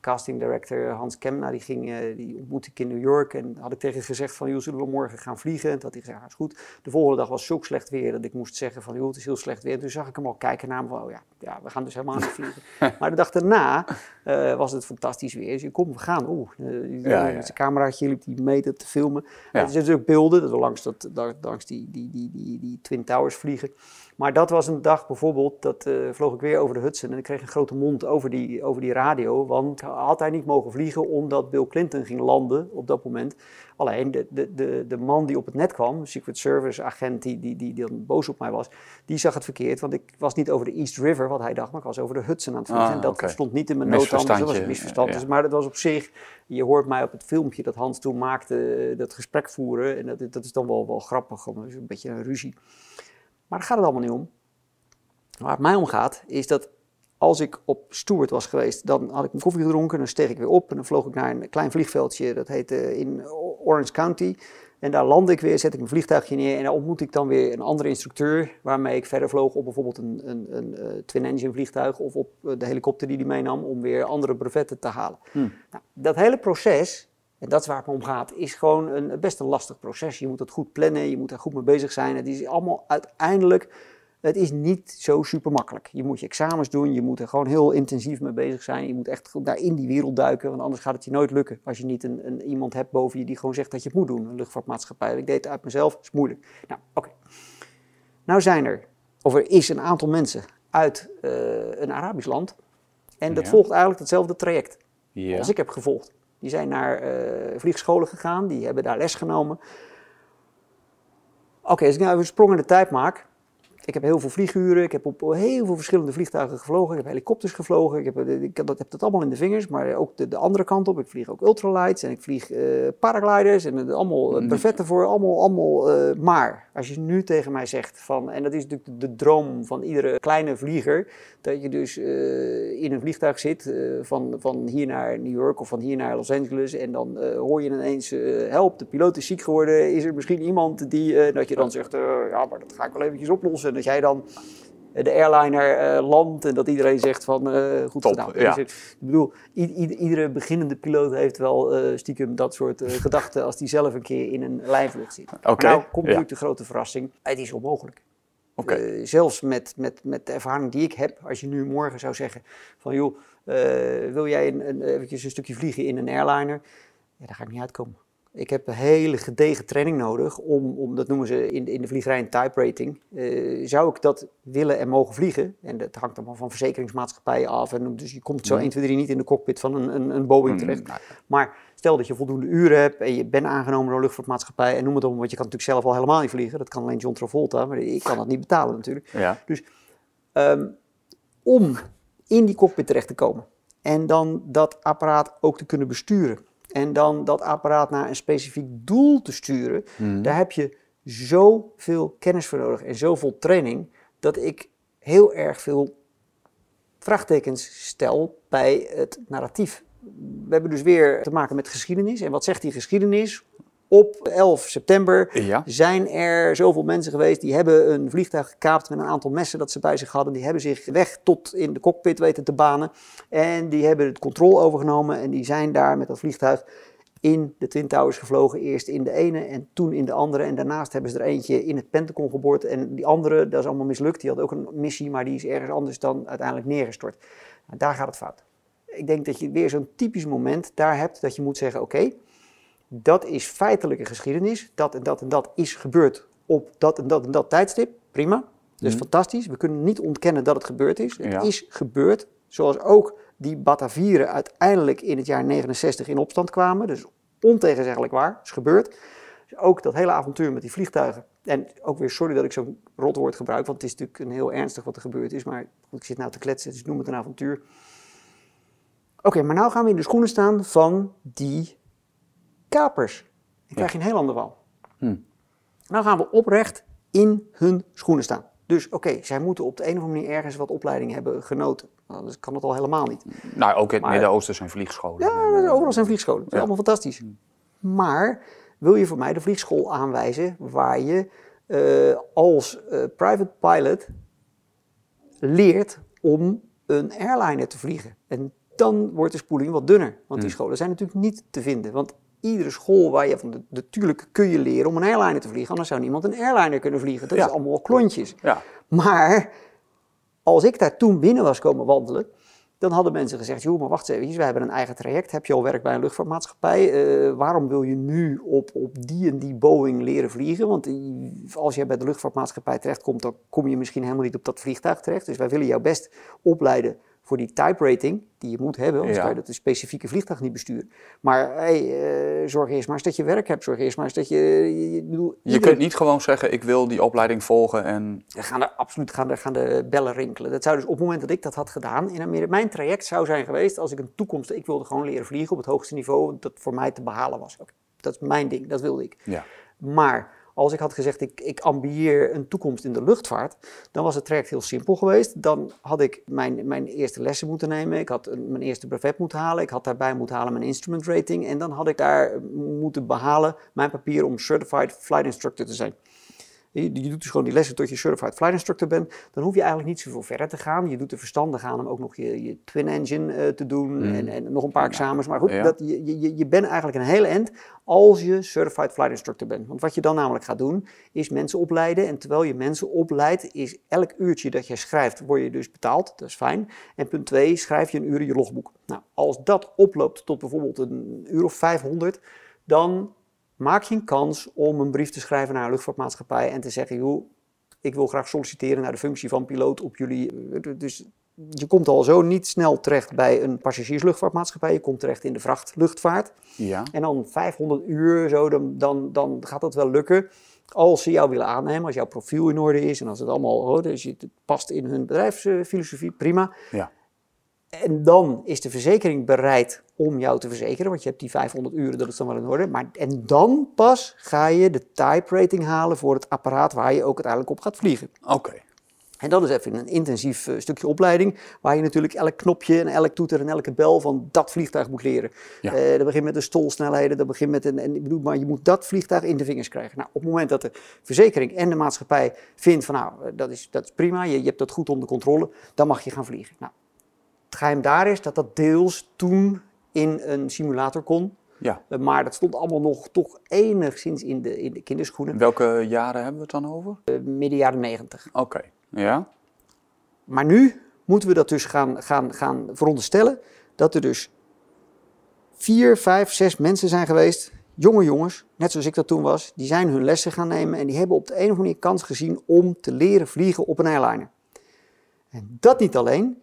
Casting director Hans Kemna, die, ging, eh, die ontmoette ik in New York. En had ik tegen hem gezegd van, joh, zullen we morgen gaan vliegen? En toen had hij gezegd, ja, is goed. De volgende dag was zulk slecht weer dat ik moest zeggen van, joh, het is heel slecht weer. Toen zag ik hem al kijken naar me van, oh ja, ja we gaan dus helemaal niet vliegen. maar de dag daarna eh, was het fantastisch weer. Dus je kom, we gaan. Oeh, eh, Ja, ja. met zijn cameraatje liep die meter te filmen. Er zijn natuurlijk beelden dat we langs, dat, da- langs die, die, die, die, die Twin Towers vliegen. Maar dat was een dag bijvoorbeeld, dat eh, vloog ik weer over de Hudson en ik kreeg een grote mond over die, over die radio. Want had hij niet mogen vliegen omdat Bill Clinton ging landen op dat moment Alleen de, de, de, de man die op het net kwam, Secret Service agent die, die, die, die dan boos op mij was, die zag het verkeerd. Want ik was niet over de East River, wat hij dacht, maar ik was over de Hudson aan het vliegen. Ah, en dat stond niet in mijn notam, dus dat was een misverstand. ja. Dus, maar dat was op zich, je hoort mij op het filmpje dat Hans toen maakte, eh, dat gesprek voeren. En dat, dat is dan wel, wel grappig, een beetje een ruzie. Maar daar gaat het allemaal niet om. Waar het mij om gaat, is dat als ik op Stewart was geweest, dan had ik een koffie gedronken, dan steeg ik weer op en dan vloog ik naar een klein vliegveldje, dat heette in Orange County. En daar landde ik weer, zet ik mijn vliegtuigje neer en daar ontmoet ik dan weer een andere instructeur, waarmee ik verder vloog op bijvoorbeeld een, een, een eh, twin-engine vliegtuig of op eh, de helikopter die hij meenam om weer andere brevetten te halen. Nou, dat hele proces, en dat is waar het om gaat, is gewoon een, best een lastig proces. Je moet het goed plannen, je moet er goed mee bezig zijn. Het is allemaal uiteindelijk, het is niet zo super makkelijk. Je moet je examens doen, je moet er gewoon heel intensief mee bezig zijn. Je moet echt daar in die wereld duiken, want anders gaat het je nooit lukken. Als je niet een, een, iemand hebt boven je die gewoon zegt dat je het moet doen, een luchtvaartmaatschappij. Ik deed het uit mezelf, dat is moeilijk. Nou, oké. Nou zijn er, of er is een aantal mensen uit eh, een Arabisch land. En dat Ja. volgt eigenlijk hetzelfde traject Ja. als ik heb gevolgd. Die zijn naar eh, vliegscholen gegaan, die hebben daar les genomen. Oké, als ik nou even een sprong in de tijd maak. Ik heb heel veel vlieguren, ik heb op heel veel verschillende vliegtuigen gevlogen. Ik heb helikopters gevlogen, ik heb, eh, ik dat, heb dat allemaal in de vingers. Maar ook de, de andere kant op, ik vlieg ook ultralights en ik vlieg eh, paragliders. En eh, allemaal eh, brevetten voor, allemaal, allemaal. maar als je nu tegen mij zegt van, en dat is natuurlijk de, de droom van iedere kleine vlieger. Dat je dus in een vliegtuig zit van, van hier naar New York of van hier naar Los Angeles. En dan hoor je ineens, help, de piloot is ziek geworden. Is er misschien iemand die, dat je dan zegt, ja, maar dat ga ik wel eventjes oplossen. Dat jij dan eh, de airliner eh, landt en dat iedereen zegt van, eh, goed Top, gedaan. ja. Dus, ik bedoel, iedere beginnende piloot heeft wel stiekem dat soort gedachten als die zelf een keer in een lijnvlucht zit. Maar nou komt ja. natuurlijk de grote verrassing, het is onmogelijk. Oké. Eh, zelfs met, met, met de ervaring die ik heb, als je nu morgen zou zeggen van joh, wil jij een, een, eventjes een stukje vliegen in een airliner? Ja, daar ga ik niet uitkomen. Ik heb een hele gedegen training nodig om, om dat noemen ze in, in de vliegerij een type rating. Eh, zou ik dat willen en mogen vliegen? En dat hangt allemaal van verzekeringsmaatschappijen af. En dus je komt zo 1, 2, 3 niet in de cockpit van een, een, een Boeing terecht. Maar stel dat je voldoende uren hebt en je bent aangenomen door een luchtvaartmaatschappij en noem het op, want je kan natuurlijk zelf al helemaal niet vliegen. Dat kan alleen John Travolta, maar ik kan dat niet betalen natuurlijk. Ja. Ehm, om in die cockpit terecht te komen en dan dat apparaat ook te kunnen besturen en dan dat apparaat naar een specifiek doel te sturen, daar heb je zoveel kennis voor nodig en zoveel training dat ik heel erg veel vraagtekens stel bij het narratief. We hebben dus weer te maken met geschiedenis. En wat zegt die geschiedenis? Op 11 september Ja. zijn er zoveel mensen geweest die hebben een vliegtuig gekaapt met een aantal messen dat ze bij zich hadden. Die hebben zich weg tot in de cockpit weten te banen. En die hebben het controle overgenomen en die zijn daar met dat vliegtuig in de Twin Towers gevlogen. Eerst in de ene en toen in de andere. En daarnaast hebben ze er eentje in het Pentagon geboord. En die andere, dat is allemaal mislukt. Die had ook een missie, maar die is ergens anders dan uiteindelijk neergestort. Nou, daar gaat het fout. Ik denk dat je weer zo'n typisch moment daar hebt dat je moet zeggen: oké, dat is feitelijke geschiedenis. Dat en dat en dat is gebeurd op dat en dat en dat tijdstip. Prima. Dus fantastisch. We kunnen niet ontkennen dat het gebeurd is. Het Ja. is gebeurd. Zoals ook die Batavieren uiteindelijk in het jaar 69 in opstand kwamen. Dus ontegenzeggelijk waar. Het is gebeurd. Dus ook dat hele avontuur met die vliegtuigen. En ook weer sorry dat ik zo'n rotwoord gebruik, want het is natuurlijk een heel ernstig wat er gebeurd is. Maar goed, ik zit nou te kletsen, dus noem het een avontuur. Oké, maar nou gaan we in de schoenen staan van die kapers. Dan krijg je een heel ander verhaal. Hm. Nou gaan we oprecht in hun schoenen staan. Dus oké, zij moeten op de een of andere manier ergens wat opleiding hebben genoten. Nou, kan dat al helemaal niet. Nou, ook in het Midden-Oosten zijn vliegscholen. Ja, overal zijn vliegscholen. Dat is Ja. allemaal fantastisch. Maar wil je voor mij de vliegschool aanwijzen waar je eh, als eh, private pilot leert om een airliner te vliegen? En dan wordt de spoeling wat dunner. Want die scholen zijn natuurlijk niet te vinden. Want iedere school waar je van, de, natuurlijk kun je leren om een airliner te vliegen. Anders zou niemand een airliner kunnen vliegen. Dat Ja. is allemaal klontjes. Ja. Maar als ik daar toen binnen was komen wandelen, dan hadden mensen gezegd, joh, maar wacht eens even, we hebben een eigen traject. Heb je al werk bij een luchtvaartmaatschappij? Eh, waarom wil je nu op, op die en die Boeing leren vliegen? Want als je bij de luchtvaartmaatschappij terechtkomt, dan kom je misschien helemaal niet op dat vliegtuig terecht. Dus wij willen jou best opleiden voor die type rating die je moet hebben, anders Ja. kan je dat specifieke vliegtuig niet besturen. Maar hey, eh, zorg eerst maar eens dat je werk hebt, zorg eerst maar eens dat je... je, je, bedoel, Je iedereen- kunt niet gewoon zeggen, ik wil die opleiding volgen en... gaan er absoluut gaan er, gaan de bellen rinkelen. Dat zou dus op het moment dat ik dat had gedaan in Amerika, mijn traject zou zijn geweest als ik een toekomst, ik wilde gewoon leren vliegen op het hoogste niveau dat voor mij te behalen was. Dat is mijn ding, dat wilde ik. Ja. Maar als ik had gezegd, ik, ik ambieer een toekomst in de luchtvaart, dan was het traject heel simpel geweest. Dan had ik mijn, mijn eerste lessen moeten nemen, ik had mijn eerste brevet moeten halen, ik had daarbij moeten halen mijn instrument rating en dan had ik daar moeten behalen mijn papier om Certified Flight Instructor te zijn. Je, je doet dus gewoon die lessen tot je certified flight instructor bent. Dan hoef je eigenlijk niet zoveel verder te gaan. Je doet er verstandig aan om ook nog je, je twin engine eh, te doen en, en nog een paar examens. Maar goed, Ja. dat, je, je, je bent eigenlijk een hele end als je certified flight instructor bent. Want wat je dan namelijk gaat doen, is mensen opleiden. En terwijl je mensen opleidt, is elk uurtje dat je schrijft, word je dus betaald. Dat is fijn. En punt twee, schrijf je een uur in je logboek. Nou, als dat oploopt tot bijvoorbeeld een uur of 500, dan maak je een kans om een brief te schrijven naar een luchtvaartmaatschappij en te zeggen, joh, ik wil graag solliciteren naar de functie van piloot op jullie. Dus je komt al zo niet snel terecht bij een passagiersluchtvaartmaatschappij, je komt terecht in de vrachtluchtvaart. Ja. En dan 500 uur, zo, dan, dan, dan gaat dat wel lukken. Als ze jou willen aannemen, als jouw profiel in orde is en als het allemaal oh, dus het past in hun bedrijfsfilosofie, prima. Ja. En dan is de verzekering bereid om jou te verzekeren, want je hebt die 500 uren, dat is dan wel in orde. Maar, en dan pas ga je de type rating halen voor het apparaat waar je ook uiteindelijk op gaat vliegen. Oké. En dat is even een intensief eh, stukje opleiding, waar je natuurlijk elk knopje en elk toeter en elke bel van dat vliegtuig moet leren. Ja. Eh, dat begint met de stolsnelheden, dat begint met een, en ik bedoel, maar je moet dat vliegtuig in de vingers krijgen. Nou, op het moment dat de verzekering en de maatschappij vindt van nou, eh, dat is, dat is prima, je, je hebt dat goed onder controle, dan mag je gaan vliegen. Nou, het geheim daar is dat dat deels toen in een simulator kon, Ja. eh, maar dat stond allemaal nog toch enigszins in de, in de kinderschoenen, Welke jaren hebben we het dan over? eh, midden jaren negentig. Oké. Ja. Maar nu moeten we dat dus gaan, gaan, gaan veronderstellen dat er dus vier, vijf, zes mensen zijn geweest, jonge jongens, net zoals ik dat toen was, die zijn hun lessen gaan nemen en die hebben op de een of andere manier kans gezien om te leren vliegen op een airliner. En dat niet alleen.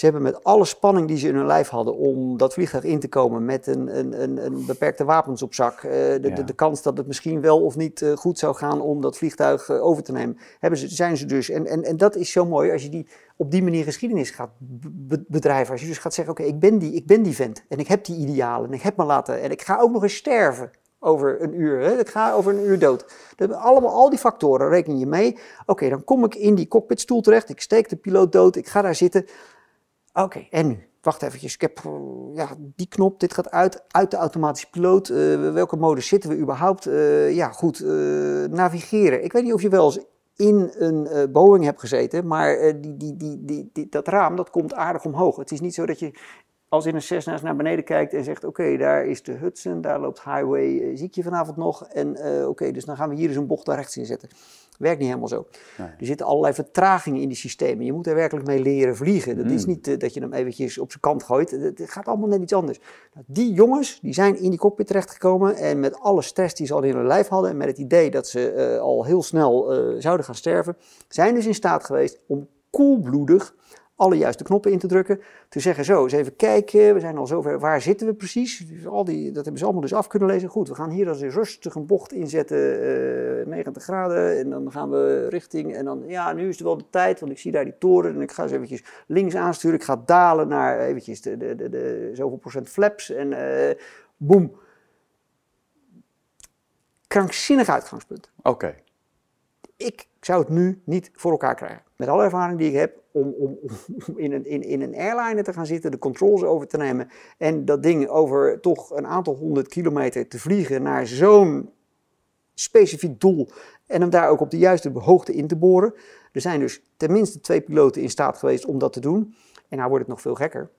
Ze hebben met alle spanning die ze in hun lijf hadden om dat vliegtuig in te komen met een, een, een, een beperkte wapens op zak, eh, de, Ja. de, de kans dat het misschien wel of niet eh, goed zou gaan om dat vliegtuig eh, over te nemen, hebben ze, zijn ze dus. En, en, en dat is zo mooi als je die, op die manier geschiedenis gaat be- bedrijven. Als je dus gaat zeggen, oké, ik ben die, ik ben die vent en ik heb die idealen en ik heb me laten en ik ga ook nog eens sterven over een uur. Hè? Ik ga over een uur dood. Allemaal, al die factoren reken je mee. Oké, dan kom ik in die cockpitstoel terecht. Ik steek de piloot dood. Ik ga daar zitten. Oké, en nu? Wacht eventjes. Ik heb eh, ja, die knop. Dit gaat uit. Uit de automatische piloot. Eh, welke modus zitten we überhaupt? Eh, ja, goed. navigeren. Ik weet niet of je wel eens in een Boeing hebt gezeten. Maar die, die, die- dat raam dat komt aardig omhoog. Het is niet zo dat je als in een Cessna naar beneden kijkt en zegt: Oké, daar is de Hudson, daar loopt Highway, zie ik je vanavond nog? En eh, oké, dus dan gaan we hier eens een bocht daar rechts in zetten. Werkt niet helemaal zo. Nee. Er zitten allerlei vertragingen in die systemen. Je moet er werkelijk mee leren vliegen. Dat is Mm. niet eh, dat je hem eventjes op zijn kant gooit. Het gaat allemaal net iets anders. Nou, die jongens die zijn in die cockpit terechtgekomen en met alle stress die ze al in hun lijf hadden en met het idee dat ze eh, al heel snel zouden gaan sterven, zijn dus in staat geweest om koelbloedig alle juiste knoppen in te drukken. Te zeggen, zo, eens even kijken, we zijn al zover, waar zitten we precies? Dus al die, dat hebben ze allemaal dus af kunnen lezen. Goed, we gaan hier als een rustig een bocht inzetten, eh 90 graden. En dan gaan we richting, en dan, ja, nu is het wel de tijd, want ik zie daar die toren. En ik ga eens eventjes links aansturen. Ik ga dalen naar eventjes de, de, de, de zoveel procent flaps. En eh boem. Krankzinnig uitgangspunt Oké. Ik zou het nu niet voor elkaar krijgen. Met alle ervaring die ik heb om, om, om in, een, in, in een airliner te gaan zitten, de controls over te nemen en dat ding over toch een aantal honderd kilometer te vliegen naar zo'n specifiek doel en hem daar ook op de juiste hoogte in te boren. Er zijn dus tenminste twee piloten in staat geweest om dat te doen. En nou wordt het nog veel gekker.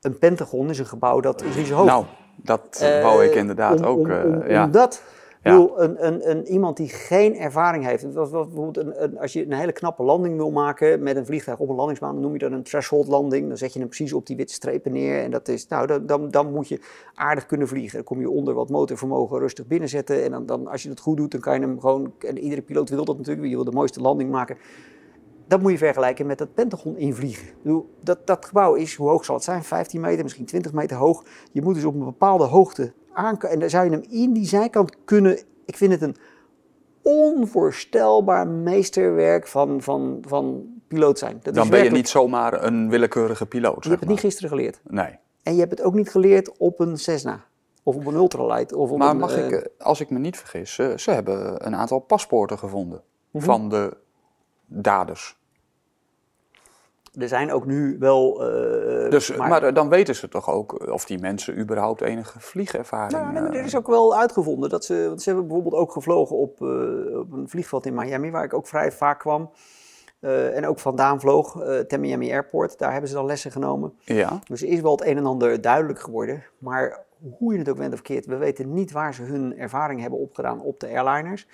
Een Pentagon is een gebouw dat is hoog. Nou, dat eh, wou ik Eh, inderdaad om- ook. om- eh, Ja. Bedoel, een, een, een, iemand die geen ervaring heeft, dat een, als je een hele knappe landing wil maken met een vliegtuig op een landingsbaan, dan noem je dat een threshold landing. Dan zet je hem precies op die witte strepen neer en dat is, nou, dan, dan, dan moet je aardig kunnen vliegen. Dan kom je onder wat motorvermogen rustig binnenzetten en dan, dan, als je het goed doet, dan kan je hem gewoon, en iedere piloot wil dat natuurlijk, je wil de mooiste landing maken. dat moet je vergelijken met het Pentagon invliegen. Dat, dat gebouw is, hoe hoog zal het zijn? 15 meter, misschien 20 meter hoog. Je moet dus op een bepaalde hoogte En dan zou je hem in die zijkant kunnen. Ik vind het een onvoorstelbaar meesterwerk van, van, van piloot zijn. Dat Dan ben je niet zomaar een willekeurige piloot. Je hebt het niet gisteren geleerd. Nee. En je hebt het ook niet geleerd op een Cessna. Of op een ultralight. Of op Maar een, mag eh, ik, eh, als ik me niet vergis, ze, ze hebben een aantal paspoorten gevonden Mhm. van de daders. Er zijn ook nu wel... eh, Dus, maar, eh, dan weten ze toch ook of die mensen überhaupt enige vliegervaring Nou, nee, maar er eh, is ook wel uitgevonden dat ze, want ze hebben bijvoorbeeld ook gevlogen op, eh, op een vliegveld in Miami, waar ik ook vrij vaak kwam. eh, en ook vandaan vloog, eh ten Miami Airport. Daar hebben ze dan lessen genomen. Ja, Dus er is wel het een en ander duidelijk geworden. Maar hoe je het ook bent of keert, we weten niet waar ze hun ervaring hebben opgedaan op de airliners.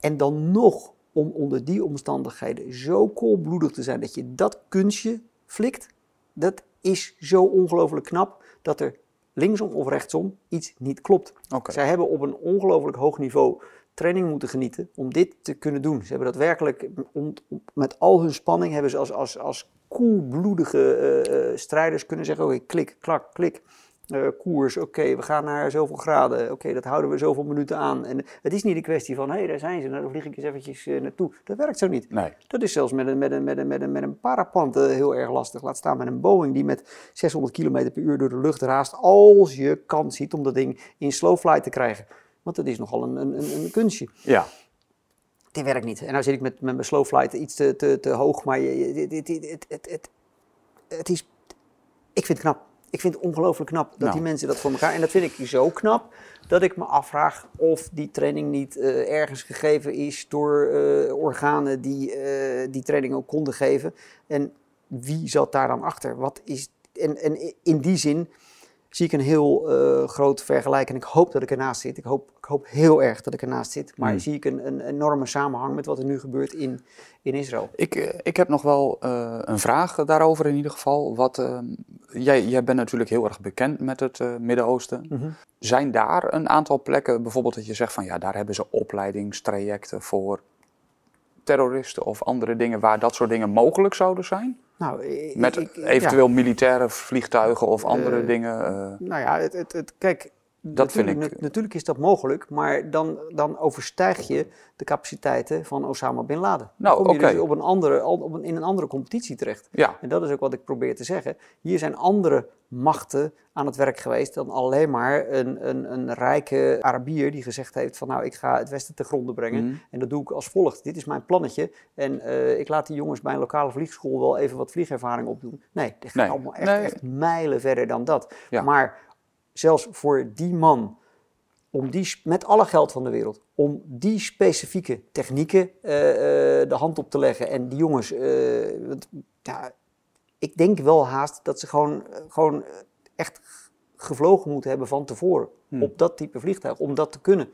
En dan nog om onder die omstandigheden zo koelbloedig te zijn dat je dat kunstje flikt, dat is zo ongelooflijk knap dat er linksom of rechtsom iets niet klopt. oké. Zij hebben op een ongelooflijk hoog niveau training moeten genieten om dit te kunnen doen. Ze hebben dat werkelijk om- met al hun spanning hebben ze als, als, als koelbloedige eh, eh, strijders kunnen zeggen: oké, klik, klak, klik. Eh, koers, oké, we gaan naar zoveel graden, oké, dat houden we zoveel minuten aan. En het is niet een kwestie van, hé, hey, daar zijn ze, nou, daar vlieg ik eens eventjes eh, naartoe. Dat werkt zo niet. Nee, Dat is zelfs met een, met een, met een, met een, met een paraplant eh, heel erg lastig. Laat staan met een Boeing die met 600 km per uur door de lucht raast. Als je kans ziet om dat ding in slow flight te krijgen. Want dat is nogal een, een, een, kunstje. ja. Dit werkt niet. En nou zit ik met, met mijn slow flight iets te, te, te hoog. Maar je, dit- het, het, het, het is... Ik vind het knap. Ik vind het ongelooflijk knap dat Nou. die mensen dat voor elkaar... En dat vind ik zo knap dat ik me afvraag of die training niet eh, ergens gegeven is door eh, organen die eh, die training ook konden geven. En wie zat daar dan achter? Wat is... En, en in die zin zie ik een heel eh, groot vergelijk. En ik hoop dat ik ernaast zit. Ik hoop, ik hoop heel erg dat ik ernaast zit. Maar Hmm. zie ik een, een enorme samenhang met wat er nu gebeurt in, in Israël. Ik, eh, ik heb nog wel eh, een vraag daarover in ieder geval. Wat, ehm, jij, jij bent natuurlijk heel erg bekend met het Midden-Oosten. Mhm. Zijn daar een aantal plekken, bijvoorbeeld dat je zegt van ja, daar hebben ze opleidingstrajecten voor terroristen of andere dingen waar dat soort dingen mogelijk zouden zijn? Nou, ik- Met ik- ja. eventueel militaire vliegtuigen of andere Eh, dingen. eh, Nou ja, het, het, het, kijk, Dat vind natuurlijk, ik- nat- natuurlijk is dat mogelijk, maar dan, dan overstijg je de capaciteiten van Osama Bin Laden. Nou, dan kom je dus op een andere, op een, in een andere competitie terecht. ja, En dat is ook wat ik probeer te zeggen. Hier zijn andere machten aan het werk geweest dan alleen maar een, een, een rijke Arabier die gezegd heeft van nou ik ga het Westen te gronden brengen. Mhm. En dat doe ik als volgt. Dit is mijn plannetje en eh, ik laat die jongens bij een lokale vliegschool wel even wat vliegervaring opdoen. Nee, dit gaat Nee. allemaal echt, Nee. echt mijlen verder dan dat. Ja. Maar zelfs voor die man, om die, met alle geld van de wereld, om die specifieke technieken eh, eh, de hand op te leggen. En die jongens, eh, want, ja, ik denk wel haast dat ze gewoon, gewoon echt gevlogen moeten hebben van tevoren. Hmm. Op dat type vliegtuig, om dat te kunnen.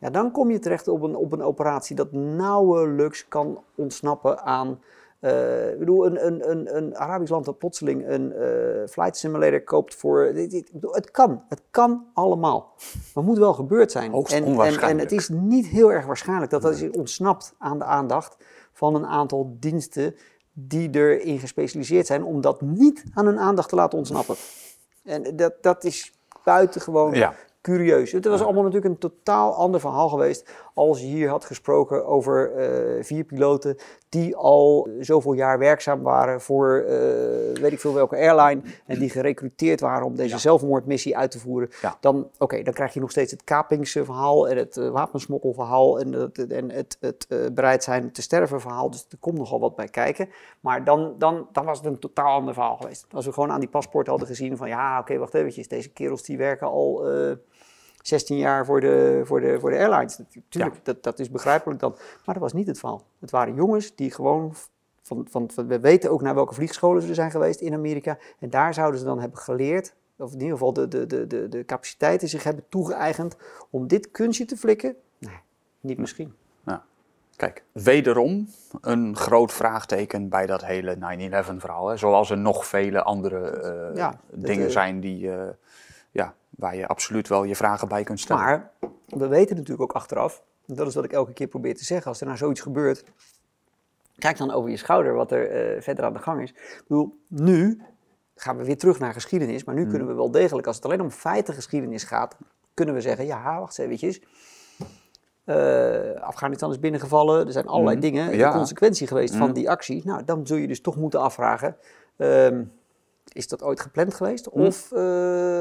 Ja, dan kom je terecht op een, op een operatie dat nauwelijks kan ontsnappen aan. Eh, ik bedoel, een, een, een, een Arabisch land dat plotseling een eh, flight simulator koopt voor. dit- dit- ik bedoel, het kan, het kan allemaal. Maar het moet wel gebeurd zijn. Hoogst en, en, het is niet heel erg waarschijnlijk dat dat is ontsnapt aan de aandacht van een aantal diensten die erin gespecialiseerd zijn om dat niet aan hun aandacht te laten ontsnappen. En dat, dat is buitengewoon Ja. curieus. Het was allemaal natuurlijk een totaal ander verhaal geweest als je hier had gesproken over eh, vier piloten die al zoveel jaar werkzaam waren voor eh, weet ik veel welke airline en die gerecruiteerd waren om deze zelfmoordmissie uit te voeren. Ja. Dan, oké, dan krijg je nog steeds het kapingsverhaal en het eh, wapensmokkelverhaal en het, en het, het bereid zijn te sterven verhaal. Dus er komt nogal wat bij kijken. Maar dan, dan, dan was het een totaal ander verhaal geweest. Als we gewoon aan die paspoort hadden gezien van ja, oké, wacht eventjes. Deze kerels die werken al 16 jaar voor de, voor de, voor de airlines. Natuurlijk, dat, dat is begrijpelijk dan. Maar dat was niet het verhaal. Het waren jongens die gewoon... Van, van, van- we weten ook naar welke vliegscholen ze zijn geweest in Amerika. En daar zouden ze dan hebben geleerd, of in ieder geval de, de, de, de, de capaciteiten zich hebben toegeëigend om dit kunstje te flikken. Nee, niet misschien. Kijk, wederom een groot vraagteken bij dat hele 9-11 verhaal. Hè. Zoals er nog vele andere eh, Ja, dingen eh, zijn die, eh, ja, waar je absoluut wel je vragen bij kunt stellen. Maar we weten natuurlijk ook achteraf, dat is wat ik elke keer probeer te zeggen, als er nou zoiets gebeurt, Kijk dan over je schouder wat er eh, verder aan de gang is. Ik bedoel, nu gaan we weer terug naar geschiedenis, maar nu kunnen we wel degelijk, als het alleen om feitengeschiedenis gaat, kunnen we zeggen, ja, wacht eens eventjes. Eh, Afghanistan is binnengevallen, er zijn allerlei Mhm. dingen, Ja. de consequentie geweest van Mhm. die actie. Nou, dan zul je dus toch moeten afvragen, ehm, is dat ooit gepland geweest? Mhm. Of eh,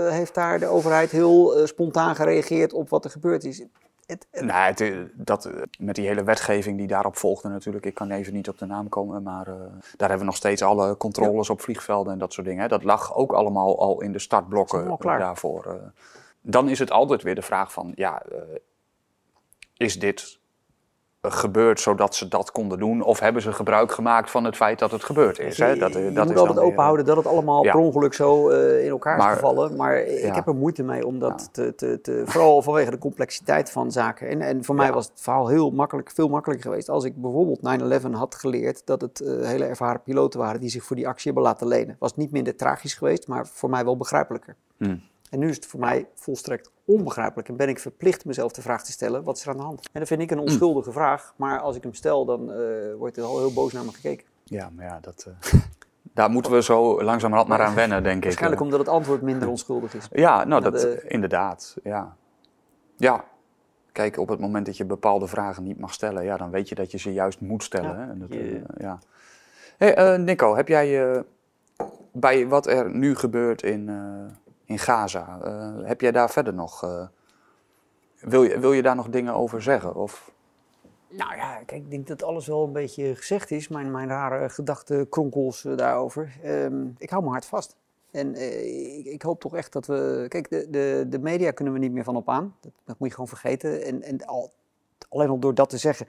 heeft daar de overheid heel eh, spontaan gereageerd op wat er gebeurd is? Het, het- Nee, het, eh, dat, met die hele wetgeving die daarop volgde natuurlijk. Ik kan even niet op de naam komen, maar daar hebben we nog steeds alle controles op vliegvelden en dat soort dingen. hè. Dat lag ook allemaal al in de startblokken daarvoor. Dan is het altijd weer de vraag van, ja, is dit gebeurd zodat ze dat konden doen? Of hebben ze gebruik gemaakt van het feit dat het gebeurd is? Hè? Dat, eh, je dat moet is altijd weer, openhouden dat het allemaal ja. per ongeluk zo eh, in elkaar Maar, is gevallen. Maar ik heb er moeite mee om dat te, te, te... Vooral vanwege de complexiteit van zaken. En, en voor mij was het verhaal heel makkelijk, veel makkelijker geweest... als ik bijvoorbeeld 9-11 had geleerd... dat het eh, hele ervaren piloten waren die zich voor die actie hebben laten lenen. Was niet minder tragisch geweest, maar voor mij wel begrijpelijker. Hmm. En nu is het voor mij volstrekt onbegrijpelijk. En ben ik verplicht mezelf de vraag te stellen, wat is er aan de hand? En dat vind ik een onschuldige vraag. Maar als ik hem stel, dan eh, wordt er al heel boos naar me gekeken. Ja, maar ja, dat, eh, daar moeten we zo langzamerhand maar aan wennen, denk ik. Waarschijnlijk omdat het antwoord minder onschuldig is. Ja, nou, Ja, dat, de- inderdaad, ja. Ja, kijk, op het moment dat je bepaalde vragen niet mag stellen, ja, dan weet je dat je ze juist moet stellen. Ja, hè? En dat, eh, ja. Hey, eh, Nico, heb jij eh, bij wat er nu gebeurt in, eh, in Gaza, eh, heb jij daar verder nog, eh, wil, je, wil je daar nog dingen over zeggen? Of, Nou ja, kijk, ik denk dat alles wel een beetje gezegd is. Mijn, mijn rare gedachtenkronkels eh, daarover. Ehm, ik hou me hard vast. En ik, ik hoop toch echt dat we... Kijk, de, de, de media kunnen we niet meer van op aan. Dat, dat moet je gewoon vergeten. En, en al, alleen al door dat te zeggen,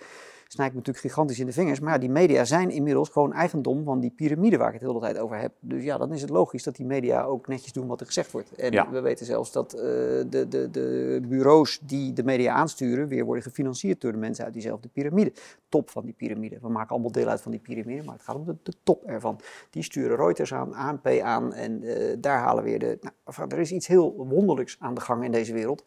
snij ik me natuurlijk gigantisch in de vingers. Maar ja, die media zijn inmiddels gewoon eigendom van die piramide waar ik het de hele tijd over heb. Dus ja, dan is het logisch dat die media ook netjes doen wat er gezegd wordt. En Ja. we weten zelfs dat eh, de, de, de bureaus die de media aansturen weer worden gefinancierd door de mensen uit diezelfde piramide. Top van die piramide. We maken allemaal deel uit van die piramide, maar het gaat om de, de top ervan. Die sturen Reuters aan, ANP aan en eh, daar halen weer de... Nou, er is iets heel wonderlijks aan de gang in deze wereld.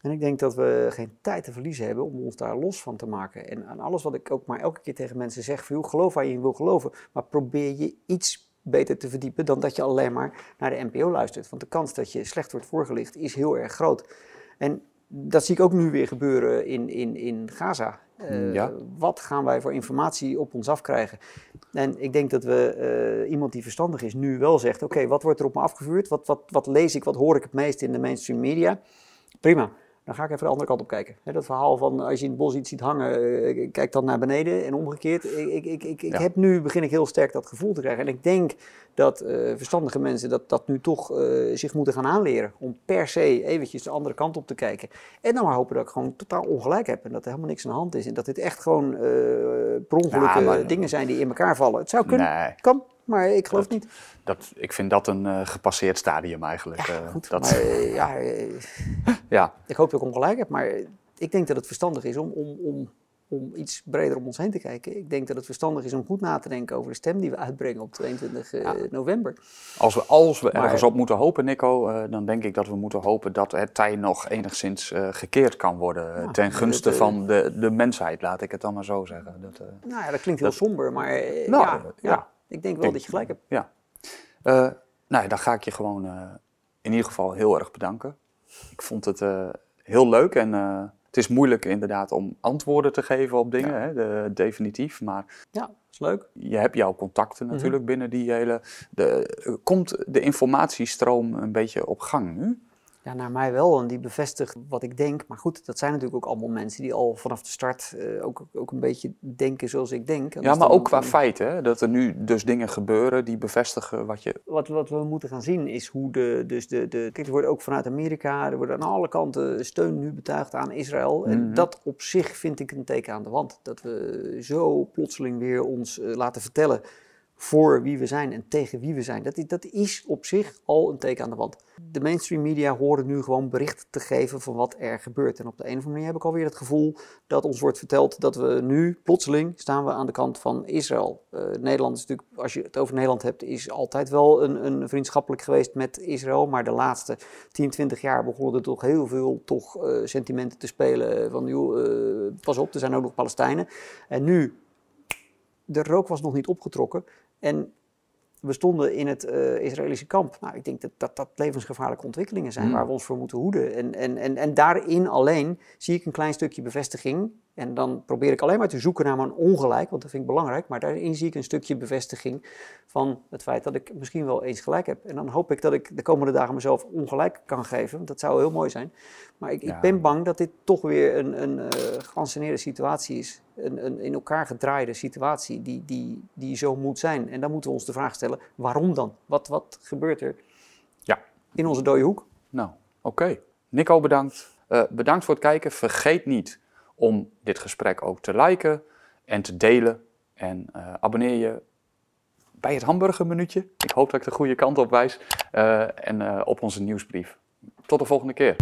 En ik denk dat we geen tijd te verliezen hebben om ons daar los van te maken. En aan alles wat ik ook maar elke keer tegen mensen zeg, van, geloof waar je wil geloven, maar probeer je iets beter te verdiepen dan dat je alleen maar naar de NPO luistert. Want de kans dat je slecht wordt voorgelicht is heel erg groot. En dat zie ik ook nu weer gebeuren in, in, in Gaza. Eh, Ja. Wat gaan wij voor informatie op ons afkrijgen? En ik denk dat we eh, iemand die verstandig is nu wel zegt: Oké, wat wordt er op me afgevuurd? Wat, wat, wat lees ik, wat hoor ik het meest in de mainstream media? Prima. Dan ga ik even de andere kant op kijken. Dat verhaal van als je in het bos iets ziet hangen, eh, kijk dan naar beneden en omgekeerd. Ik, ik, ik, ik, Ja. heb nu, begin ik heel sterk dat gevoel te krijgen. En ik denk dat eh, verstandige mensen dat, dat nu toch eh, zich moeten gaan aanleren. Om per se eventjes de andere kant op te kijken. En dan maar hopen dat ik gewoon totaal ongelijk heb. En dat er helemaal niks aan de hand is. En dat dit echt gewoon eh per ongeluk Ja, maar- eh, dingen zijn die in elkaar vallen. Het zou kunnen, Nee. kan, maar ik geloof niet. dat, ik vind dat een eh, gepasseerd stadium eigenlijk. Ja, eh, goed, dat, maar eh, ja, ja, ik hoop dat ik ongelijk heb, maar ik denk dat het verstandig is om, om, om, om iets breder om ons heen te kijken. Ik denk dat het verstandig is om goed na te denken over de stem die we uitbrengen op 22 eh, Ja. november. Als we, als we Maar- ergens op moeten hopen, Nico, dan denk ik dat we moeten hopen dat het tij nog enigszins gekeerd kan worden. Ja, ten gunste dat, van de, de mensheid, laat ik het dan maar zo zeggen. Dat, Nou ja, dat klinkt heel Dat- somber, maar Nou, ja, ik denk wel Denk- dat je gelijk hebt. ja. Eh, nou ja, dan ga ik je gewoon eh, in ieder geval heel erg bedanken. Ik vond het eh, heel leuk en het is moeilijk inderdaad om antwoorden te geven op dingen, hè, de- definitief. Maar Ja, dat is leuk. je hebt jouw contacten natuurlijk binnen die hele... De, komt de informatiestroom een beetje op gang nu? Ja, naar mij wel. En die bevestigt wat ik denk. Maar goed, dat zijn natuurlijk ook allemaal mensen die al vanaf de start eh, ook, ook een beetje denken zoals ik denk. En Ja, maar ook qua feiten, hè? dat er nu dus dingen gebeuren die bevestigen wat je... Wat, wat we moeten gaan zien is hoe de, dus de, de... Kijk, er wordt ook vanuit Amerika, er wordt aan alle kanten steun nu betuigd aan Israël. En Mhm. dat op zich vind ik een teken aan de wand. Dat we zo plotseling weer ons eh, laten vertellen voor wie we zijn en tegen wie we zijn. Dat is, dat is op zich al een teken aan de wand. De mainstream media horen nu gewoon bericht te geven van wat er gebeurt. En op de een of andere manier heb ik alweer het gevoel dat ons wordt verteld dat we nu plotseling staan we aan de kant van Israël. Eh, Nederland is natuurlijk, als je het over Nederland hebt, is altijd wel een, een vriendschappelijk geweest met Israël. Maar de laatste 10, 20 jaar begonnen er toch heel veel toch, eh, sentimenten te spelen van joh, eh, pas op, er zijn ook nog Palestijnen. En nu de rook was nog niet opgetrokken. En we stonden in het uh, Israëlische kamp. Nou, ik denk dat, dat dat levensgevaarlijke ontwikkelingen zijn Hmm. waar we ons voor moeten hoeden. En, en, en, en daarin alleen zie ik een klein stukje bevestiging. En dan probeer ik alleen maar te zoeken naar mijn ongelijk, want dat vind ik belangrijk. Maar daarin zie ik een stukje bevestiging van het feit dat ik misschien wel eens gelijk heb. En dan hoop ik dat ik de komende dagen mezelf ongelijk kan geven. want Dat zou heel mooi zijn. Maar ik, Ja. ik ben bang dat dit toch weer een, een uh, geanceneerde situatie is. Een, een in elkaar gedraaide situatie die, die, die zo moet zijn. En dan moeten we ons de vraag stellen, waarom dan? Wat, wat gebeurt er Ja. in onze dode hoek? Nou, oké. Nico, bedankt. Uh, bedankt voor het kijken. Vergeet niet om dit gesprek ook te liken en te delen. En uh, abonneer je bij het hamburgermenuutje. Ik hoop dat ik de goede kant op wijs. Uh, en op onze nieuwsbrief. Tot de volgende keer.